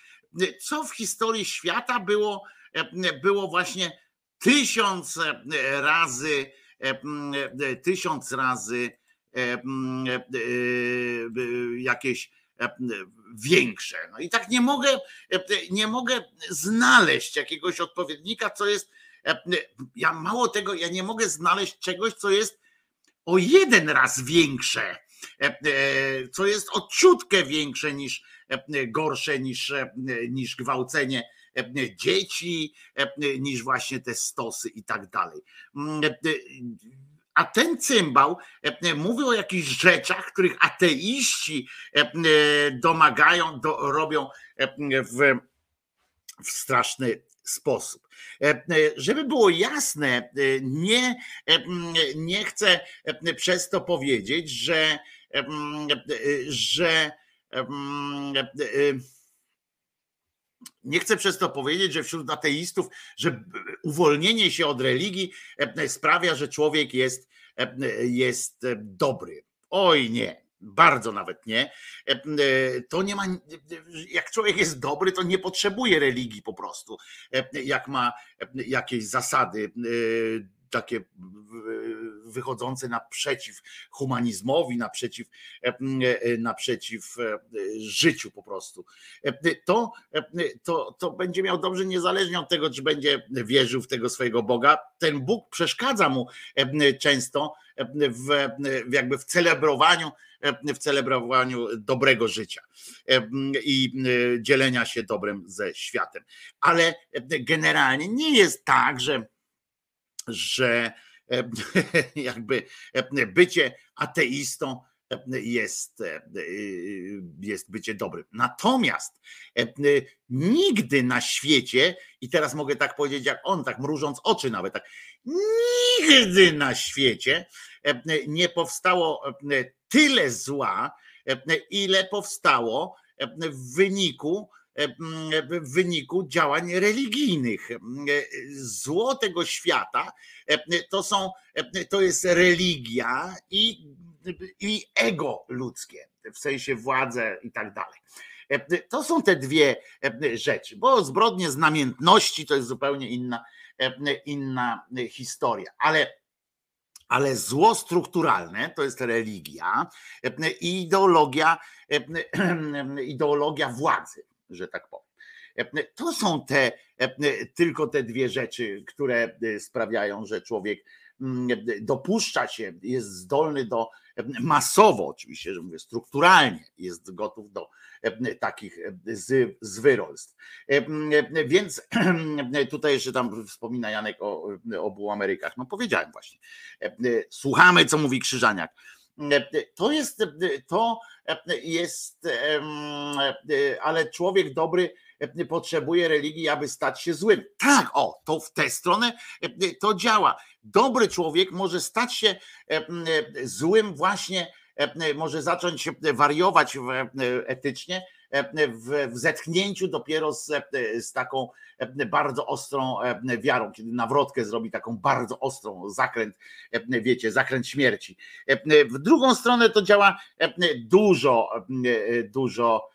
co w historii świata było, e, było właśnie tysiąc e, razy, e, e, tysiąc razy e, e, e, jakieś e, większe. No i tak nie mogę, e, nie mogę znaleźć jakiegoś odpowiednika, co jest. e, Ja mało tego, ja nie mogę znaleźć czegoś, co jest o jeden raz większe, e, e, co jest o ciutkę większe niż e, gorsze niż, e, niż gwałcenie e, dzieci, e, niż właśnie te stosy i tak dalej. E, A ten cymbał e, mówi o jakichś rzeczach, których ateiści e, e, domagają, do, robią e, w, w straszny sposób. E, e, Żeby było jasne, e, nie, e, nie chcę e, przez to powiedzieć, że, e, e, że e, e, nie chcę przez to powiedzieć, że wśród ateistów, że uwolnienie się od religii e, sprawia, że człowiek jest, e, jest e, dobry. Oj nie, bardzo nawet nie. To nie ma, jak człowiek jest dobry, to nie potrzebuje religii po prostu. Jak ma jakieś zasady takie wychodzące naprzeciw humanizmowi, naprzeciw, e, e, naprzeciw e, życiu po prostu. To, to, to będzie miał dobrze niezależnie od tego, czy będzie wierzył w tego swojego Boga. Ten Bóg przeszkadza mu często w, jakby w celebrowaniu w celebrowaniu dobrego życia i dzielenia się dobrem ze światem. Ale generalnie nie jest tak, że, że [LAUGHS] jakby e, bycie ateistą e, jest, e, jest bycie dobrym. Natomiast e, nigdy na świecie, i teraz mogę tak powiedzieć jak on, tak mrużąc oczy nawet, tak, nigdy na świecie e, nie powstało e, tyle zła, e, ile powstało e, w wyniku w wyniku działań religijnych. Zło tego świata to są, to jest religia i, i ego ludzkie, w sensie władze i tak dalej. To są te dwie rzeczy, bo zbrodnie z namiętności to jest zupełnie inna, inna historia, ale ale zło strukturalne to jest religia i ideologia, [CLEARS THROAT] ideologia władzy, że tak powiem. To są te tylko te dwie rzeczy, które sprawiają, że człowiek dopuszcza się, jest zdolny do masowo, oczywiście, że mówię strukturalnie, jest gotów do takich zwyrolstw. Więc [CLEARS THROAT] tutaj jeszcze tam wspomina Janek o obu Amerykach. No powiedziałem właśnie. Słuchamy, co mówi Krzyżaniak. To jest, to jest, ale człowiek dobry potrzebuje religii, aby stać się złym. Tak, o, to w tę stronę to działa. Dobry człowiek może stać się złym właśnie, może zacząć wariować etycznie w, w zetknięciu dopiero z, z taką bardzo ostrą wiarą, kiedy nawrotkę zrobi taką bardzo ostrą zakręt, wiecie, zakręt śmierci. W drugą stronę to działa dużo, dużo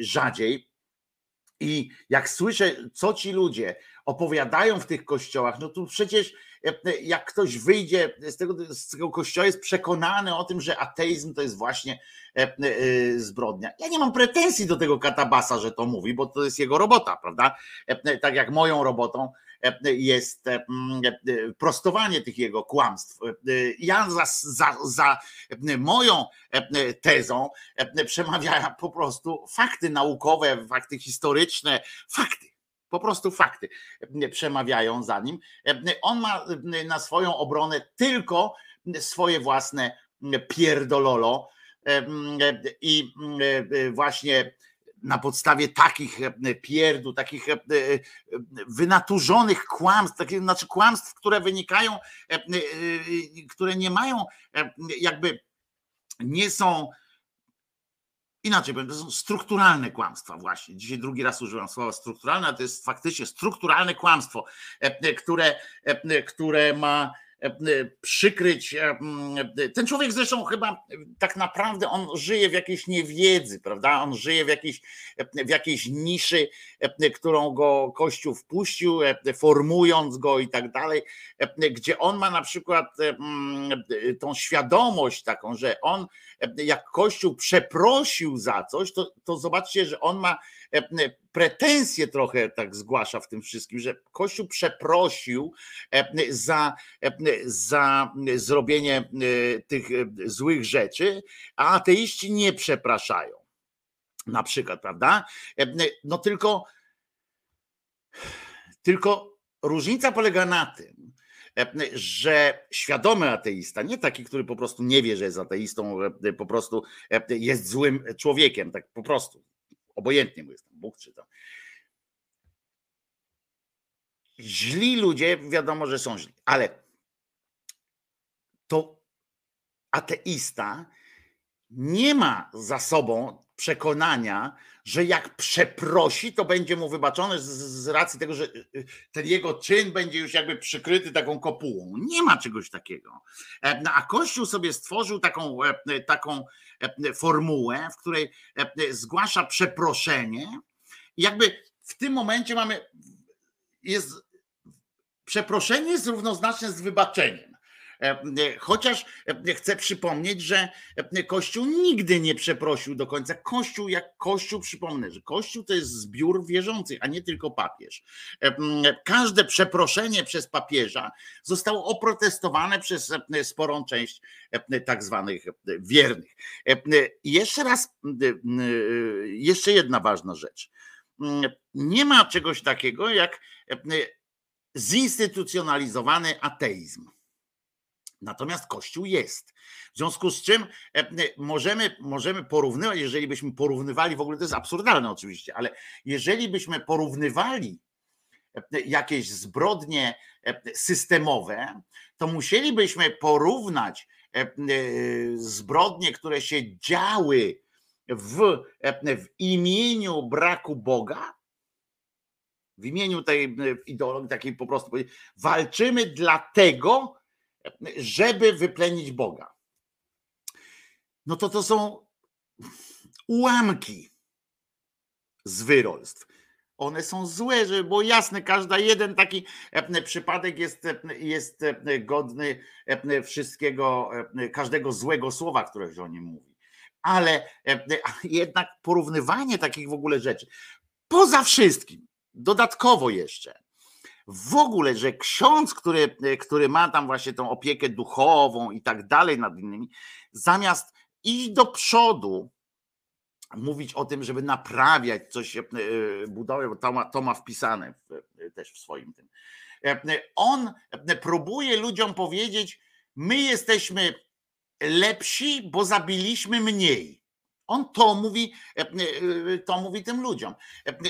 rzadziej. I jak słyszę, co ci ludzie opowiadają w tych kościołach, no to przecież jak ktoś wyjdzie z tego, z tego kościoła, jest przekonany o tym, że ateizm to jest właśnie zbrodnia. Ja nie mam pretensji do tego katabasa, że to mówi, bo to jest jego robota, prawda? Tak jak moją robotą jest prostowanie tych jego kłamstw. Ja za, za, za moją tezą przemawiają po prostu fakty naukowe, fakty historyczne, fakty. Po prostu fakty przemawiają za nim. On ma na swoją obronę tylko swoje własne pierdololo i właśnie na podstawie takich pierdół, takich wynaturzonych kłamstw, takich, znaczy kłamstw, które wynikają, które nie mają jakby nie są inaczej powiem, to są strukturalne kłamstwa właśnie. Dzisiaj drugi raz użyłam słowa strukturalne, a to jest faktycznie strukturalne kłamstwo, które, które ma przykryć. Ten człowiek zresztą chyba tak naprawdę on żyje w jakiejś niewiedzy, prawda? On żyje w jakiejś, w jakiejś niszy, którą go Kościół wpuścił, formując go i tak dalej, gdzie on ma na przykład tą świadomość taką, że on, jak Kościół przeprosił za coś, to, to zobaczcie, że on ma pretensje trochę tak zgłasza w tym wszystkim, że Kościół przeprosił za, za zrobienie tych złych rzeczy, a ateiści nie przepraszają. Na przykład, prawda? No tylko, tylko różnica polega na tym, że świadomy ateista, nie taki, który po prostu nie wie, że jest ateistą, po prostu jest złym człowiekiem, tak po prostu, obojętnie mu jest tam Bóg czy tam. Źli ludzie, wiadomo, że są źli, ale to ateista nie ma za sobą przekonania, że jak przeprosi, to będzie mu wybaczone z, z racji tego, że ten jego czyn będzie już jakby przykryty taką kopułą. Nie ma czegoś takiego. No, a Kościół sobie stworzył taką, taką formułę, w której zgłasza przeproszenie. I jakby w tym momencie mamy, jest przeproszenie jest równoznaczne z wybaczeniem. Chociaż chcę przypomnieć, że Kościół nigdy nie przeprosił do końca. Kościół, jak Kościół, przypomnę, że Kościół to jest zbiór wierzących, a nie tylko papież. Każde przeproszenie przez papieża zostało oprotestowane przez sporą część tak zwanych wiernych. Jeszcze raz, jeszcze jedna ważna rzecz. Nie ma czegoś takiego jak zinstytucjonalizowany ateizm. Natomiast Kościół jest. W związku z czym możemy, możemy porównywać, jeżeli byśmy porównywali, w ogóle to jest absurdalne oczywiście, ale jeżeli byśmy porównywali jakieś zbrodnie systemowe, to musielibyśmy porównać zbrodnie, które się działy w, w imieniu braku Boga, w imieniu tej ideologii takiej po prostu walczymy dlatego, żeby wyplenić Boga. No to to są ułamki zwyrolstw. One są złe, żeby było jasne, każdy jeden taki e, przypadek jest, e, jest e, godny wszystkiego, każdego złego słowa, które się o nim mówi. Ale jednak porównywanie takich w ogóle rzeczy, poza wszystkim, dodatkowo jeszcze, w ogóle, że ksiądz, który, który ma tam właśnie tą opiekę duchową i tak dalej nad innymi, zamiast iść do przodu, mówić o tym, żeby naprawiać coś, e, budować, bo to ma, to ma wpisane e, też w swoim tym. E, On próbuje ludziom powiedzieć, my jesteśmy lepsi, bo zabiliśmy mniej. On to mówi, to mówi tym ludziom.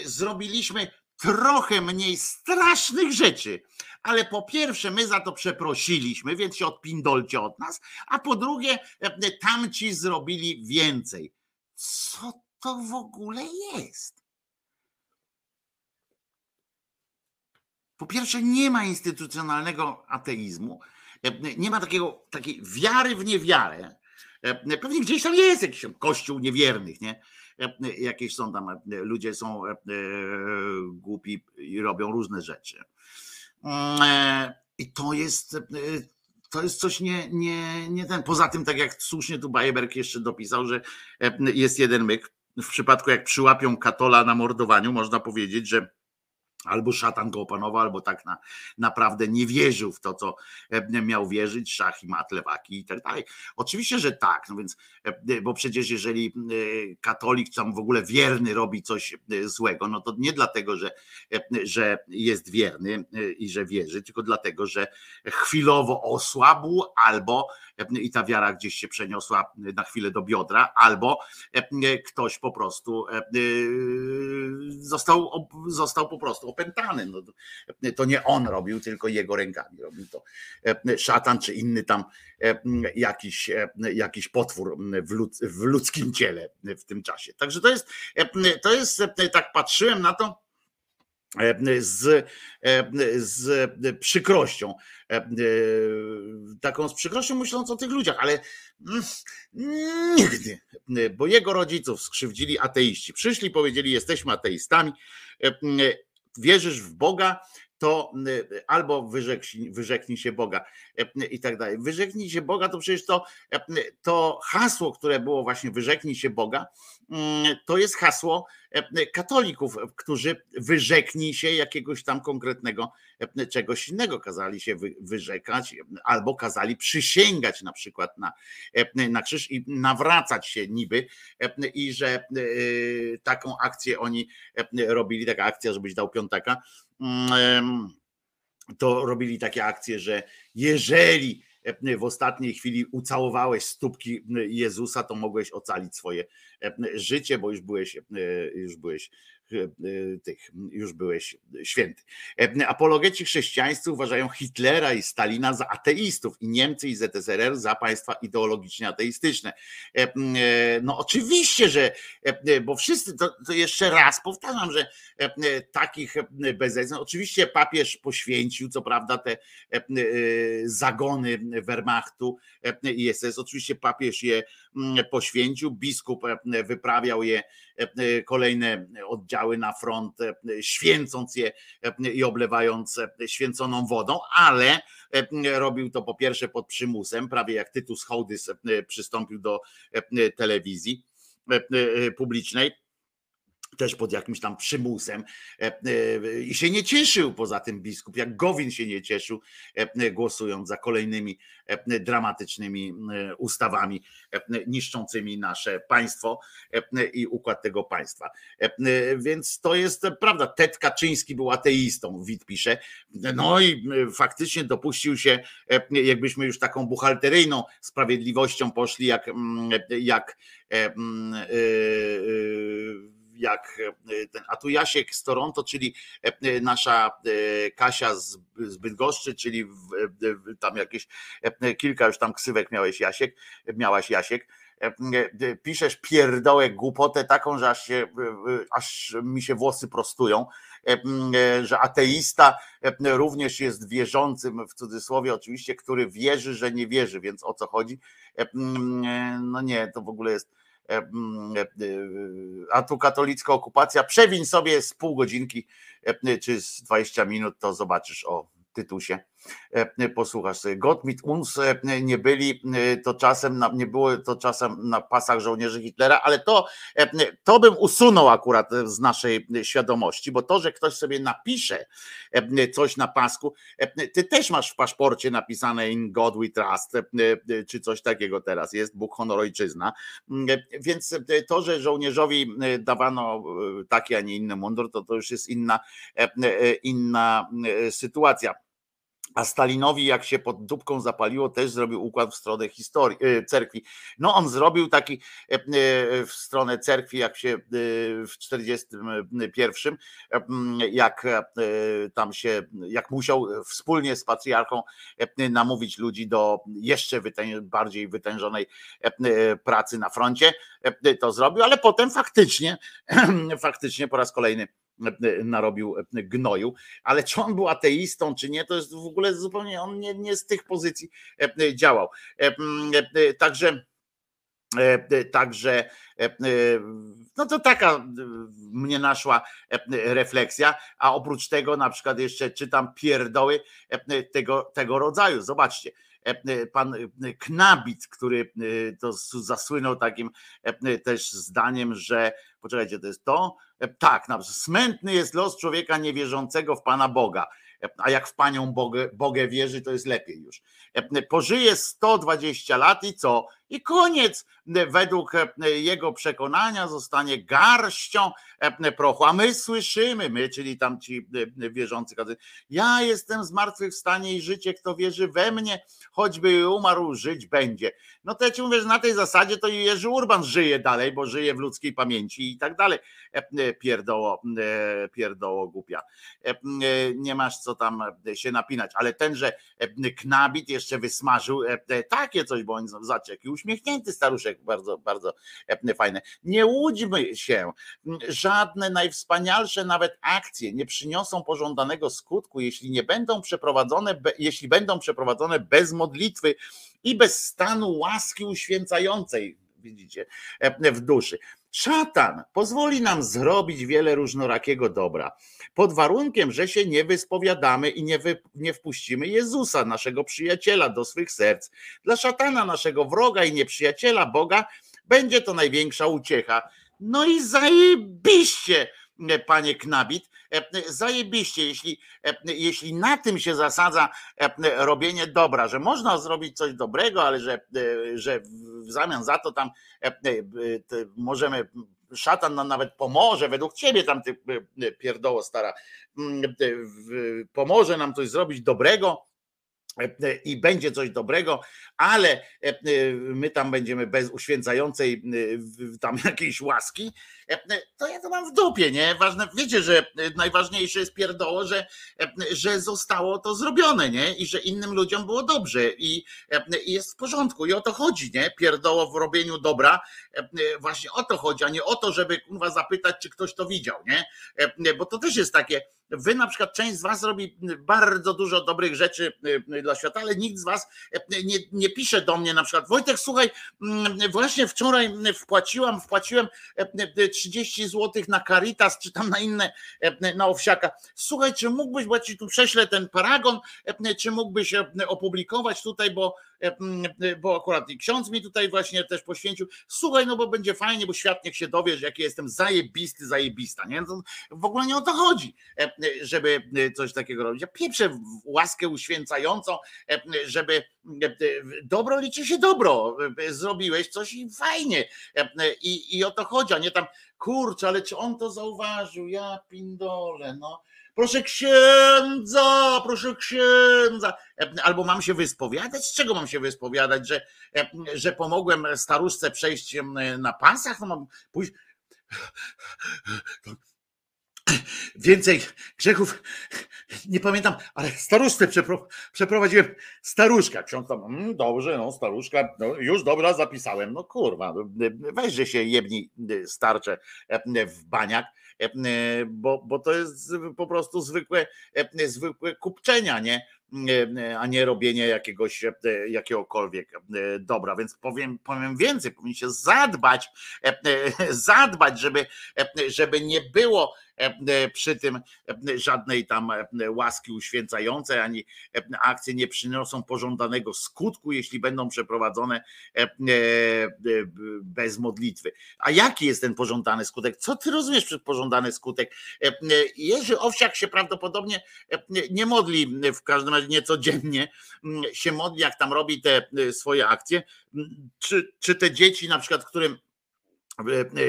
Zrobiliśmy trochę mniej strasznych rzeczy, ale po pierwsze my za to przeprosiliśmy, więc się odpindolcie od nas, a po drugie tamci zrobili więcej. Co to w ogóle jest? Po pierwsze, nie ma instytucjonalnego ateizmu, nie ma takiego, takiej wiary w niewiarę. Pewnie gdzieś tam jest jakiś kościół niewiernych, nie? Jakieś są tam, ludzie są e, głupi i robią różne rzeczy. E, I to jest, e, to jest coś nie, nie, nie ten. Poza tym, tak jak słusznie tu Bajeberg jeszcze dopisał, że jest jeden myk. W przypadku jak przyłapią katola na mordowaniu, można powiedzieć, że albo szatan go opanował, albo tak na, naprawdę nie wierzył w to, co e, miał wierzyć, szach i mat, lewaki i tak dalej. Oczywiście, że tak, no więc, e, bo przecież jeżeli e, katolik tam w ogóle wierny robi coś złego, no to nie dlatego, że, że jest wierny i że wierzy, tylko dlatego, że chwilowo osłabł albo i ta wiara gdzieś się przeniosła na chwilę do biodra, albo ktoś po prostu został, został po prostu opętany. No, to nie on robił, tylko jego rękami robił to szatan czy inny tam jakiś, jakiś potwór w, ludz, w ludzkim ciele w tym czasie. Także to jest, to jest, tak patrzyłem na to, z, z przykrością. Taką z przykrością myśląc o tych ludziach, ale nigdy, bo jego rodziców skrzywdzili ateiści. Przyszli, powiedzieli: Jesteśmy ateistami, wierzysz w Boga, to albo wyrzeknij, się Boga i tak dalej. Wyrzeknij się Boga, to przecież to, to hasło, które było właśnie wyrzeknij się Boga, to jest hasło katolików, którzy wyrzeknij się jakiegoś tam konkretnego czegoś innego, kazali się wyrzekać albo kazali przysięgać na przykład na, na krzyż i nawracać się niby i że taką akcję oni robili, taka akcja, żebyś dał piątaka, to robili takie akcje, że jeżeli w ostatniej chwili ucałowałeś stópki Jezusa, to mogłeś ocalić swoje życie, bo już byłeś, już byłeś tych, już byłeś święty. Apologeci chrześcijańscy uważają Hitlera i Stalina za ateistów i Niemcy i ZSRR za państwa ideologicznie ateistyczne. No oczywiście, że, bo wszyscy, to, to jeszcze raz powtarzam, że takich bezecnych, oczywiście papież poświęcił, co prawda, te zagony Wehrmachtu i SS, oczywiście papież je poświęcił, biskup wyprawiał je kolejne oddziały na front, święcąc je i oblewając święconą wodą, ale robił to po pierwsze pod przymusem, prawie jak Tytus Hołdys przystąpił do telewizji publicznej też pod jakimś tam przymusem i się nie cieszył poza tym biskup, jak Gowin się nie cieszył, głosując za kolejnymi dramatycznymi ustawami niszczącymi nasze państwo i układ tego państwa. Więc to jest prawda. Ted Kaczyński był ateistą, Wit pisze. No i faktycznie dopuścił się, jakbyśmy już taką buchalteryjną sprawiedliwością poszli, jak, jak jak ten, a tu Jasiek z Toronto, czyli nasza Kasia z, Bydgoszczy, czyli tam jakieś kilka już tam ksywek miałeś Jasiek, miałaś Jasiek, e, e, piszesz pierdołę, głupotę taką, że aż, się, e, e, aż mi się włosy prostują, e, e, że ateista e, również jest wierzącym, w cudzysłowie oczywiście, który wierzy, że nie wierzy, więc o co chodzi? E, e, No nie, to w ogóle jest e, e, e, a tu katolicka okupacja, przewiń sobie z pół godzinki e, czy z 20 minut, to zobaczysz o tytusie. E, Posłuchasz sobie. Gott mit uns e, nie byli e, to czasem, na, nie było to czasem na pasach żołnierzy Hitlera, ale to, e, to bym usunął akurat z naszej świadomości, bo to, że ktoś sobie napisze e, coś na pasku, e, ty też masz w paszporcie napisane in God we trust, e, e, czy coś takiego teraz jest, Bóg, honor, ojczyzna, Mm, e, więc e, to, że żołnierzowi e, dawano e, taki, a nie inny mundur, to to już jest inna, e, e, inna e, sytuacja. A Stalinowi, jak się pod dupką zapaliło, też zrobił układ w stronę historii, e, cerkwi. No, on zrobił taki e, e, w stronę cerkwi, jak się e, w 41, e, jak tam się, jak musiał wspólnie z patriarchą namówić ludzi do jeszcze wytę- bardziej wytężonej pracy na froncie, to zrobił, ale potem faktycznie, [CLEARS THROAT] faktycznie po raz kolejny narobił e, gnoju, ale czy on był ateistą, czy nie, to jest w ogóle zupełnie, on nie, nie z tych pozycji e, e, działał. E, e, e, Także E, e, Także e, e, no to taka e, mnie naszła e, refleksja, a oprócz tego na przykład jeszcze czytam pierdoły e, tego, tego rodzaju. Zobaczcie, e, e, pan e, Knabit, który e, to zasłynął takim e, też zdaniem, że poczekajcie, to jest to? E, Tak, smętny jest los człowieka niewierzącego w Pana Boga. E, A jak w panią Bogę, Bogę wierzy, to jest lepiej już. E, Pożyje 120 lat i co? I koniec. Według e, jego przekonania zostanie garścią e, prochu. A my słyszymy, my, czyli tam ci e, wierzący, ja jestem zmartwychwstanie i życie, kto wierzy we mnie, choćby umarł, żyć będzie. No to ja ci mówię, że na tej zasadzie to Jerzy Urban żyje dalej, bo żyje w ludzkiej pamięci i tak dalej. Pierdoło, pierdoło głupia. Nie masz co tam się napinać, ale ten, że Knabit jeszcze wysmażył takie coś, bo on zobaczcie, jaki uśmiechnięty staruszek, bardzo, bardzo e, fajne. Nie łudźmy się, żadne najwspanialsze nawet akcje nie przyniosą pożądanego skutku, jeśli nie będą przeprowadzone, jeśli będą przeprowadzone bez modlitwy i bez stanu łaski uświęcającej, widzicie, e, w duszy. Szatan pozwoli nam zrobić wiele różnorakiego dobra, pod warunkiem, że się nie wyspowiadamy i nie, wy, nie wpuścimy Jezusa, naszego przyjaciela, do swych serc. Dla szatana, naszego wroga i nieprzyjaciela Boga, będzie to największa uciecha. No i zajebiście, panie Knabit, zajebiście, jeśli, e, jeśli na tym się zasadza e, robienie dobra, że można zrobić coś dobrego, ale że, e, że w zamian za to tam e, e, możemy, szatan nam nawet pomoże, według ciebie tam ty e, pierdoło stara, mm, e, pomoże nam coś zrobić dobrego, e, i będzie coś dobrego, ale e, e, my tam będziemy bez uświęcającej e, tam [LAUGHS] jakiejś łaski, e, e, to ja to mam w dupie, nie? Ważne, wiecie, że e, najważniejsze jest pierdoło, że, e, że zostało to zrobione, nie? I że innym ludziom było dobrze i, e, i jest w porządku i o to chodzi, nie? Pierdoło w robieniu dobra, e, e, właśnie o to chodzi, a nie o to, żeby kurwa zapytać, czy ktoś to widział, nie? E, e, Bo to też jest takie, wy na przykład część z was robi bardzo dużo dobrych rzeczy e, dla świata, ale nikt z was e, nie, nie pisze do mnie na przykład, Wojtek, słuchaj, mm, właśnie wczoraj wpłaciłam, wpłaciłem e, e, 30 zł na Caritas, czy tam na inne, e, na Owsiaka. Słuchaj, czy mógłbyś, bo ja ci tu prześlę ten paragon, e, czy mógłbyś e, opublikować tutaj, bo, e, e, bo akurat i ksiądz mi tutaj właśnie też poświęcił. Słuchaj, no bo będzie fajnie, bo świat niech się dowie, że jaki jestem zajebisty, zajebista, nie? To w ogóle nie o to chodzi, e, żeby coś takiego robić. Ja pieprzę łaskę uświęcającą, e, żeby e, dobro liczy się dobro. E, Zrobiłeś coś i fajnie. E, I, i o to chodzi, a nie tam, kurczę, ale czy on to zauważył? Ja pindole, no. Proszę księdza, proszę księdza. Albo mam się wyspowiadać? Z czego mam się wyspowiadać? Że, że pomogłem staruszce przejść na pasach? No mam pójść Więcej grzechów nie pamiętam, ale staruszce przepro, przeprowadziłem. Staruszka, ksiądz tam, mm, dobrze, no staruszka, no, już dobra, zapisałem. No kurwa, no, weź, że się jebni y, starcze w baniak, bo, bo to jest po prostu zwykłe, zwykłe kupczenia, nie? E, a nie robienie jakiegoś, jakiegokolwiek dobra. Więc powiem, powiem więcej, powinniście zadbać, [LAUGHS] zadbać, żeby, żeby nie było przy tym e, żadnej tam e, łaski uświęcającej, ani e, akcje nie przyniosą pożądanego skutku, jeśli będą przeprowadzone e, e, e, bez modlitwy. A jaki jest ten pożądany skutek? Co ty rozumiesz przez pożądany skutek? E, e, Jerzy Owsiak się prawdopodobnie e, nie modli w każdym razie nie codziennie, mm, się modli, jak tam robi te e, swoje akcje. Mm, Czy, czy te dzieci, na przykład, którym e, e,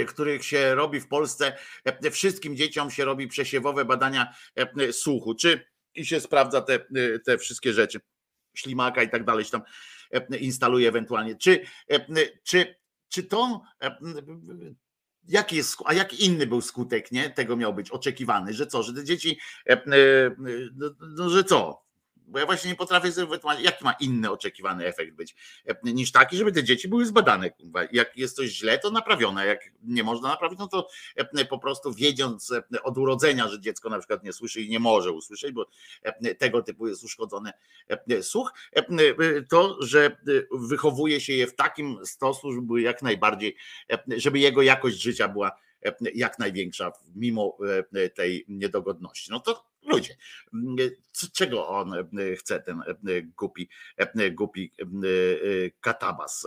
których się robi w Polsce, e, wszystkim dzieciom się robi przesiewowe badania e, słuchu, czy i się sprawdza te, e, te wszystkie rzeczy, ślimaka i tak dalej, się tam e, instaluje ewentualnie. Czy, e, czy, czy to, e, jaki jest, a jaki inny był skutek, nie? Tego miał być oczekiwany, że co, że te dzieci, e, e, no, no, że co? Bo ja właśnie nie potrafię sobie wytłumaczyć, jaki ma inny oczekiwany efekt być, e, niż taki, żeby te dzieci były zbadane. Jak jest coś źle, to naprawione. Jak nie można naprawić, no to e, po prostu wiedząc e, od urodzenia, że dziecko na przykład nie słyszy i nie może usłyszeć, bo tego typu jest uszkodzony słuch, to, że wychowuje się je w takim stosu, żeby jak najbardziej, żeby jego jakość życia była jak największa, mimo tej niedogodności. No to ludzie, czego on e, chce, ten e, głupi, e, głupi katabas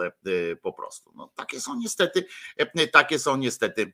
po prostu. No, takie są niestety, takie są niestety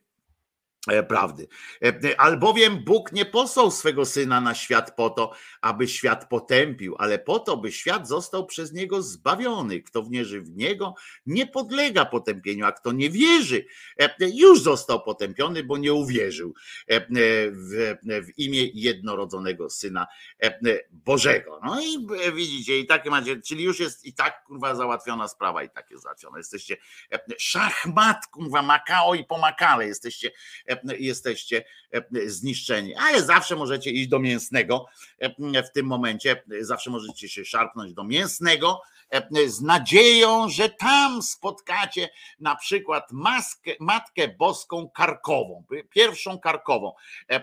prawdy. E, Albowiem Bóg nie posłał swego syna na świat po to, aby świat potępił, ale po to, by świat został przez niego zbawiony. Kto wierzy w niego, nie podlega potępieniu, a kto nie wierzy, e, już został potępiony, bo nie uwierzył e, w, imię jednorodzonego syna e, Bożego. No i e, widzicie, i takie macie, czyli już jest i tak kurwa załatwiona sprawa, i tak jest załatwiona. Jesteście e, szachmat, kurwa, Makao i pomakale, jesteście e, jesteście e, zniszczeni. Ale zawsze możecie iść do mięsnego e, w tym momencie, zawsze możecie się szarpnąć do mięsnego e, z nadzieją, że tam spotkacie na przykład maskę, Matkę Boską Karkową, pierwszą Karkową. E, e,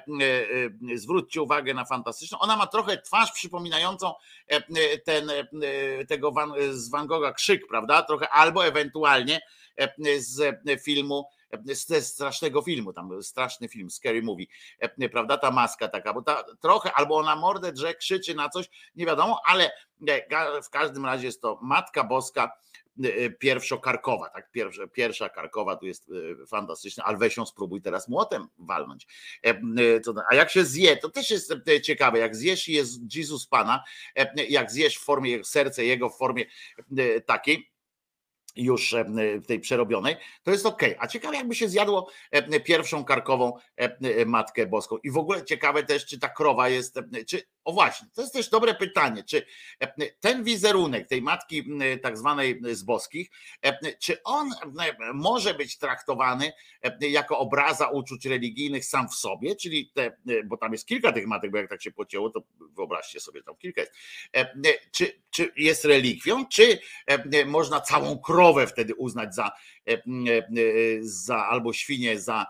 e, Zwróćcie uwagę na fantastyczną. Ona ma trochę twarz przypominającą e, ten, e, tego Van, z Van Gogha krzyk, prawda? Trochę albo ewentualnie e, z filmu ze strasznego filmu, tam straszny film, Scary Movie, e, prawda, ta maska taka, bo ta trochę, albo ona mordę drze, krzyczy na coś, nie wiadomo, ale e, w każdym razie jest to Matka Boska e, pierwszokarkowa, tak, pierwsza, pierwsza karkowa tu jest e, fantastyczna, ale weź ją spróbuj teraz młotem walnąć. E, e, A jak się zje, to też jest e, ciekawe, jak zjesz jest Jezus Pana, e, jak zjesz w formie, serce jego w formie e, takiej, już e, tej przerobionej, to jest ok. A ciekawe, jakby się zjadło e, pierwszą karkową e, Matkę Boską. I w ogóle ciekawe też, czy ta krowa jest, czy, o właśnie, to jest też dobre pytanie, czy e, ten wizerunek tej matki tak zwanej z boskich, e, czy on może być traktowany e, jako obraza uczuć religijnych sam w sobie, czyli te, bo tam jest kilka tych matek, bo jak tak się pocięło, to wyobraźcie sobie, tam kilka jest. Czy, czy jest relikwią, czy można całą krowę wtedy uznać za, za albo świnię za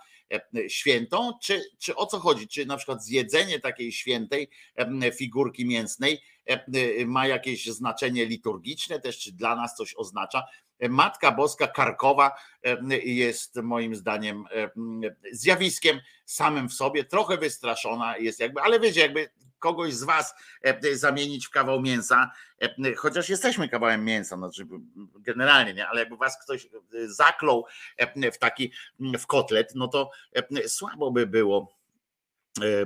świętą, czy, czy o co chodzi? Czy na przykład zjedzenie takiej świętej e, figurki mięsnej e, ma jakieś znaczenie liturgiczne też, czy dla nas coś oznacza? Matka Boska Karkowa e, jest moim zdaniem e, zjawiskiem samym w sobie, trochę wystraszona jest jakby, ale wiecie, jakby kogoś z was e, zamienić w kawał mięsa, e, chociaż jesteśmy kawałem mięsa, znaczy generalnie, nie, ale jakby was ktoś zaklął e, w taki w kotlet, no to e, słabo by było. E, e,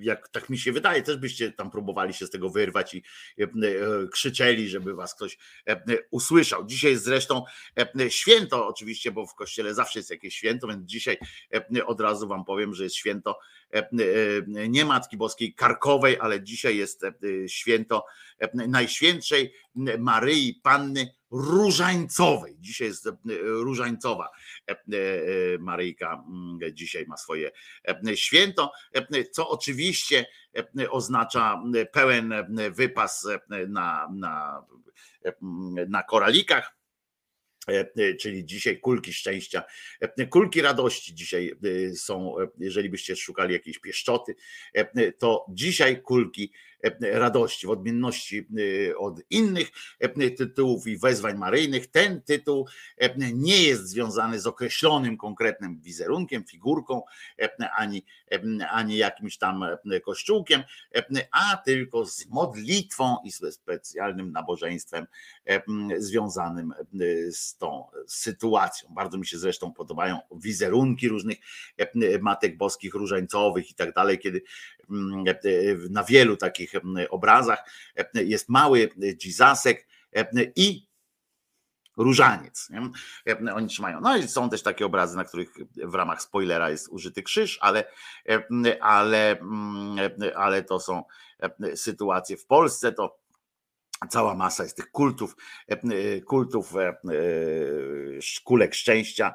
Jak tak mi się wydaje, też byście tam próbowali się z tego wyrwać i e, e, krzyczeli, żeby was ktoś e, usłyszał. Dzisiaj jest zresztą e, święto, oczywiście, bo w kościele zawsze jest jakieś święto, więc dzisiaj e, od razu wam powiem, że jest święto e, e, nie Matki Boskiej Karkowej, ale dzisiaj jest e, święto e, Najświętszej Maryi Panny różańcowej. Dzisiaj jest e, różańcowa. E, e, Maryjka mm, dzisiaj ma swoje e, święto, e, co oczywiście e, oznacza pełen e, wypas e, na, na, e, na koralikach. E, e, Czyli dzisiaj kulki szczęścia, e, kulki radości dzisiaj są, jeżeli byście szukali jakiejś pieszczoty, to dzisiaj kulki radości, w odmienności e, od innych e, tytułów i wezwań maryjnych. Ten tytuł e, nie jest związany z określonym konkretnym wizerunkiem, figurką, e, ani, e, ani jakimś tam e, kościółkiem, e, a tylko z modlitwą i ze specjalnym nabożeństwem e, związanym e, z tą sytuacją. Bardzo mi się zresztą podobają wizerunki różnych e, matek boskich, różańcowych i tak dalej, kiedy e, na wielu takich obrazach e, jest mały dzizasek e, i różaniec. Nie? E, Oni trzymają. No i są też takie obrazy, na których w ramach spoilera jest użyty krzyż, ale, e, ale, e, ale to są e, sytuacje w Polsce, to cała masa jest tych kultów, e, e, kultów e, kulek szczęścia.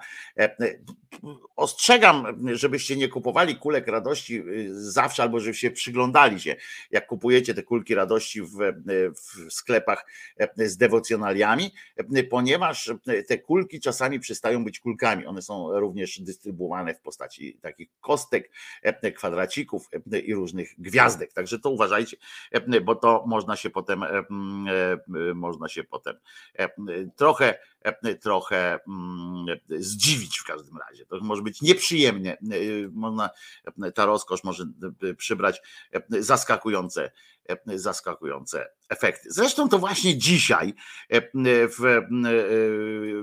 Ostrzegam, żebyście nie kupowali kulek radości e, zawsze, albo żebyście przyglądali się, jak kupujecie te kulki radości w, w sklepach z dewocjonaliami, ponieważ te kulki czasami przestają być kulkami. One są również dystrybuowane w postaci takich kostek, kwadracików i różnych gwiazdek. Także to uważajcie, bo to można się potem można się potem e, trochę e, trochę mm, zdziwić w każdym razie. To może być nieprzyjemnie. E, Można, ta rozkosz może e, przybrać e, zaskakujące, e, zaskakujące efekty. Zresztą to właśnie dzisiaj e, w, e,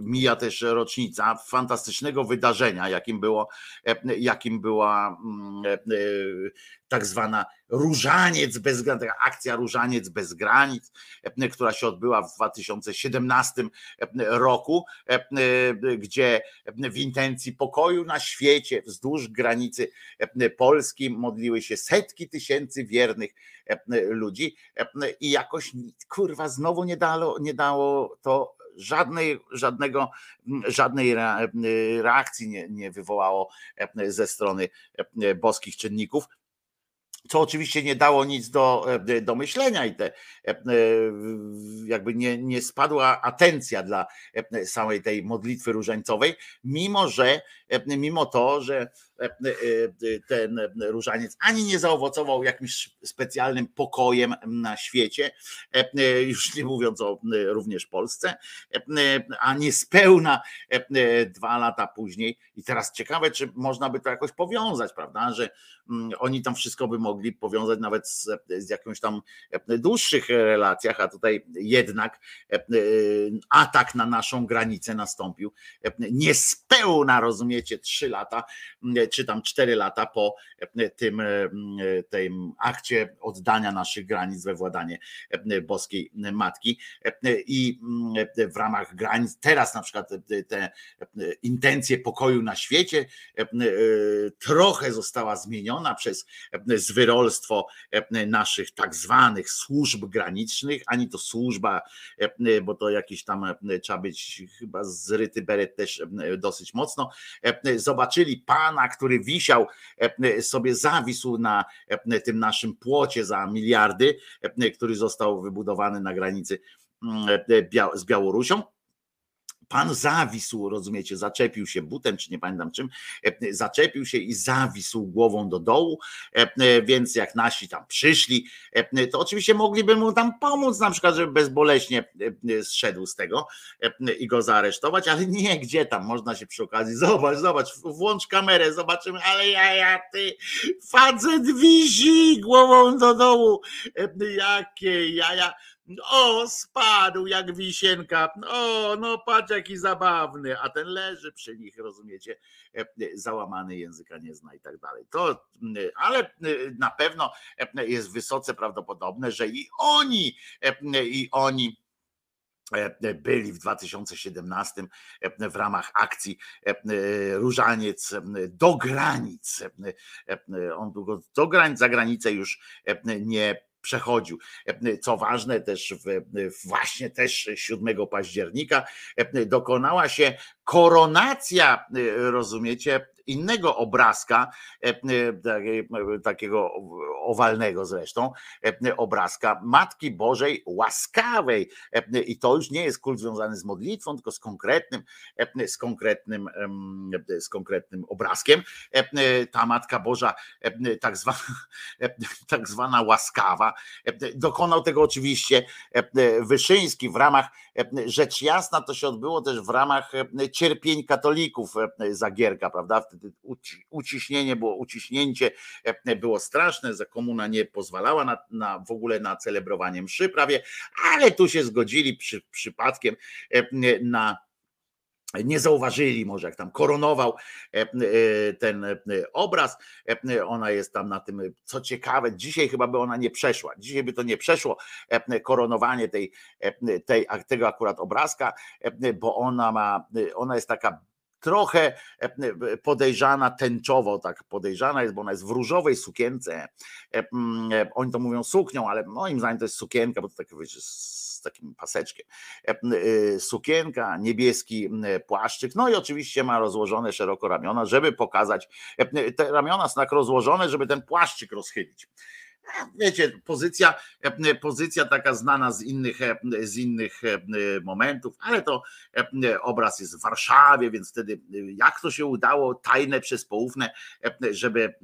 mija też rocznica fantastycznego wydarzenia, jakim było, e, jakim była mm, e, tak zwana Różaniec bez granic, akcja Różaniec bez granic, e, która się odbyła w 2017 roku, e, gdzie w intencji pokoju na świecie, wzdłuż granicy e, Polski modliły się setki tysięcy wiernych e, ludzi e, i jakoś kurwa znowu nie dało, nie dało to żadnej, żadnego, żadnej rea- reakcji nie, nie wywołało e, ze strony e, boskich czynników co oczywiście nie dało nic do, e, do myślenia i te e, jakby nie, nie spadła atencja dla e, samej tej modlitwy różańcowej, mimo że mimo to, że ten różaniec ani nie zaowocował jakimś specjalnym pokojem na świecie, już nie mówiąc o również Polsce, a niespełna dwa lata później. I teraz ciekawe, czy można by to jakoś powiązać, prawda, że mm, oni tam wszystko by mogli powiązać nawet z, z jakąś tam dłuższych relacjach, a tutaj jednak atak na naszą granicę nastąpił niespełna, rozumiecie, trzy lata, czy tam cztery lata po tym, tym akcie oddania naszych granic we władanie boskiej matki i w ramach granic teraz na przykład te intencje pokoju na świecie trochę została zmieniona przez zwyrolstwo naszych tak zwanych służb granicznych, ani to służba, bo to jakiś tam trzeba być chyba zryty beret też dosyć mocno. Zobaczyli pana, który wisiał sobie zawisł na tym naszym płocie za miliardy, który został wybudowany na granicy z Białorusią Pan zawisł, rozumiecie, zaczepił się butem, czy nie pamiętam czym, e, zaczepił się i zawisł głową do dołu, e, e, więc jak nasi tam przyszli, to oczywiście mogliby mu tam pomóc, na przykład, żeby bezboleśnie zszedł z tego i go zaaresztować, ale nie, gdzie tam, można się przy okazji, [LAUGHS] zobacz, zobacz, włącz kamerę, zobaczymy, ale ja, ja, ty, facet wisi głową do dołu, jakie jaja, o, spadł jak wisienka. O, no patrz jaki zabawny. A ten leży przy nich, rozumiecie, e, załamany języka nie zna i tak dalej. To, ale e, na pewno e, jest wysoce prawdopodobne, że i oni, i oni byli w 2017 w ramach akcji Różaniec do granic. On długo do granic, za granicę już nie przechodził. E, Co ważne, też w- właśnie też 7 października e, dokonała się koronacja, e, rozumiecie, innego obrazka, e, e, e, takiego owalnego zresztą, obrazka Matki Bożej Łaskawej. I to już nie jest kult związany z modlitwą, tylko z konkretnym, z konkretnym, z konkretnym obrazkiem. Ta Matka Boża, tak zwana, [LAUGHS] tak zwana łaskawa, dokonał tego oczywiście Wyszyński w ramach, rzecz jasna, to się odbyło też w ramach cierpień katolików e, Zagierka, prawda? Wtedy uci- uciśnienie było, uciśnięcie e, było straszne, za komuna nie pozwalała na, na w ogóle na celebrowanie mszy prawie, ale tu się zgodzili przy, przypadkiem e, na nie zauważyli może jak tam koronował e, e, ten e, obraz, ona jest tam na tym, co ciekawe, dzisiaj chyba by ona nie przeszła, dzisiaj by to nie przeszło koronowanie tej, tej, tego akurat obrazka, bo ona ma, ona jest taka trochę e, podejrzana tęczowo, tak podejrzana jest, bo ona jest w różowej sukience. E, e, Oni to mówią suknią, ale moim zdaniem to jest sukienka, bo to tak wiecie, z takim paseczkiem. E, Sukienka, niebieski płaszczyk, no i oczywiście ma rozłożone szeroko ramiona, żeby pokazać, te ramiona są tak rozłożone, żeby ten płaszczyk rozchylić. Wiecie, pozycja, e, pozycja taka znana z innych, e, z innych e, momentów, ale to obraz jest w Warszawie, więc wtedy jak to się udało, tajne przez poufne, żeby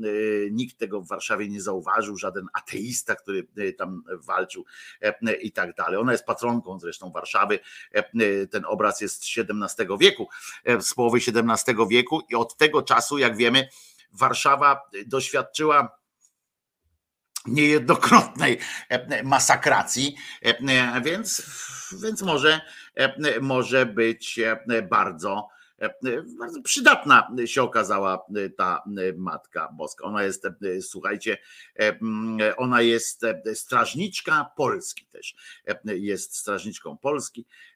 nikt tego w Warszawie nie zauważył, żaden ateista, który tam walczył i tak dalej. Ona jest patronką zresztą Warszawy. Ten obraz jest z XVII wieku, z połowy XVII wieku i od tego czasu, jak wiemy, Warszawa doświadczyła niejednokrotnej e, masakracji, e, więc, więc może, e, może być e, bardzo, e, bardzo przydatna się okazała e, ta e, Matka Boska. Ona jest, e, słuchajcie, e, ona jest e, strażniczka Polski też. E, Jest strażniczką Polski e,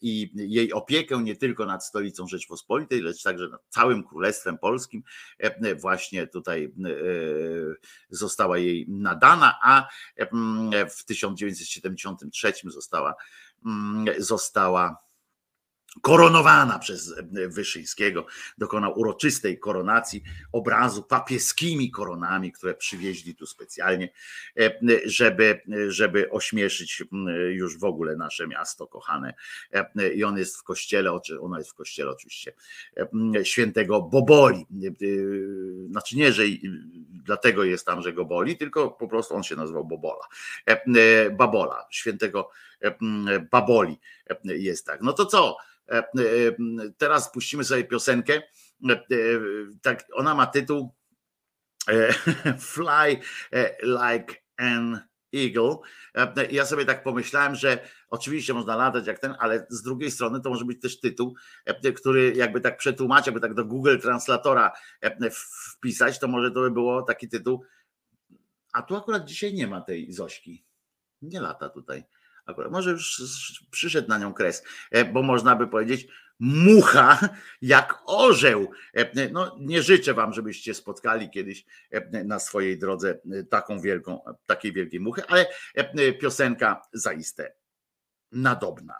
i jej opiekę nie tylko nad stolicą Rzeczpospolitej, lecz także nad całym Królestwem Polskim e, właśnie tutaj e, została jej nadana, a mm, w 1973 została, mm, została koronowana przez Wyszyńskiego, dokonał uroczystej koronacji obrazu papieskimi koronami, które przywieźli tu specjalnie, e, żeby, żeby ośmieszyć już w ogóle nasze miasto kochane. E, I on jest w kościele, ona jest w kościele oczywiście e, świętego Boboli. E, Znaczy nie, że dlatego jest tam, że go boli, tylko po prostu on się nazywał Bobola. E, e, Babola, świętego e, Baboli e, jest tak. No to co? E, e, Teraz puścimy sobie piosenkę. E, e, Tak, ona ma tytuł e, [LAUGHS] Fly e, Like an Eagle. E, Ja sobie tak pomyślałem, że oczywiście można latać jak ten, ale z drugiej strony to może być też tytuł, e, który jakby tak przetłumaczyć, jakby tak do Google Translatora e, wpisać, to może to by było taki tytuł. A tu akurat dzisiaj nie ma tej Zośki. Nie lata tutaj. Akurat może już przyszedł na nią kres, e, bo można by powiedzieć mucha jak orzeł. E, No nie życzę wam, żebyście spotkali kiedyś e, na swojej drodze e, taką wielką, takiej wielkiej muchy, ale e, piosenka zaiste nadobna.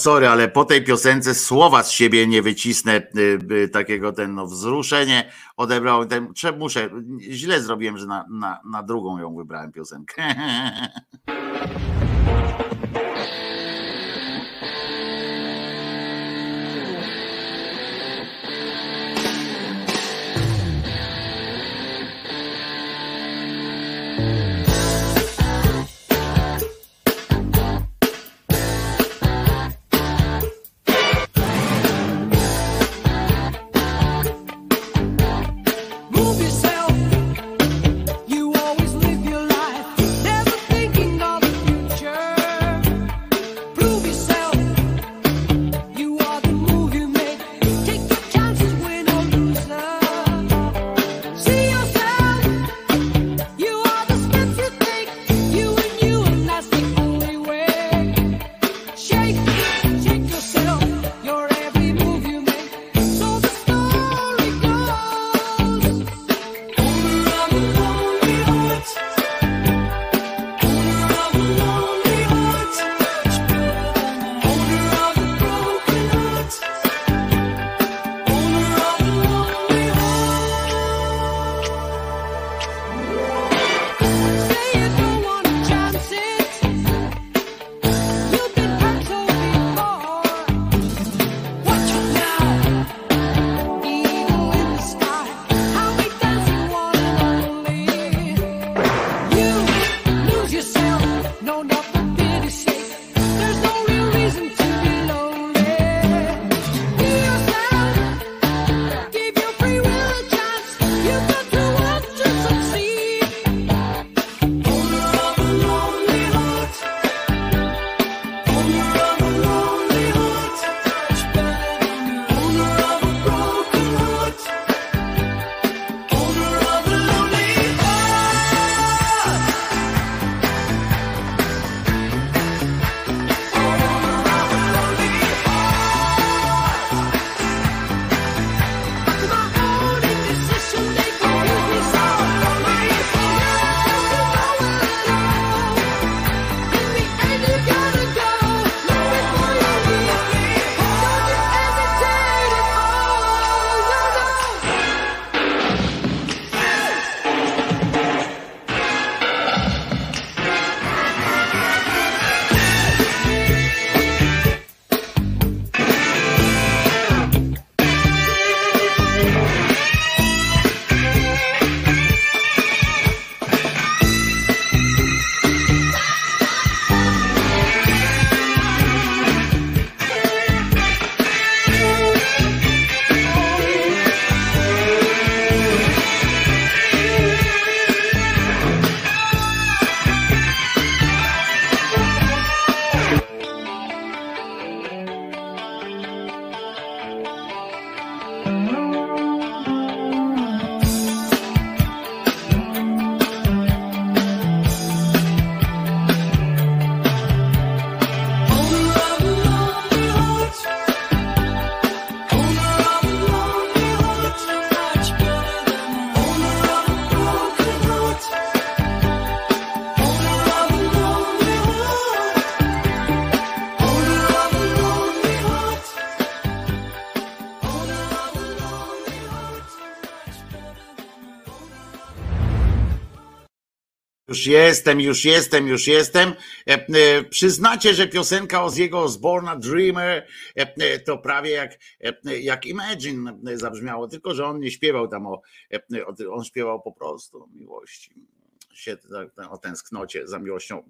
Sorry, ale po tej piosence słowa z siebie nie wycisnę y, takiego ten no, wzruszenie odebrałem. Ten, muszę, źle zrobiłem, że na, na, na drugą ją wybrałem piosenkę. [LAUGHS] Już jestem, już jestem, już jestem. E, e, Przyznacie, że piosenka Ozziego Osborna Dreamer e, to prawie jak, jak Imagine zabrzmiało, tylko że on nie śpiewał tam o, o on śpiewał po prostu o miłości, o tęsknocie za miłością.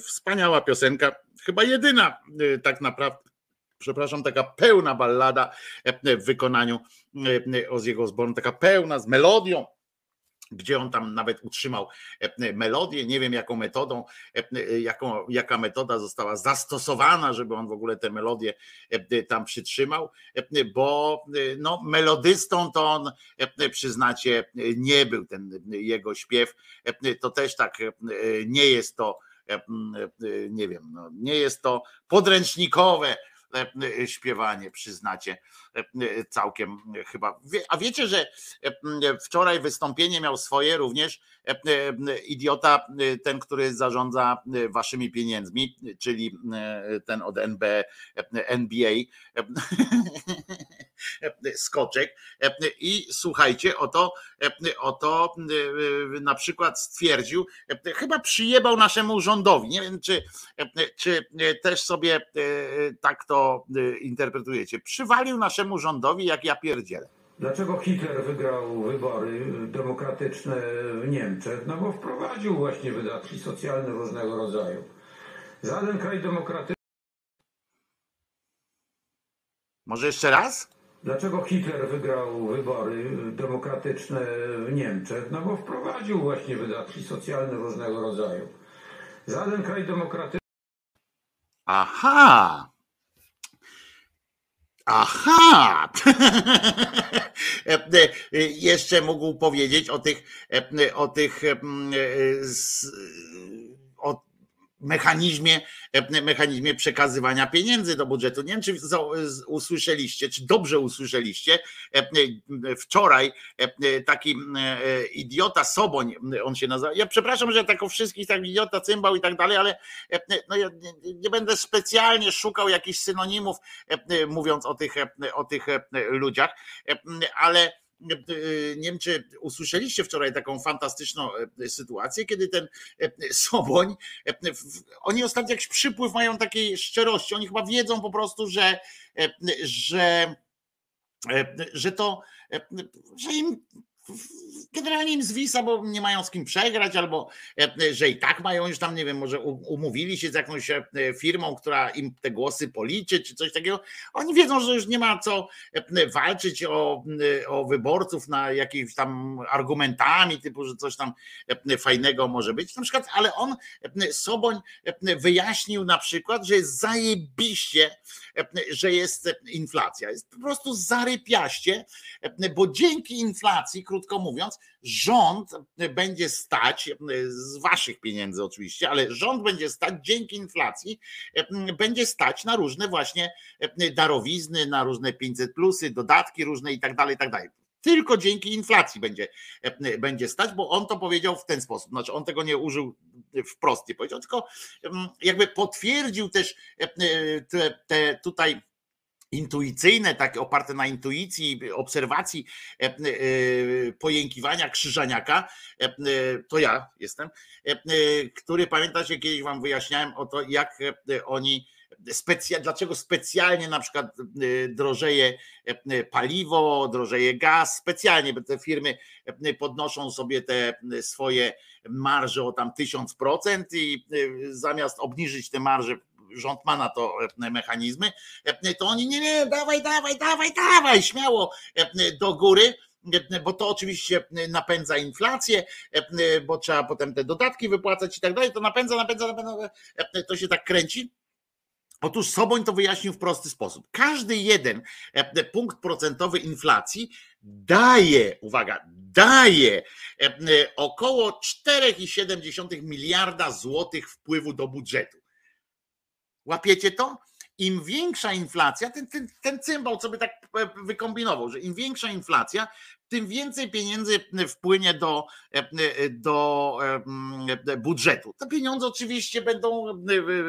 Wspaniała piosenka, chyba jedyna tak naprawdę przepraszam, taka pełna ballada w wykonaniu e, Ozziego Osborna, taka pełna z melodią, gdzie on tam nawet utrzymał e, melodię. Nie wiem, jaką metodą, e, jaką, jaka metoda została zastosowana, żeby on w ogóle tę melodię e, tam przytrzymał, e, bo e, no, melodystą to on, e, przyznacie, nie był ten jego śpiew. E, To też tak e, nie jest to, e, nie wiem, no, nie jest to podręcznikowe e, e, śpiewanie, przyznacie, e, e, całkiem e, chyba. A wiecie, że e, wczoraj wystąpienie miał swoje również e, e, idiota, e, ten, który zarządza e, waszymi pieniędzmi, czyli e, ten od NB, e, NBA, e, [LAUGHS] skoczek. E, I słuchajcie, oto, e, oto e, na przykład stwierdził, e, chyba przyjebał naszemu rządowi. Nie wiem, czy, e, czy też sobie e, tak to e, interpretujecie. Przywalił naszemu rządowi, jak ja pierdzielę. Dlaczego Hitler wygrał wybory demokratyczne w Niemczech? No bo wprowadził właśnie wydatki socjalne różnego rodzaju. Żaden kraj demokratyczny. Może jeszcze raz? Dlaczego Hitler wygrał wybory demokratyczne w Niemczech? No bo wprowadził właśnie wydatki socjalne różnego rodzaju. Żaden kraj demokratyczny. Aha! Aha! [LAUGHS] Jeszcze mógł powiedzieć o tych, o tych, mm, z- o mechanizmie, mechanizmie przekazywania pieniędzy do budżetu. Nie wiem, czy usłyszeliście, czy dobrze usłyszeliście. Wczoraj taki idiota Soboń, on się nazywa. Ja przepraszam, że tak o wszystkich tak idiota, cymbał i tak dalej, ale no ja nie będę specjalnie szukał jakichś synonimów, mówiąc o tych, o tych ludziach, ale nie wiem, czy usłyszeliście wczoraj taką fantastyczną sytuację, kiedy ten Soboń, oni ostatnio jakiś przypływ mają takiej szczerości, oni chyba wiedzą po prostu, że, że, że to, że im generalnie im zwisa, bo nie mają z kim przegrać, albo że i tak mają już tam, nie wiem, może umówili się z jakąś e, firmą, która im te głosy policzy, czy coś takiego. Oni wiedzą, że już nie ma co e, walczyć o, o wyborców na jakimiś tam argumentami, typu, że coś tam e, fajnego może być. Na przykład, ale on, e, Soboń, e, wyjaśnił na przykład, że jest zajebiście, e, że jest inflacja. Jest po prostu zarypiaście, bo dzięki inflacji, krótko mówiąc, rząd będzie stać, z waszych pieniędzy oczywiście, ale rząd będzie stać dzięki inflacji, będzie stać na różne właśnie darowizny, na różne 500 plusy, dodatki różne i tak dalej, i tak dalej. Tylko dzięki inflacji będzie, będzie stać, bo on to powiedział w ten sposób. Znaczy, on tego nie użył wprost, nie powiedział, tylko em, jakby potwierdził też e, te, te tutaj intuicyjne, takie oparte na intuicji, obserwacji, e, e, pojękiwania Krzyżaniaka, e, e, to ja jestem, e, e, który pamiętacie, kiedyś wam wyjaśniałem o to, jak e, oni specja, dlaczego specjalnie na przykład e, drożeje e, paliwo, drożeje gaz, specjalnie, te firmy podnoszą sobie te swoje marże o tam 1000% i zamiast obniżyć te marże, rząd ma na to mechanizmy, to oni nie, nie, dawaj, dawaj, dawaj, dawaj, śmiało do góry, bo to oczywiście napędza inflację, bo trzeba potem te dodatki wypłacać i tak dalej, to napędza, napędza, napędza, to się tak kręci. Otóż Soboń to wyjaśnił w prosty sposób. Każdy jeden e, punkt procentowy inflacji daje, uwaga, daje e, około 4,7 miliarda złotych wpływu do budżetu. Łapiecie to? Im większa inflacja, ten, ten, ten cymbał, by tak e, wykombinował, że im większa inflacja, tym więcej pieniędzy wpłynie do, e, e, do e, budżetu. Te pieniądze oczywiście będą, e,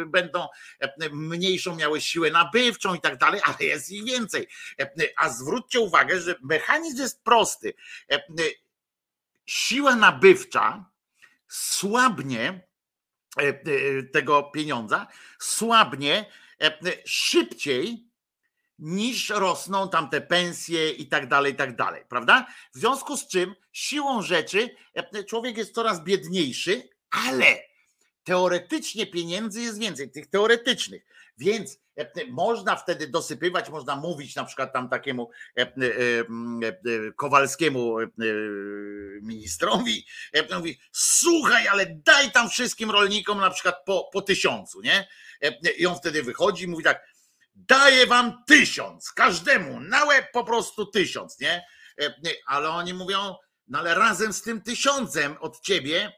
będą e, mniejszą miały siłę nabywczą i tak dalej, ale jest ich więcej. E, A zwróćcie uwagę, że mechanizm jest prosty. E, e, Siła nabywcza słabnie e, e, tego pieniądza, słabnie e, szybciej niż rosną tam te pensje i tak dalej, i tak dalej, prawda? W związku z czym siłą rzeczy e, człowiek jest coraz biedniejszy, ale teoretycznie pieniędzy jest więcej, tych teoretycznych, więc e, można wtedy dosypywać, można mówić na przykład tam takiemu e, Kowalskiemu ministrowi, e, mówi, słuchaj, ale daj tam wszystkim rolnikom na przykład po, po tysiącu, nie? I on wtedy wychodzi i mówi tak, daję wam tysiąc, każdemu, na łeb po prostu tysiąc, nie? E, Ale oni mówią, no ale razem z tym tysiącem od ciebie,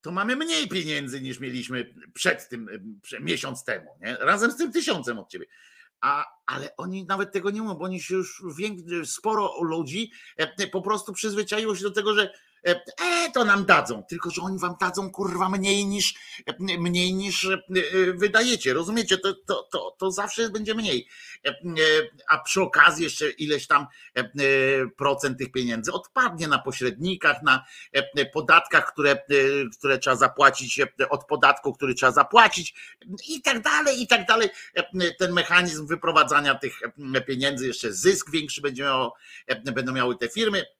to mamy mniej pieniędzy niż mieliśmy przed tym, prze- miesiąc temu, nie? razem z tym tysiącem od ciebie. A, ale oni nawet tego nie mówią, bo oni się już sporo ludzi e, po prostu przyzwyczaiło się do tego, że e, e, to nam dadzą, tylko że oni wam dadzą kurwa mniej niż e, mniej niż e, wydajecie. Rozumiecie? To, to, to, to zawsze będzie mniej. A przy okazji jeszcze ileś tam procent tych pieniędzy odpadnie na pośrednikach, na podatkach, które, które trzeba zapłacić, od podatku, który trzeba zapłacić i tak dalej, i tak dalej. Ten mechanizm wyprowadzania tych pieniędzy, jeszcze zysk większy będzie miało, będą miały te firmy.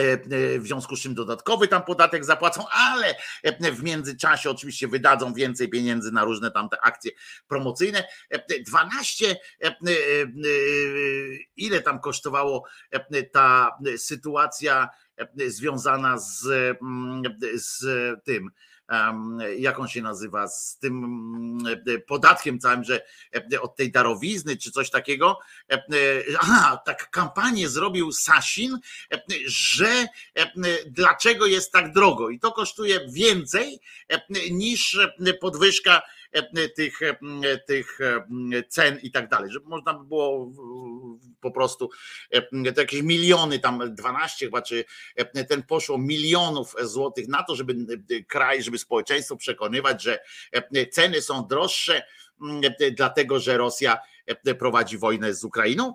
E, e, W związku z czym dodatkowy tam podatek zapłacą, ale e, w międzyczasie oczywiście wydadzą więcej pieniędzy na różne tam te akcje promocyjne. E, 12, e, e, e, ile tam kosztowało ta sytuacja związana z, mm, z tym, jak on się nazywa, z tym podatkiem całym, że od tej darowizny czy coś takiego. Aha, tak kampanię zrobił Sasin, że dlaczego jest tak drogo i to kosztuje więcej niż podwyżka tych, e, tych e, cen i tak dalej, żeby można by było po prostu e, to jakieś miliony, tam 12 chyba, czy e, ten poszło milionów złotych na to, żeby e, kraj, żeby społeczeństwo przekonywać, że e, ceny są droższe, e, dlatego że Rosja e, prowadzi wojnę z Ukrainą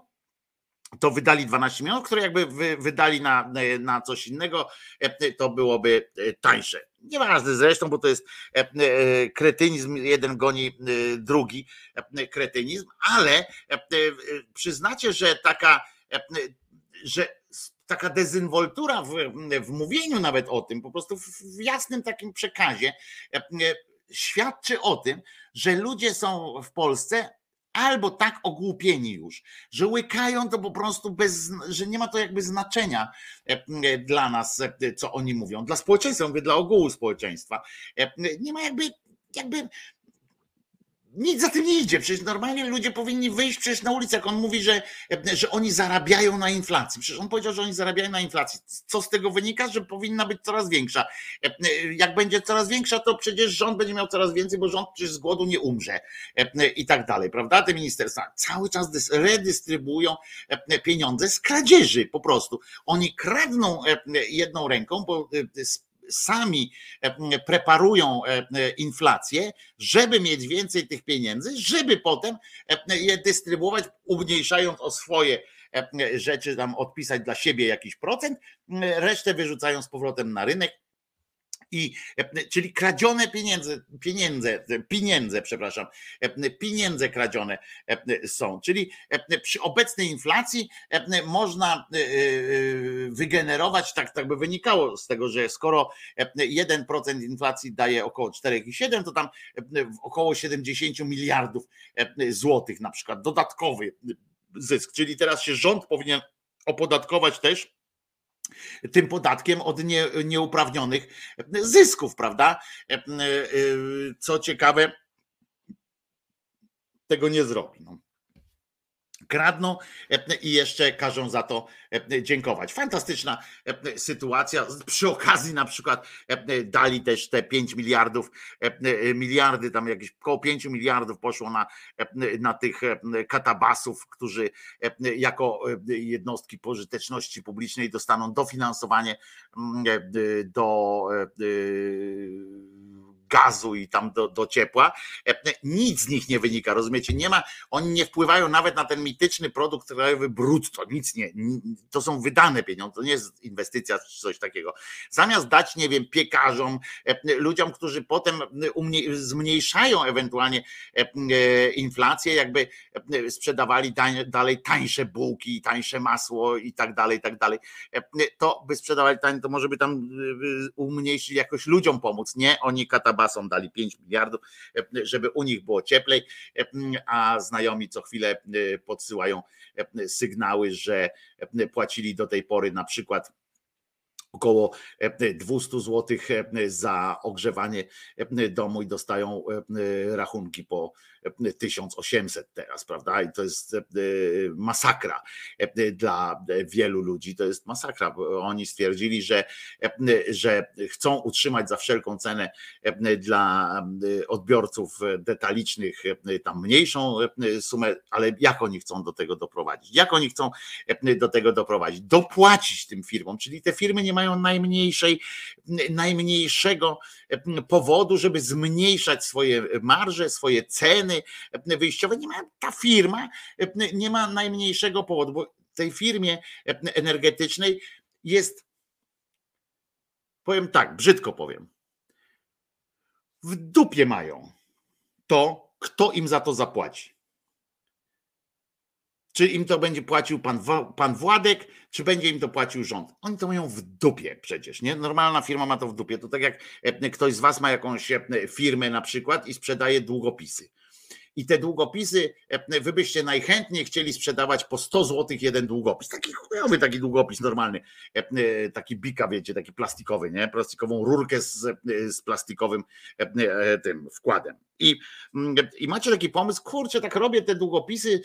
to wydali 12 milionów, które jakby wy, wydali na, na coś innego, e, to byłoby e, tańsze. Nieważne zresztą, bo to jest e, e, kretynizm, jeden goni e, drugi e, kretynizm, ale e, e, przyznacie, że taka, e, że taka dezynwoltura w, w mówieniu nawet o tym, po prostu w, jasnym takim przekazie, e, e, świadczy o tym, że ludzie są w Polsce albo tak ogłupieni już, że łykają to po prostu bez, że nie ma to jakby znaczenia e, e, dla nas, e, co oni mówią, dla społeczeństwa, mówię dla ogółu społeczeństwa. Nie ma jakby, jakby nic za tym nie idzie. Przecież normalnie ludzie powinni wyjść przecież na ulicę, jak on mówi, że, że oni zarabiają na inflacji. Przecież on powiedział, że oni zarabiają na inflacji. Co z tego wynika? Że powinna być coraz większa. Jak będzie coraz większa, to przecież rząd będzie miał coraz więcej, bo rząd przecież z głodu nie umrze i tak dalej, prawda? Te ministerstwa cały czas dys- redystrybuują pieniądze z kradzieży po prostu. Oni kradną jedną ręką, bo sami preparują inflację, żeby mieć więcej tych pieniędzy, żeby potem je dystrybuować, umniejszając o swoje rzeczy, tam odpisać dla siebie jakiś procent, resztę wyrzucają z powrotem na rynek. I, czyli kradzione pieniądze, pieniądze, pieniądze, przepraszam, pieniądze kradzione są. Czyli przy obecnej inflacji można wygenerować, tak, tak by wynikało z tego, że skoro 1% inflacji daje około 4,7, to tam około 70 miliardów złotych na przykład dodatkowy zysk. Czyli teraz się rząd powinien opodatkować też tym podatkiem od nie, nieuprawnionych zysków, prawda? Co ciekawe, tego nie zrobi. No. Kradną i jeszcze każą za to dziękować. Fantastyczna sytuacja. Przy okazji na przykład dali też te 5 miliardów, miliardy, tam jakieś około 5 miliardów poszło na, na tych katabasów, którzy jako jednostki pożyteczności publicznej dostaną dofinansowanie do gazu i tam do, do ciepła. Nic z nich nie wynika, rozumiecie? Nie ma, oni nie wpływają nawet na ten mityczny produkt krajowy brutto, nic nie. To są wydane pieniądze, to nie jest inwestycja czy coś takiego. Zamiast dać, nie wiem, piekarzom, ludziom, którzy potem zmniejszają ewentualnie inflację, jakby sprzedawali tań, dalej tańsze bułki, tańsze masło i tak dalej, i tak dalej, to by sprzedawali tańsze, to może by tam umniejszyć jakoś ludziom pomóc. Nie, oni katabasom dali 5 miliardów, żeby u nich było cieplej, a znajomi co chwilę podsyłają sygnały, że płacili do tej pory na przykład około e, 200 zł za ogrzewanie e, domu i dostają e, rachunki po e, 1800 teraz, prawda? I to jest e, masakra e, dla wielu ludzi. To jest masakra. bo Oni stwierdzili, że, e, że chcą utrzymać za wszelką cenę e, dla e, odbiorców detalicznych e, tam mniejszą e, sumę, ale jak oni chcą do tego doprowadzić? Jak oni chcą e, do tego doprowadzić? Dopłacić tym firmom, czyli te firmy nie mają najmniejszej, najmniejszego e, powodu, żeby zmniejszać swoje marże, swoje ceny e, wyjściowe. Nie ma, ta firma e, nie ma najmniejszego powodu, bo tej firmie e, energetycznej jest, powiem tak, brzydko powiem, w dupie mają to, kto im za to zapłaci. Czy im to będzie płacił pan, pan Władek, czy będzie im to płacił rząd? Oni to mają w dupie przecież, nie? Normalna firma ma to w dupie. To tak jak ktoś z was ma jakąś firmę na przykład i sprzedaje długopisy. I te długopisy, e, wy byście najchętniej chcieli sprzedawać po 100 zł jeden długopis. Taki chujowy taki długopis normalny. E, e, Taki bika, wiecie, taki plastikowy, nie? Plastikową rurkę z, z plastikowym tym wkładem. I, mm, I macie taki pomysł, kurczę, tak robię te długopisy,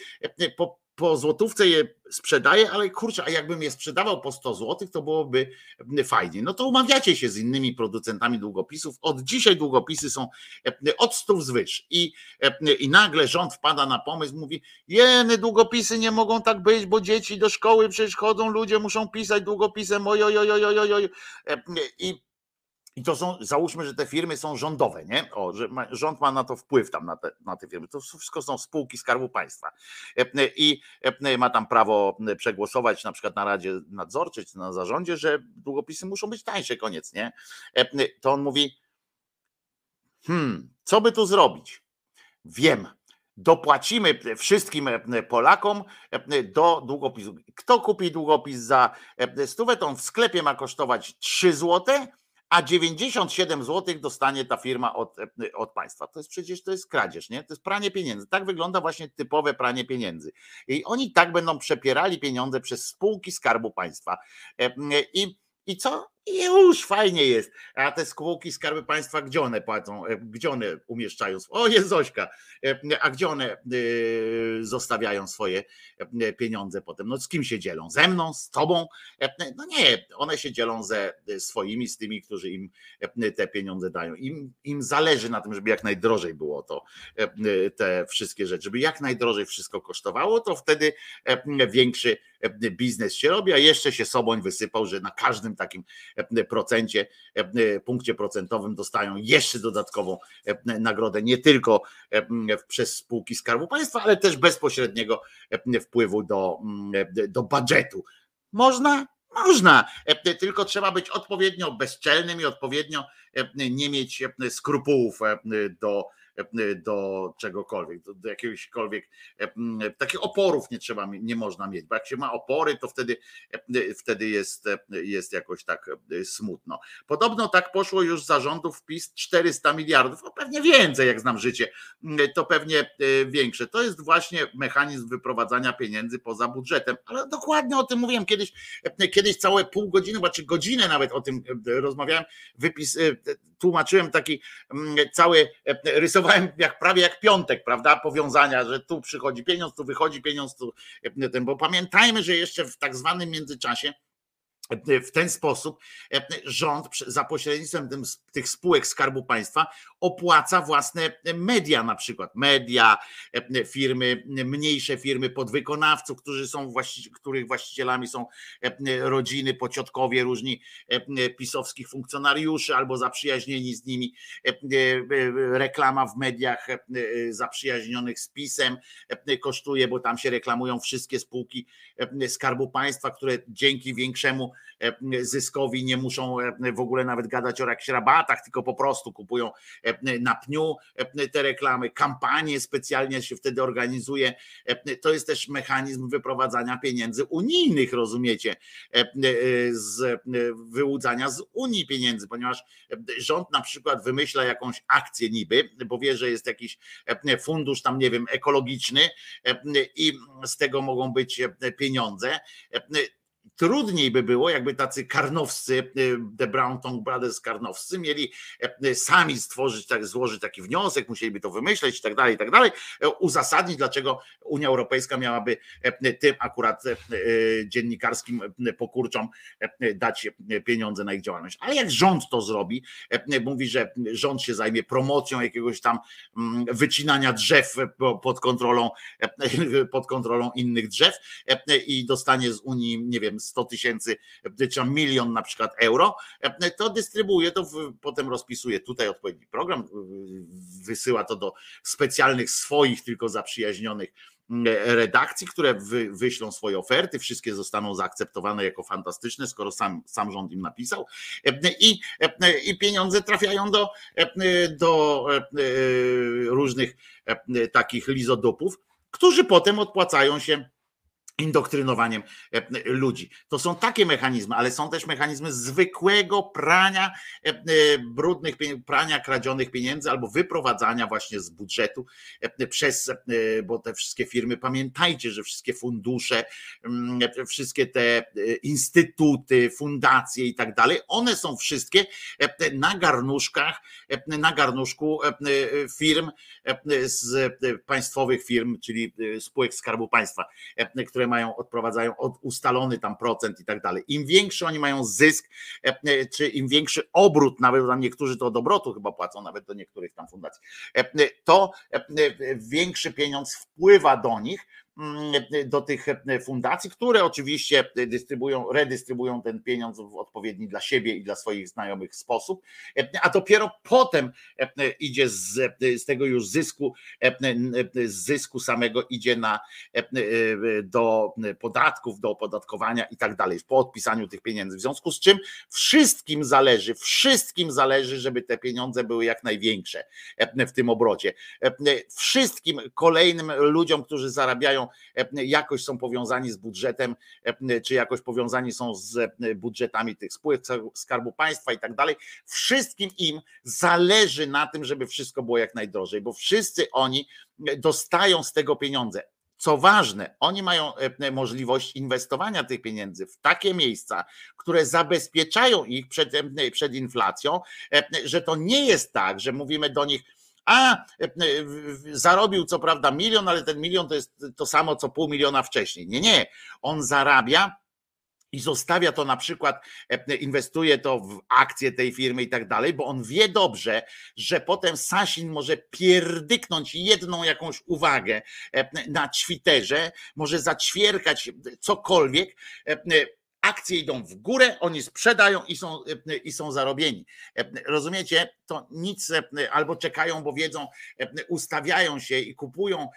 po, po złotówce je sprzedaję, ale kurczę, a jakbym je sprzedawał po 100 zł, to byłoby e, fajnie. No to umawiacie się z innymi producentami długopisów. Od dzisiaj długopisy są e, od 100 wzwyż. I, e, I nagle rząd wpada na pomysł, mówi, jeny, długopisy nie mogą tak być, bo dzieci do szkoły przecież chodzą, ludzie muszą pisać długopisem, ojojojojojoj. E, I i to są, załóżmy, że te firmy są rządowe, nie? O, że ma, rząd ma na to wpływ tam na te, na te firmy. To wszystko są spółki Skarbu Państwa. I ma tam prawo przegłosować na przykład na Radzie Nadzorczej czy na zarządzie, że długopisy muszą być tańsze, koniec, nie? To on mówi, hmm, co by tu zrobić? Wiem, dopłacimy wszystkim Polakom do długopisu. Kto kupi długopis za stówę, to on w sklepie ma kosztować 3 złote, a 97 zł dostanie ta firma od, od państwa. To jest przecież to jest kradzież, nie? To jest pranie pieniędzy. Tak wygląda właśnie typowe pranie pieniędzy. I oni tak będą przepierali pieniądze przez spółki Skarbu Państwa. E, I, i co? I już fajnie jest. A te spółki Skarby Państwa, gdzie one płacą? E, Gdzie one umieszczają? O, jest Zośka. E, A gdzie one e, zostawiają swoje pieniądze potem? No z kim się dzielą? Ze mną? Z tobą? No nie, one się dzielą ze swoimi, z tymi, którzy im te pieniądze dają. Im, im zależy na tym, żeby jak najdrożej było to, te wszystkie rzeczy, żeby jak najdrożej wszystko kosztowało, to wtedy większy biznes się robi, a jeszcze się Soboń wysypał, że na każdym takim procencie, e, punkcie procentowym dostają jeszcze dodatkową e, nagrodę, nie tylko e, przez spółki Skarbu Państwa, ale też bezpośredniego e, wpływu do, do budżetu. Można? Można, E, tylko trzeba być odpowiednio bezczelnym i odpowiednio e, nie mieć e, skrupułów e, do, e, do czegokolwiek, do, do jakiegośkolwiek e, takich oporów nie trzeba, nie można mieć, bo jak się ma opory, to wtedy, e, wtedy jest, e, jest jakoś tak e, smutno. Podobno tak poszło już zarządów PiS 400 miliardów, no pewnie więcej, jak znam życie, to pewnie e, większe. To jest właśnie mechanizm wyprowadzania pieniędzy poza budżetem, ale dokładnie o tym mówiłem kiedyś, e, kiedyś całe pół godziny, czy godzinę nawet o tym e, rozmawiałem, wypis, e, tłumaczyłem taki mm, cały, e, rysowałem jak prawie jak piątek, prawda, powiązania, że tu przychodzi pieniądz, tu wychodzi pieniądz, tu e, ten, bo pamiętajmy, że jeszcze w tak zwanym międzyczasie w ten sposób e, rząd za pośrednictwem tych spółek Skarbu Państwa opłaca własne media, na przykład media, e, firmy, mniejsze firmy podwykonawców, którzy są właści- których właścicielami są e, rodziny, pociotkowie, różni e, pisowskich funkcjonariuszy albo zaprzyjaźnieni z nimi, e, e, reklama w mediach e, zaprzyjaźnionych z PiSem e, kosztuje, bo tam się reklamują wszystkie spółki e, Skarbu Państwa, które dzięki większemu e, zyskowi nie muszą e, w ogóle nawet gadać o jakichś rabatach, tylko po prostu kupują e, na pniu e, te reklamy, kampanie specjalnie się wtedy organizuje. E, To jest też mechanizm wyprowadzania pieniędzy unijnych, rozumiecie, E, e, z e, wyłudzania z Unii pieniędzy, ponieważ rząd na przykład wymyśla jakąś akcję niby, bo wie, że jest jakiś e, fundusz tam, nie wiem, ekologiczny e, i z tego mogą być e, pieniądze. Trudniej by było, jakby tacy karnowscy, y, The Brown Tongue Brothers karnowscy mieli e, sami stworzyć, tak, złożyć taki wniosek, musieliby to wymyśleć i tak dalej, i tak dalej, uzasadnić, dlaczego Unia Europejska miałaby tym akurat dziennikarskim pokurczom dać pieniądze na ich działalność. Ale jak rząd to zrobi, mówi, że rząd się zajmie promocją jakiegoś tam mm, wycinania drzew po- pod kontrolą, pod kontrolą innych drzew i dostanie z Unii, nie wiem, 100 tysięcy e, czy milion na przykład euro, e, to dystrybuuje to, potem rozpisuje. Tutaj odpowiedni program, wysyła to do specjalnych swoich, tylko zaprzyjaźnionych mm, redakcji, które wy, wyślą swoje oferty, wszystkie zostaną zaakceptowane jako fantastyczne, skoro sam, sam rząd im napisał. E, i, e, i pieniądze trafiają do, e, do e, różnych e, takich lizodupów, którzy potem odpłacają się indoktrynowaniem e, ludzi. To są takie mechanizmy, ale są też mechanizmy zwykłego prania e, e, brudnych, prania kradzionych pieniędzy albo wyprowadzania właśnie z budżetu e, przez, e, bo te wszystkie firmy, pamiętajcie, że wszystkie fundusze, mm, wszystkie te e, instytuty, fundacje i tak dalej, one są wszystkie e, na garnuszkach, e, na garnuszku e, firm e, z e, państwowych firm, czyli e, spółek Skarbu Państwa, e, które mają, odprowadzają od ustalony tam procent i tak dalej. Im większy oni mają zysk, e, e, czy im większy obrót, nawet tam niektórzy to od obrotu chyba płacą, nawet do niektórych tam fundacji, e, to większy pieniądz wpływa do nich, do tych e, fundacji, które oczywiście dystrybuują, redystrybuują ten pieniądz w odpowiedni dla siebie i dla swoich znajomych sposób, e, a dopiero potem e, idzie z, z tego już zysku, z zysku samego idzie na do podatków, do opodatkowania i tak dalej, po odpisaniu tych pieniędzy. W związku z czym wszystkim zależy, wszystkim zależy, żeby te pieniądze były jak największe w tym obrocie. Wszystkim kolejnym ludziom, którzy zarabiają, jakoś są powiązani z budżetem, e, czy jakoś powiązani są z e, budżetami tych spółek Skarbu Państwa i tak dalej, wszystkim im zależy na tym, żeby wszystko było jak najdrożej, bo wszyscy oni dostają z tego pieniądze. Co ważne, oni mają e, możliwość inwestowania tych pieniędzy w takie miejsca, które zabezpieczają ich przed, e, przed inflacją, e, że to nie jest tak, że mówimy do nich, a e, w- zarobił co prawda milion, ale ten milion to jest to samo co pół miliona wcześniej. Nie, nie. On zarabia i zostawia to na przykład, e, inwestuje to w akcje tej firmy i tak dalej, bo on wie dobrze, że potem Sasin może pierdyknąć jedną jakąś uwagę e, na Twitterze, może zaćwierkać cokolwiek. Akcje idą w górę, oni sprzedają i są, e, i są zarobieni. E, Rozumiecie? To nic, e, albo czekają, bo wiedzą, ustawiają się i kupują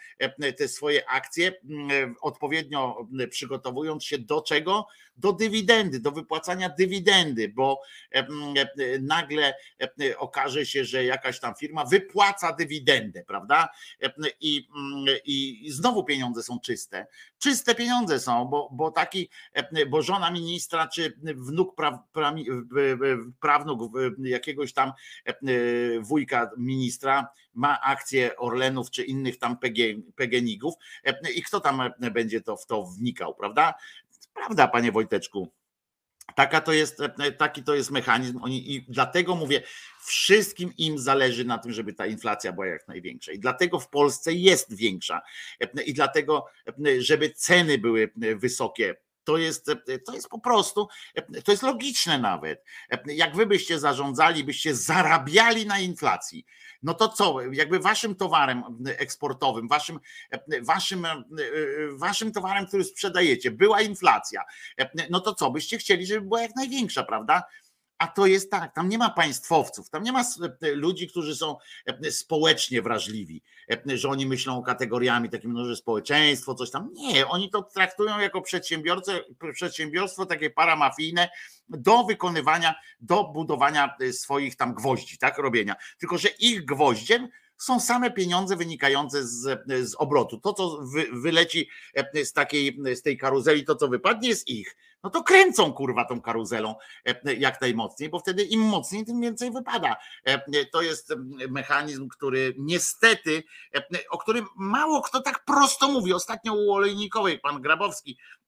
te swoje akcje, m, odpowiednio przygotowując się do czego? Do dywidendy, do wypłacania dywidendy, bo nagle okaże się, że jakaś tam firma wypłaca dywidendę, prawda? I, mm, i znowu pieniądze są czyste. Czyste pieniądze są, bo, bo taki, bo żona ministra, czy wnuk praw, prami- prawnuk jakiegoś tam e, wujka ministra ma akcje Orlenów czy innych tam PG, PGNiG-ów e, i kto tam będzie to w to wnikał, prawda? Prawda, panie Wojteczku. Taka to jest, e, taki to jest mechanizm. I dlatego mówię, wszystkim im zależy na tym, żeby ta inflacja była jak największa. I dlatego w Polsce jest większa. E, I dlatego, e, żeby ceny były wysokie. To jest, e, to jest po prostu, e, to jest logiczne nawet. E, Jak wy byście zarządzali, byście zarabiali na inflacji, no to co, jakby waszym towarem eksportowym, waszym, waszym, waszym towarem, który sprzedajecie, była inflacja, no to co, byście chcieli, żeby była jak największa, prawda? A to jest tak, tam nie ma państwowców, tam nie ma s- ludzi, którzy są społecznie wrażliwi, że oni myślą kategoriami takimi, no, że społeczeństwo, coś tam. Nie, oni to traktują jako przedsiębiorcę, przedsiębiorstwo takie paramafijne do wykonywania, do budowania swoich tam gwoździ, tak, robienia. Tylko, że ich gwoździem są same pieniądze wynikające z, z obrotu. To, co wy, wyleci e, z takiej, z tej karuzeli, to co wypadnie, jest ich. No to kręcą kurwa tą karuzelą e, jak najmocniej, bo wtedy im mocniej, tym więcej wypada. E, To jest mechanizm, który niestety, e, o którym mało kto tak prosto mówi. Ostatnio u Olejnikowej pan Grabowski e,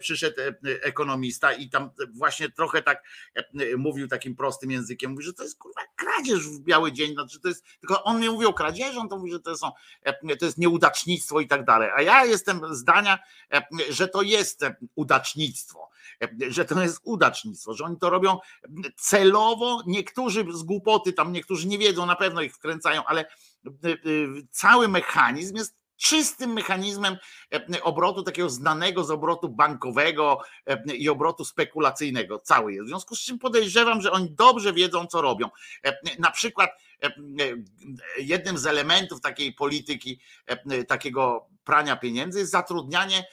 przyszedł e, ekonomista i tam właśnie trochę tak e, mówił takim prostym językiem, mówi, że to jest kurwa kradzież w biały dzień, znaczy to jest, tylko on nie mówi o kradzieży, on to mówi, że to, są, e, to jest nieudacznictwo i tak dalej, a ja jestem zdania, e, że to jest e, udacznictwo, e, że to jest udacznictwo, że oni to robią celowo, niektórzy z głupoty, tam niektórzy nie wiedzą, na pewno ich wkręcają, ale e, e, cały mechanizm jest czystym mechanizmem e, obrotu takiego znanego z obrotu bankowego e, i obrotu spekulacyjnego cały jest. W związku z czym podejrzewam, że oni dobrze wiedzą, co robią. E, Na przykład jednym z elementów takiej polityki, takiego prania pieniędzy jest zatrudnianie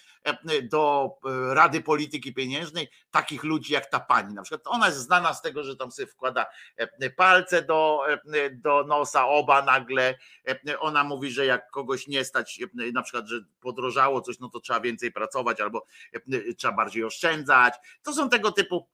do e, Rady Polityki Pieniężnej takich ludzi jak ta pani. Na przykład ona jest znana z tego, że tam sobie wkłada e, palce do, e, do nosa, oba nagle. E, Ona mówi, że jak kogoś nie stać, e, na przykład, że podrożało coś, no to trzeba więcej pracować albo e, trzeba bardziej oszczędzać. To są tego typu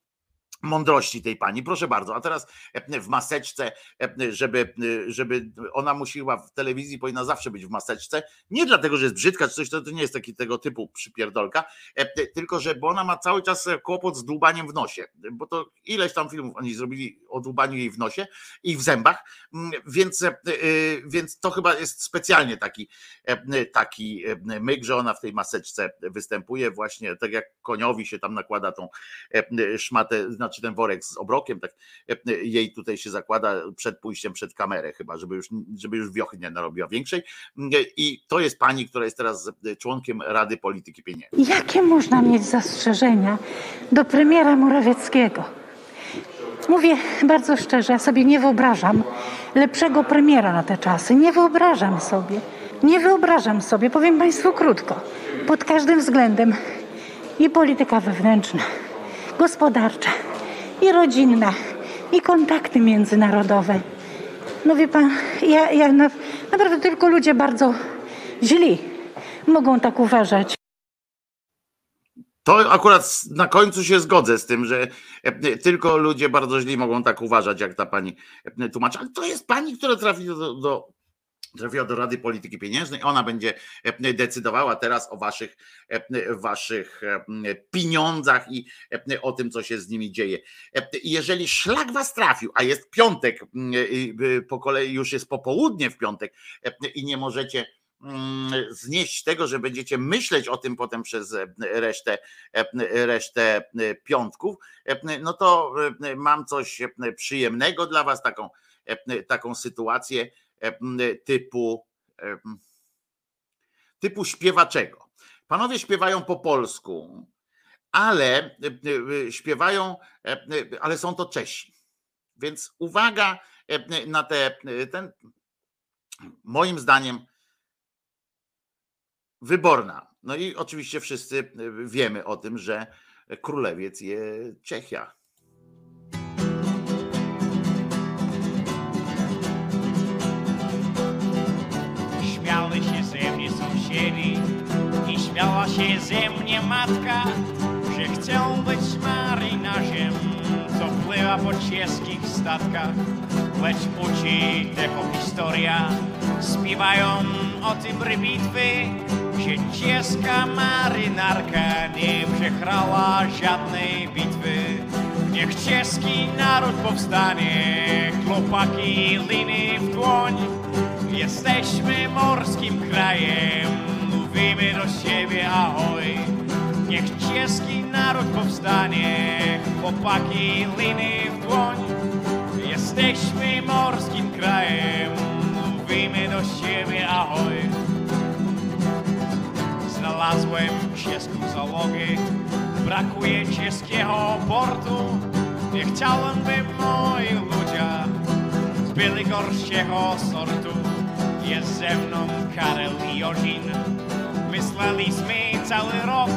mądrości tej pani. Proszę bardzo. A teraz e, w maseczce, e, żeby, żeby ona musiła w telewizji, powinna zawsze być w maseczce. Nie dlatego, że jest brzydka czy coś, to, to nie jest taki tego typu przypierdolka, e, tylko że bo ona ma cały czas kłopot z dłubaniem w nosie. Bo to ileś tam filmów oni zrobili o dłubaniu jej w nosie i w zębach, Mm, więc, e, e, więc to chyba jest specjalnie taki, e, taki e, myk, że ona w tej maseczce występuje właśnie tak jak koniowi się tam nakłada tą e, szmatę, znaczy ten worek z obrokiem, tak e, jej tutaj się zakłada przed pójściem przed kamerę chyba, żeby już, żeby już wiochy nie narobiła większej Mm, i to jest pani, która jest teraz członkiem Rady Polityki Pieniężnej. Jakie można mieć zastrzeżenia do premiera Morawieckiego? Mówię bardzo szczerze, ja sobie nie wyobrażam lepszego premiera na te czasy. Nie wyobrażam sobie. Nie wyobrażam sobie, powiem Państwu krótko, pod każdym względem i polityka wewnętrzna, gospodarcza, i rodzinna, i kontakty międzynarodowe. No wie Pan, ja, ja na, naprawdę tylko ludzie bardzo źli mogą tak uważać. To akurat na końcu się zgodzę z tym, że e, tylko ludzie bardzo źli mogą tak uważać, jak ta pani e, tłumaczy. Ale to jest pani, która trafi do, do, trafiła do Rady Polityki Pieniężnej. Ona będzie e, decydowała teraz o waszych, waszych pieniądzach i o tym, co się z nimi dzieje. Jeżeli szlak was trafił, a jest piątek, i po kolei już jest popołudnie w piątek i nie możecie mm, znieść tego, że będziecie myśleć o tym potem przez e, resztę, e, resztę e, piątków, no to e, mam coś e, przyjemnego dla Was, taką, e, taką sytuację e, typu, typu śpiewaczego. Panowie śpiewają po polsku, ale śpiewają, ale są to Czesi. Więc uwaga na te, ten, moim zdaniem, wyborna. No i oczywiście wszyscy wiemy o tym, że królewiec je Czechia. Sąsiedzi i śmiała się ze mnie matka, że chcę być marynarzem, co pływa po czeskich statkach. Lecz uczy tego historia, śpiewają o tym bitwy, że czeska marynarka nie przegrała żadnej bitwy. Niech czeski naród powstanie, chłopaki liny w dłoń. Jesteśmy morskim krajem, mówimy do siebie ahoj. Niech czeski naród powstanie, chłopaki liny w dłoń. Jesteśmy morskim krajem, mówimy do siebie ahoj. Znalazłem czeską załogę, brakuje czeskiego portu. Nie chciałem, by moi ludzie byli gorszego sortu. Jest ze mną Karel i Jorzin. Myśleliśmy cały rok,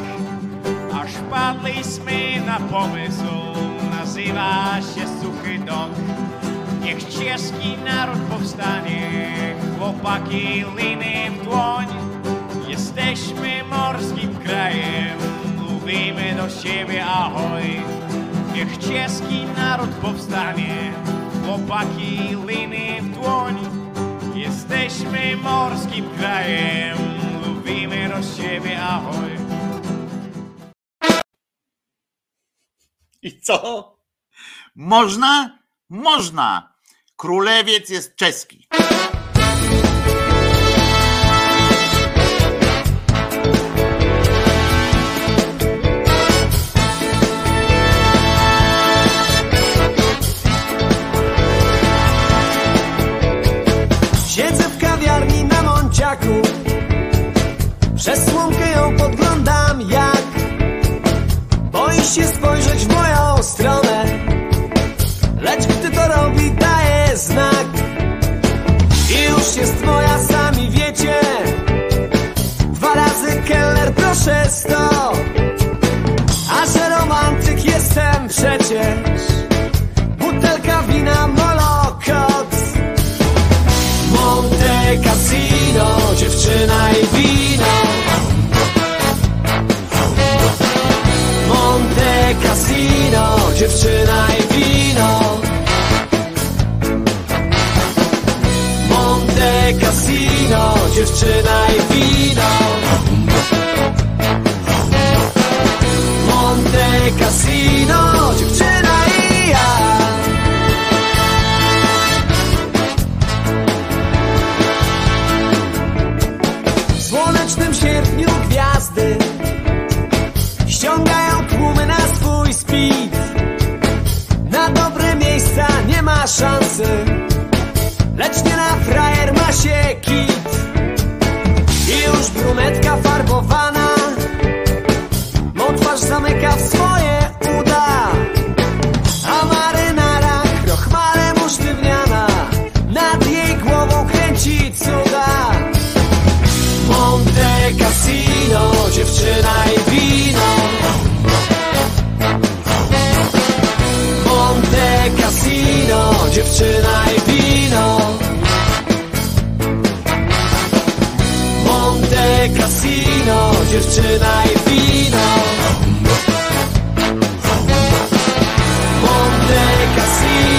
aż padliśmy na pomysł. Nazywa się Suchy Dok. Niech czeski naród powstanie, chłopaki liny w dłoń. Jesteśmy morskim krajem, mówimy do siebie ahoj. Niech czeski naród powstanie, chłopaki liny w dłoń. Jesteśmy morskim krajem, lubimy roz siebie, ahoj. I co? Można? Można. Królewiec jest czeski. Przez słomkę ją podglądam jak Boi się spojrzeć w moją stronę. Lecz gdy to robi daje znak. I już jest moja sami wiecie. Dwa razy keller proszę sto A że romantyk jestem przecież. Butelka wina molokot. Monte Cassino, dziewczyna i wino. Cassino, dziewczyna i wino. Monte Cassino, dziewczyna i wino. Monte Cassino, dziewczyna i ja. Szansy, lecz nie na frajer ma się kit. I już brunetka farbowana, mą twarz zamyka w swoje uda. A marynara krochmalem usztywniana, nad jej głową kręci cuda. Monte Cassino, dziewczyna i dziewczyna i wino. Monte Cassino, dziewczyna i wino. Monte Cassino,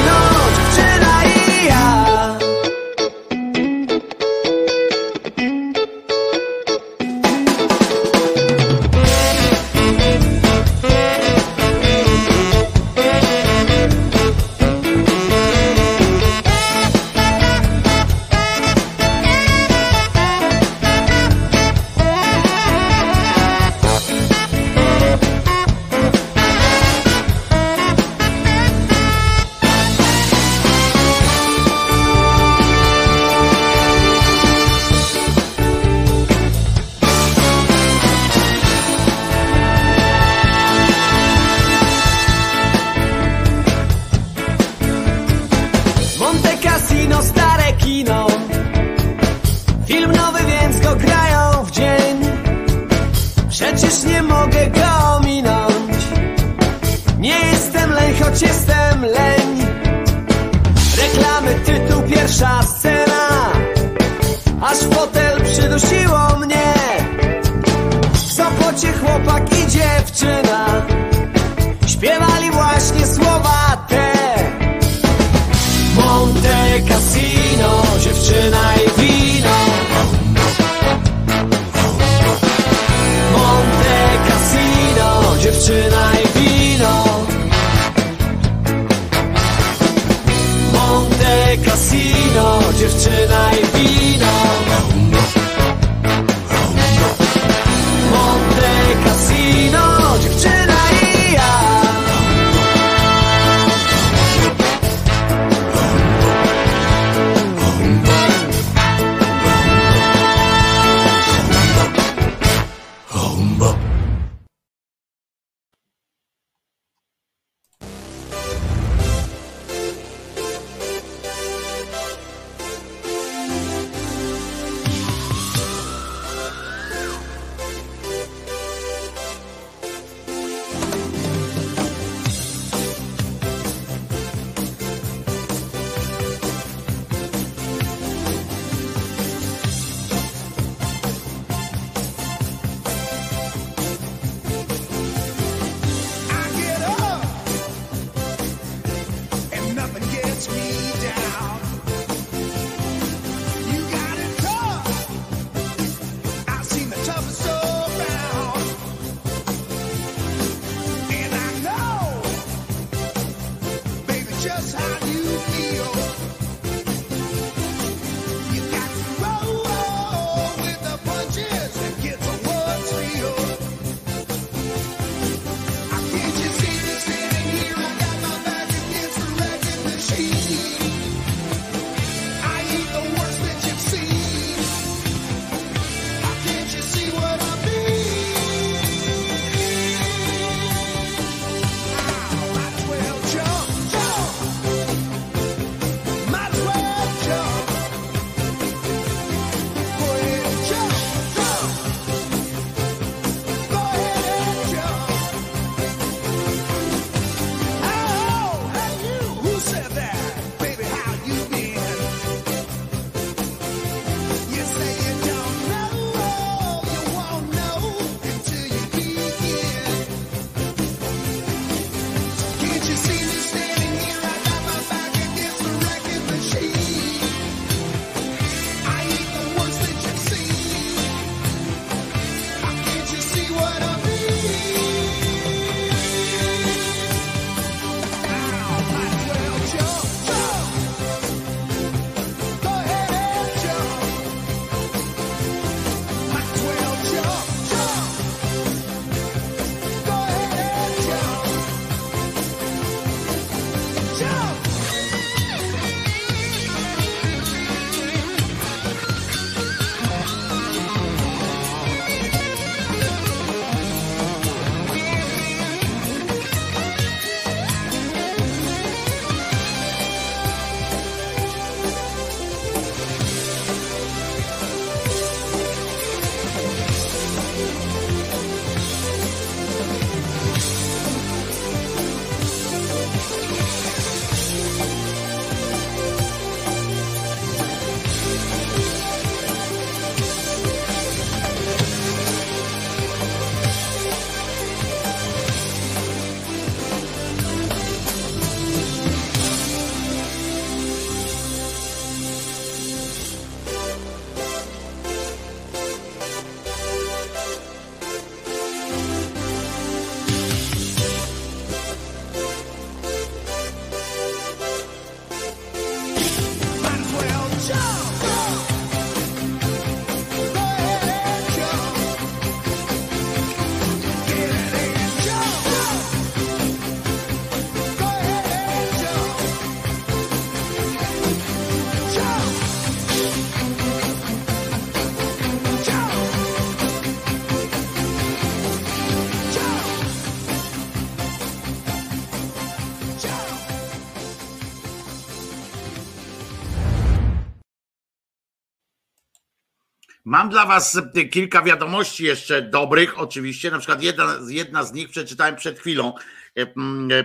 Mam dla Was kilka wiadomości jeszcze dobrych, oczywiście. Na przykład jedna, jedna z nich przeczytałem przed chwilą. E,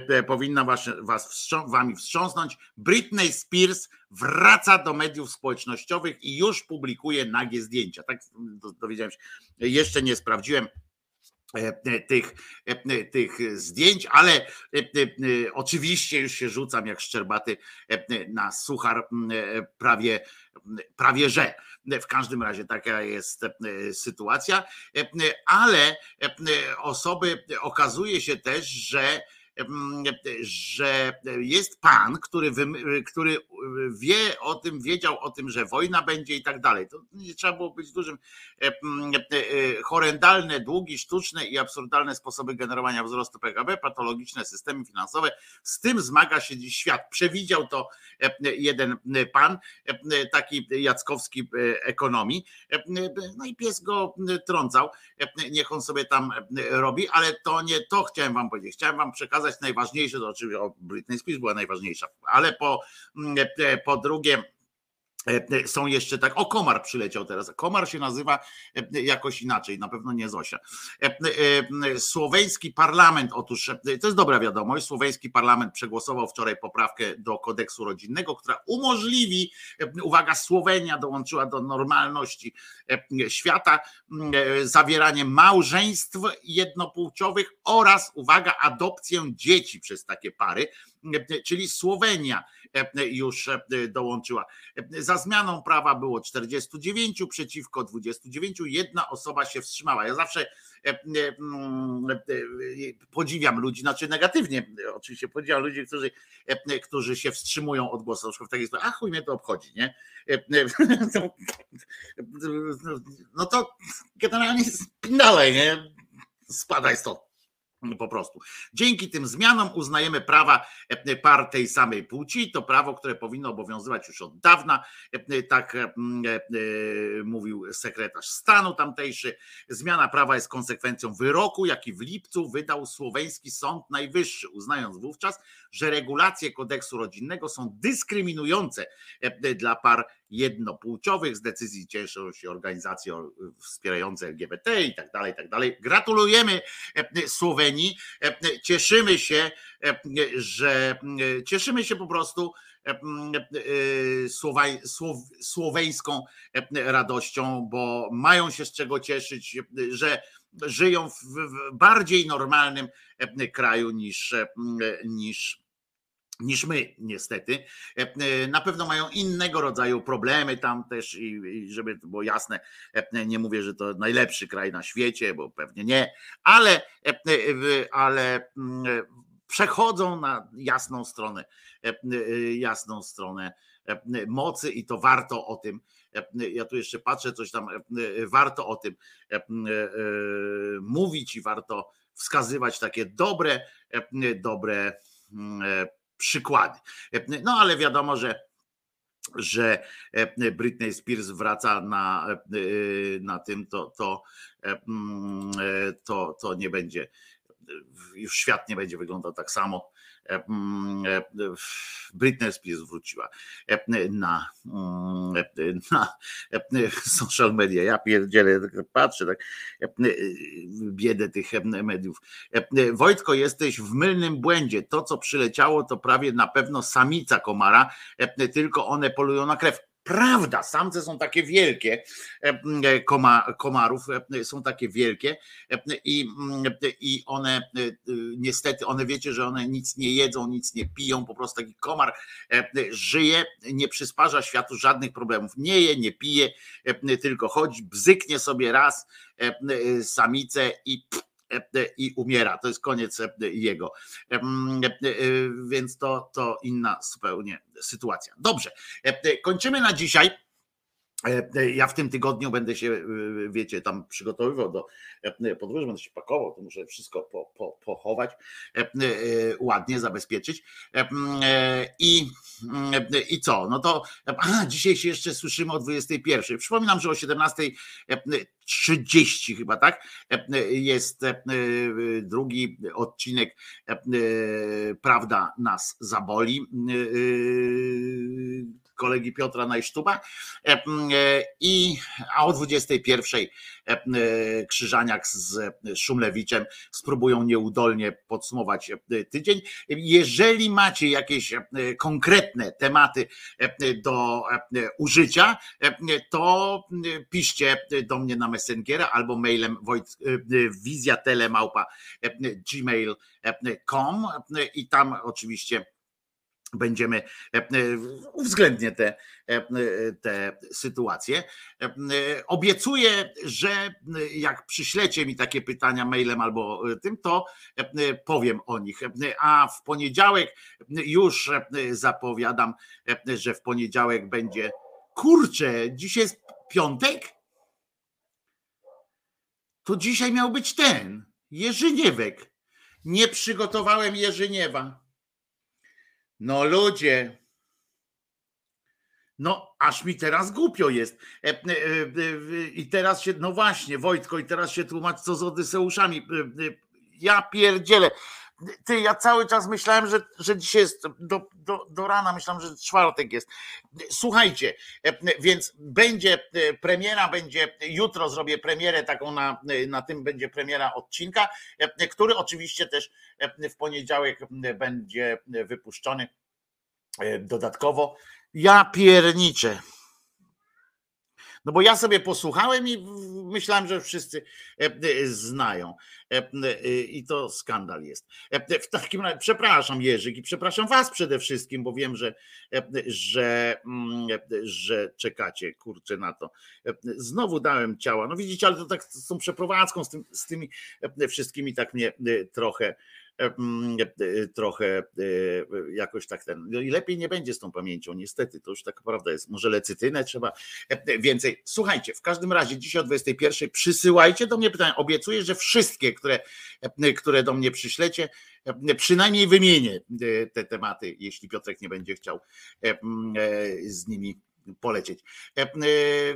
e, Powinna was, was Wami wstrząsnąć. Britney Spears wraca do mediów społecznościowych i już publikuje nagie zdjęcia. Tak do- dowiedziałem się. Jeszcze nie sprawdziłem e, e, tych, e, tych zdjęć, ale e, e, e, oczywiście już się rzucam jak szczerbaty e, na suchar e, prawie, prawie że. W każdym razie taka jest e, sytuacja, E, ale e, osoby okazuje się też, że że jest pan, który, który wie o tym, wiedział o tym, że wojna będzie i tak dalej. To nie trzeba było być dużym. Horrendalne, długi, sztuczne i absurdalne sposoby generowania wzrostu PKB, patologiczne systemy finansowe. Z tym zmaga się dziś świat. Przewidział to jeden pan, e, taki Jackowski e, ekonomii. E, No i pies go trącał. E, Niech on sobie tam e, robi, ale to nie to chciałem wam powiedzieć. Chciałem wam przekazać najważniejsze, to oczywiście Britney Spears była najważniejsza, ale po, mm, e, po drugie e, są jeszcze tak, o komar przyleciał teraz. Komar się nazywa e, jakoś inaczej, na pewno nie Zosia. E, e, Słoweński parlament, otóż e, to jest dobra wiadomość, słoweński parlament przegłosował wczoraj poprawkę do kodeksu rodzinnego, która umożliwi, e, uwaga, Słowenia dołączyła do normalności e, świata, e, zawieranie małżeństw jednopłciowych oraz, uwaga, adopcję dzieci przez takie pary, e, czyli Słowenia e, już e, dołączyła. Za zmianą prawa było 49 przeciwko 29, jedna osoba się wstrzymała. Ja zawsze e, e, e, podziwiam ludzi, znaczy negatywnie oczywiście podziwiam ludzi, którzy, e, którzy się wstrzymują od głosu. Na przykład w takiej sprawie, a chuj mnie to obchodzi, nie? E, e, [LAUGHS] No to generalnie dalej, nie? Spadaj stąd. Po prostu. Dzięki tym zmianom uznajemy prawa e, par tej samej płci. To prawo, które powinno obowiązywać już od dawna. E, Tak e, mówił sekretarz stanu tamtejszy. Zmiana prawa jest konsekwencją wyroku, jaki w lipcu wydał słoweński Sąd Najwyższy, uznając wówczas, że regulacje kodeksu rodzinnego są dyskryminujące dla par jednopłciowych. Z decyzji cieszą się organizacje wspierające LGBT i tak dalej, i tak dalej. Gratulujemy e, Słowenii. E, Cieszymy się, e, że cieszymy się po prostu słoweńską radością, bo mają się z czego cieszyć, że żyją w bardziej normalnym kraju niż, niż niż my, niestety. E, Na pewno mają innego rodzaju problemy tam też, i, żeby to było jasne, e, nie mówię, że to najlepszy kraj na świecie, bo pewnie nie, ale, e, ale mm, przechodzą na jasną stronę, e, jasną stronę e, mocy i to warto o tym. e, Ja tu jeszcze patrzę, coś tam, e, warto o tym e, e, mówić i warto wskazywać takie dobre, e, dobre mm, e, przykłady. No ale wiadomo, że że e, Britney Spears wraca na, e, na tym, to, to, e, mm, to, to nie będzie, już świat nie będzie wyglądał tak samo. E, mm, e, Britney Spears wróciła e, na, mm, na social media. Ja pierdzielę, tak patrzę, tak biedę tych mediów. Wojtko, jesteś w mylnym błędzie. To, co przyleciało, to prawie na pewno samica komara, tylko one polują na krew. Prawda, samce są takie wielkie, e, koma, komarów e, są takie wielkie e, i, i one e, niestety, one wiecie, że one nic nie jedzą, nic nie piją, po prostu taki komar e, żyje, nie przysparza światu żadnych problemów, nie je, nie pije, e, tylko chodzi, bzyknie sobie raz e, samicę i pff, i umiera. To jest koniec jego. Więc to, to inna zupełnie sytuacja. Dobrze, kończymy na dzisiaj. Ja w tym tygodniu będę się, wiecie, tam przygotowywał do podróży, będę się pakował, to muszę wszystko po, po, pochować, ładnie zabezpieczyć. I, I co? No to a, dzisiaj się jeszcze słyszymy o 21. Przypominam, że o 17.30 chyba, tak? Jest drugi odcinek Prawda nas zaboli kolegi Piotra Najsztuba i a o 21 Krzyżaniak z Szumlewiczem spróbują nieudolnie podsumować tydzień. Jeżeli macie jakieś konkretne tematy do użycia, to piszcie do mnie na Messengera albo mailem wizjatelemałpa gmail.com i tam oczywiście będziemy uwzględnie te, te sytuacje. Obiecuję, że jak przyślecie mi takie pytania mailem albo tym, to powiem o nich. A w poniedziałek już zapowiadam, że w poniedziałek będzie. Kurczę, dzisiaj jest piątek? To dzisiaj miał być ten Jerzyniewek. Nie przygotowałem Jerzyniewa. No ludzie. No, aż mi teraz głupio jest. I teraz się, no właśnie, Wojtko, i teraz się tłumacz, co z Odyseuszami. Ja pierdzielę. Ty, ja cały czas myślałem, że, że dzisiaj jest do, do, do rana, myślałem, że czwartek jest. Słuchajcie, więc będzie premiera, będzie jutro zrobię premierę taką na, na tym będzie premiera odcinka, który oczywiście też w poniedziałek będzie wypuszczony dodatkowo. Ja pierniczę. No bo ja sobie posłuchałem i myślałem, że wszyscy znają. I to skandal jest. W takim razie, przepraszam Jerzyk i przepraszam Was przede wszystkim, bo wiem, że, że, że czekacie, kurczę na to. Znowu dałem ciała. No widzicie, ale to tak z tą przeprowadzką, z, tym, z tymi wszystkimi tak mnie trochę trochę jakoś tak ten. No i lepiej nie będzie z tą pamięcią, niestety, to już tak prawda jest. Może lecytynę trzeba więcej. Słuchajcie, w każdym razie dzisiaj o 21 przysyłajcie do mnie pytania. Obiecuję, że wszystkie, które, które do mnie przyślecie, przynajmniej wymienię te tematy, jeśli Piotrek nie będzie chciał z nimi polecieć.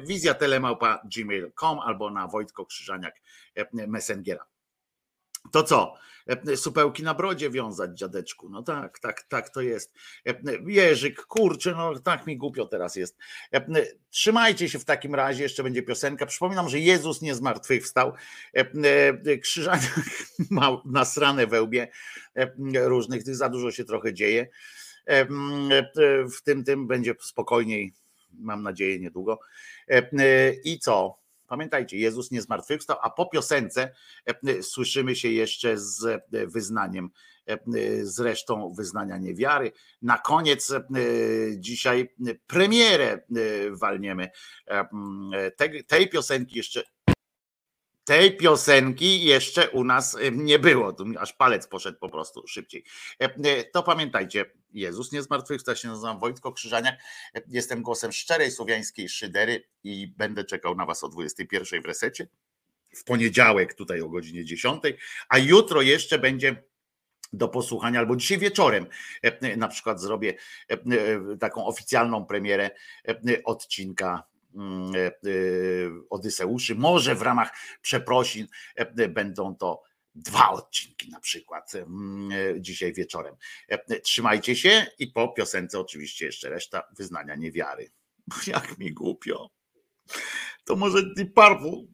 Wizja telemałpa gmail.com albo na Wojtko Krzyżaniak Messengera. To co? Supełki na brodzie wiązać, dziadeczku. No tak, tak, tak to jest. Jerzyk, kurczę, no tak mi głupio teraz jest. Trzymajcie się w takim razie, jeszcze będzie piosenka. Przypominam, że Jezus nie zmartwychwstał. Krzyżaniak [LAUGHS] ma nasrane wełbie różnych, tych za dużo się trochę dzieje. W tym tym będzie spokojniej, mam nadzieję, niedługo. I co? Pamiętajcie, Jezus nie zmartwychwstał, a po piosence słyszymy się jeszcze z wyznaniem, z resztą wyznania niewiary. Na koniec dzisiaj premierę walniemy tej piosenki jeszcze tej piosenki jeszcze nie nie było. Tu aż palec poszedł po prostu szybciej. To pamiętajcie, Jezus nie zmartwychwstał, się nazywam Wojtko Krzyżaniak. Jestem głosem szczerej słowiańskiej szydery i będę czekał na was o 21 w resecie. W poniedziałek tutaj o godzinie 10, a jutro jeszcze będzie do posłuchania, albo dzisiaj wieczorem na przykład zrobię taką oficjalną premierę odcinka Odyseuszy. Może w ramach przeprosin będą to dwa odcinki na przykład dzisiaj wieczorem. Trzymajcie się i po piosence oczywiście jeszcze reszta wyznania niewiary. [LAUGHS] Jak mi głupio. To może Deep Purple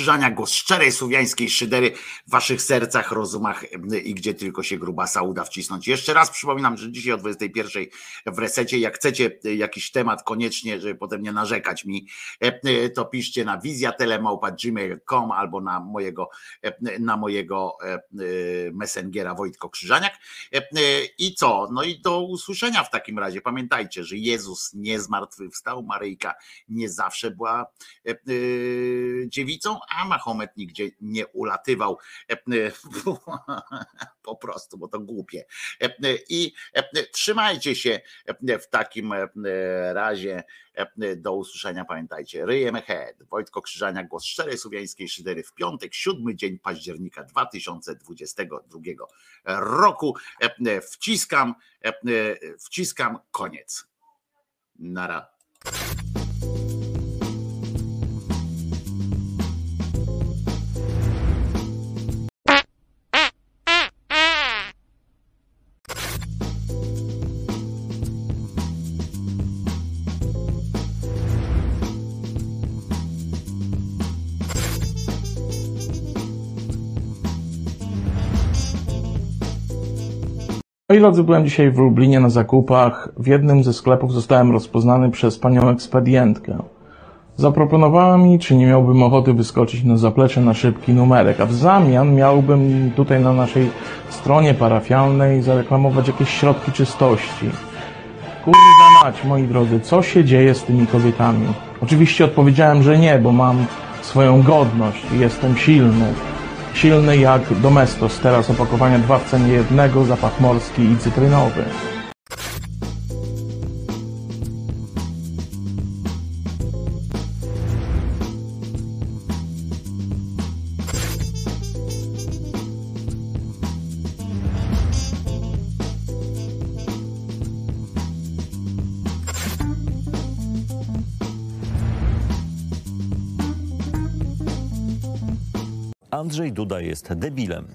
Wojtko Krzyżania, głos szczerej słowiańskiej szydery waszych sercach, rozumach i gdzie tylko się grubasa uda wcisnąć. Jeszcze raz przypominam, że dzisiaj o 21 w resecie, jak chcecie y, jakiś temat koniecznie, żeby potem nie narzekać mi, y, y, to piszcie na wizjatelemałpa.gmail.com albo na mojego, na mojego messengera Wojtko Krzyżaniak. I co? No i do usłyszenia w takim razie. Pamiętajcie, że Jezus nie zmartwychwstał, Maryjka nie zawsze była e, e, dziewicą, a Mahomet nigdzie nie ulatywał. [LAUGHS] Po prostu, bo to głupie. I trzymajcie się w takim razie. Do usłyszenia, pamiętajcie. Ryjem Head, Wojtko Krzyżania, głos szczerej słowiańskiej szydery w piątek, siódmy dzień października 2022 roku. Wciskam, wciskam koniec. Nara. Moi drodzy, byłem dzisiaj w Lublinie na zakupach. W jednym ze sklepów zostałem rozpoznany przez panią ekspedientkę. Zaproponowała mi, czy nie miałbym ochoty wyskoczyć na zaplecze na szybki numerek, a w zamian miałbym tutaj na naszej stronie parafialnej zareklamować jakieś środki czystości. Kurwa mać, moi drodzy, co się dzieje z tymi kobietami? Oczywiście odpowiedziałem, że nie, bo mam swoją godność i jestem silny. Silny jak Domestos, teraz opakowania dwa w cenie jednego, zapach morski i cytrynowy. Jest debilem.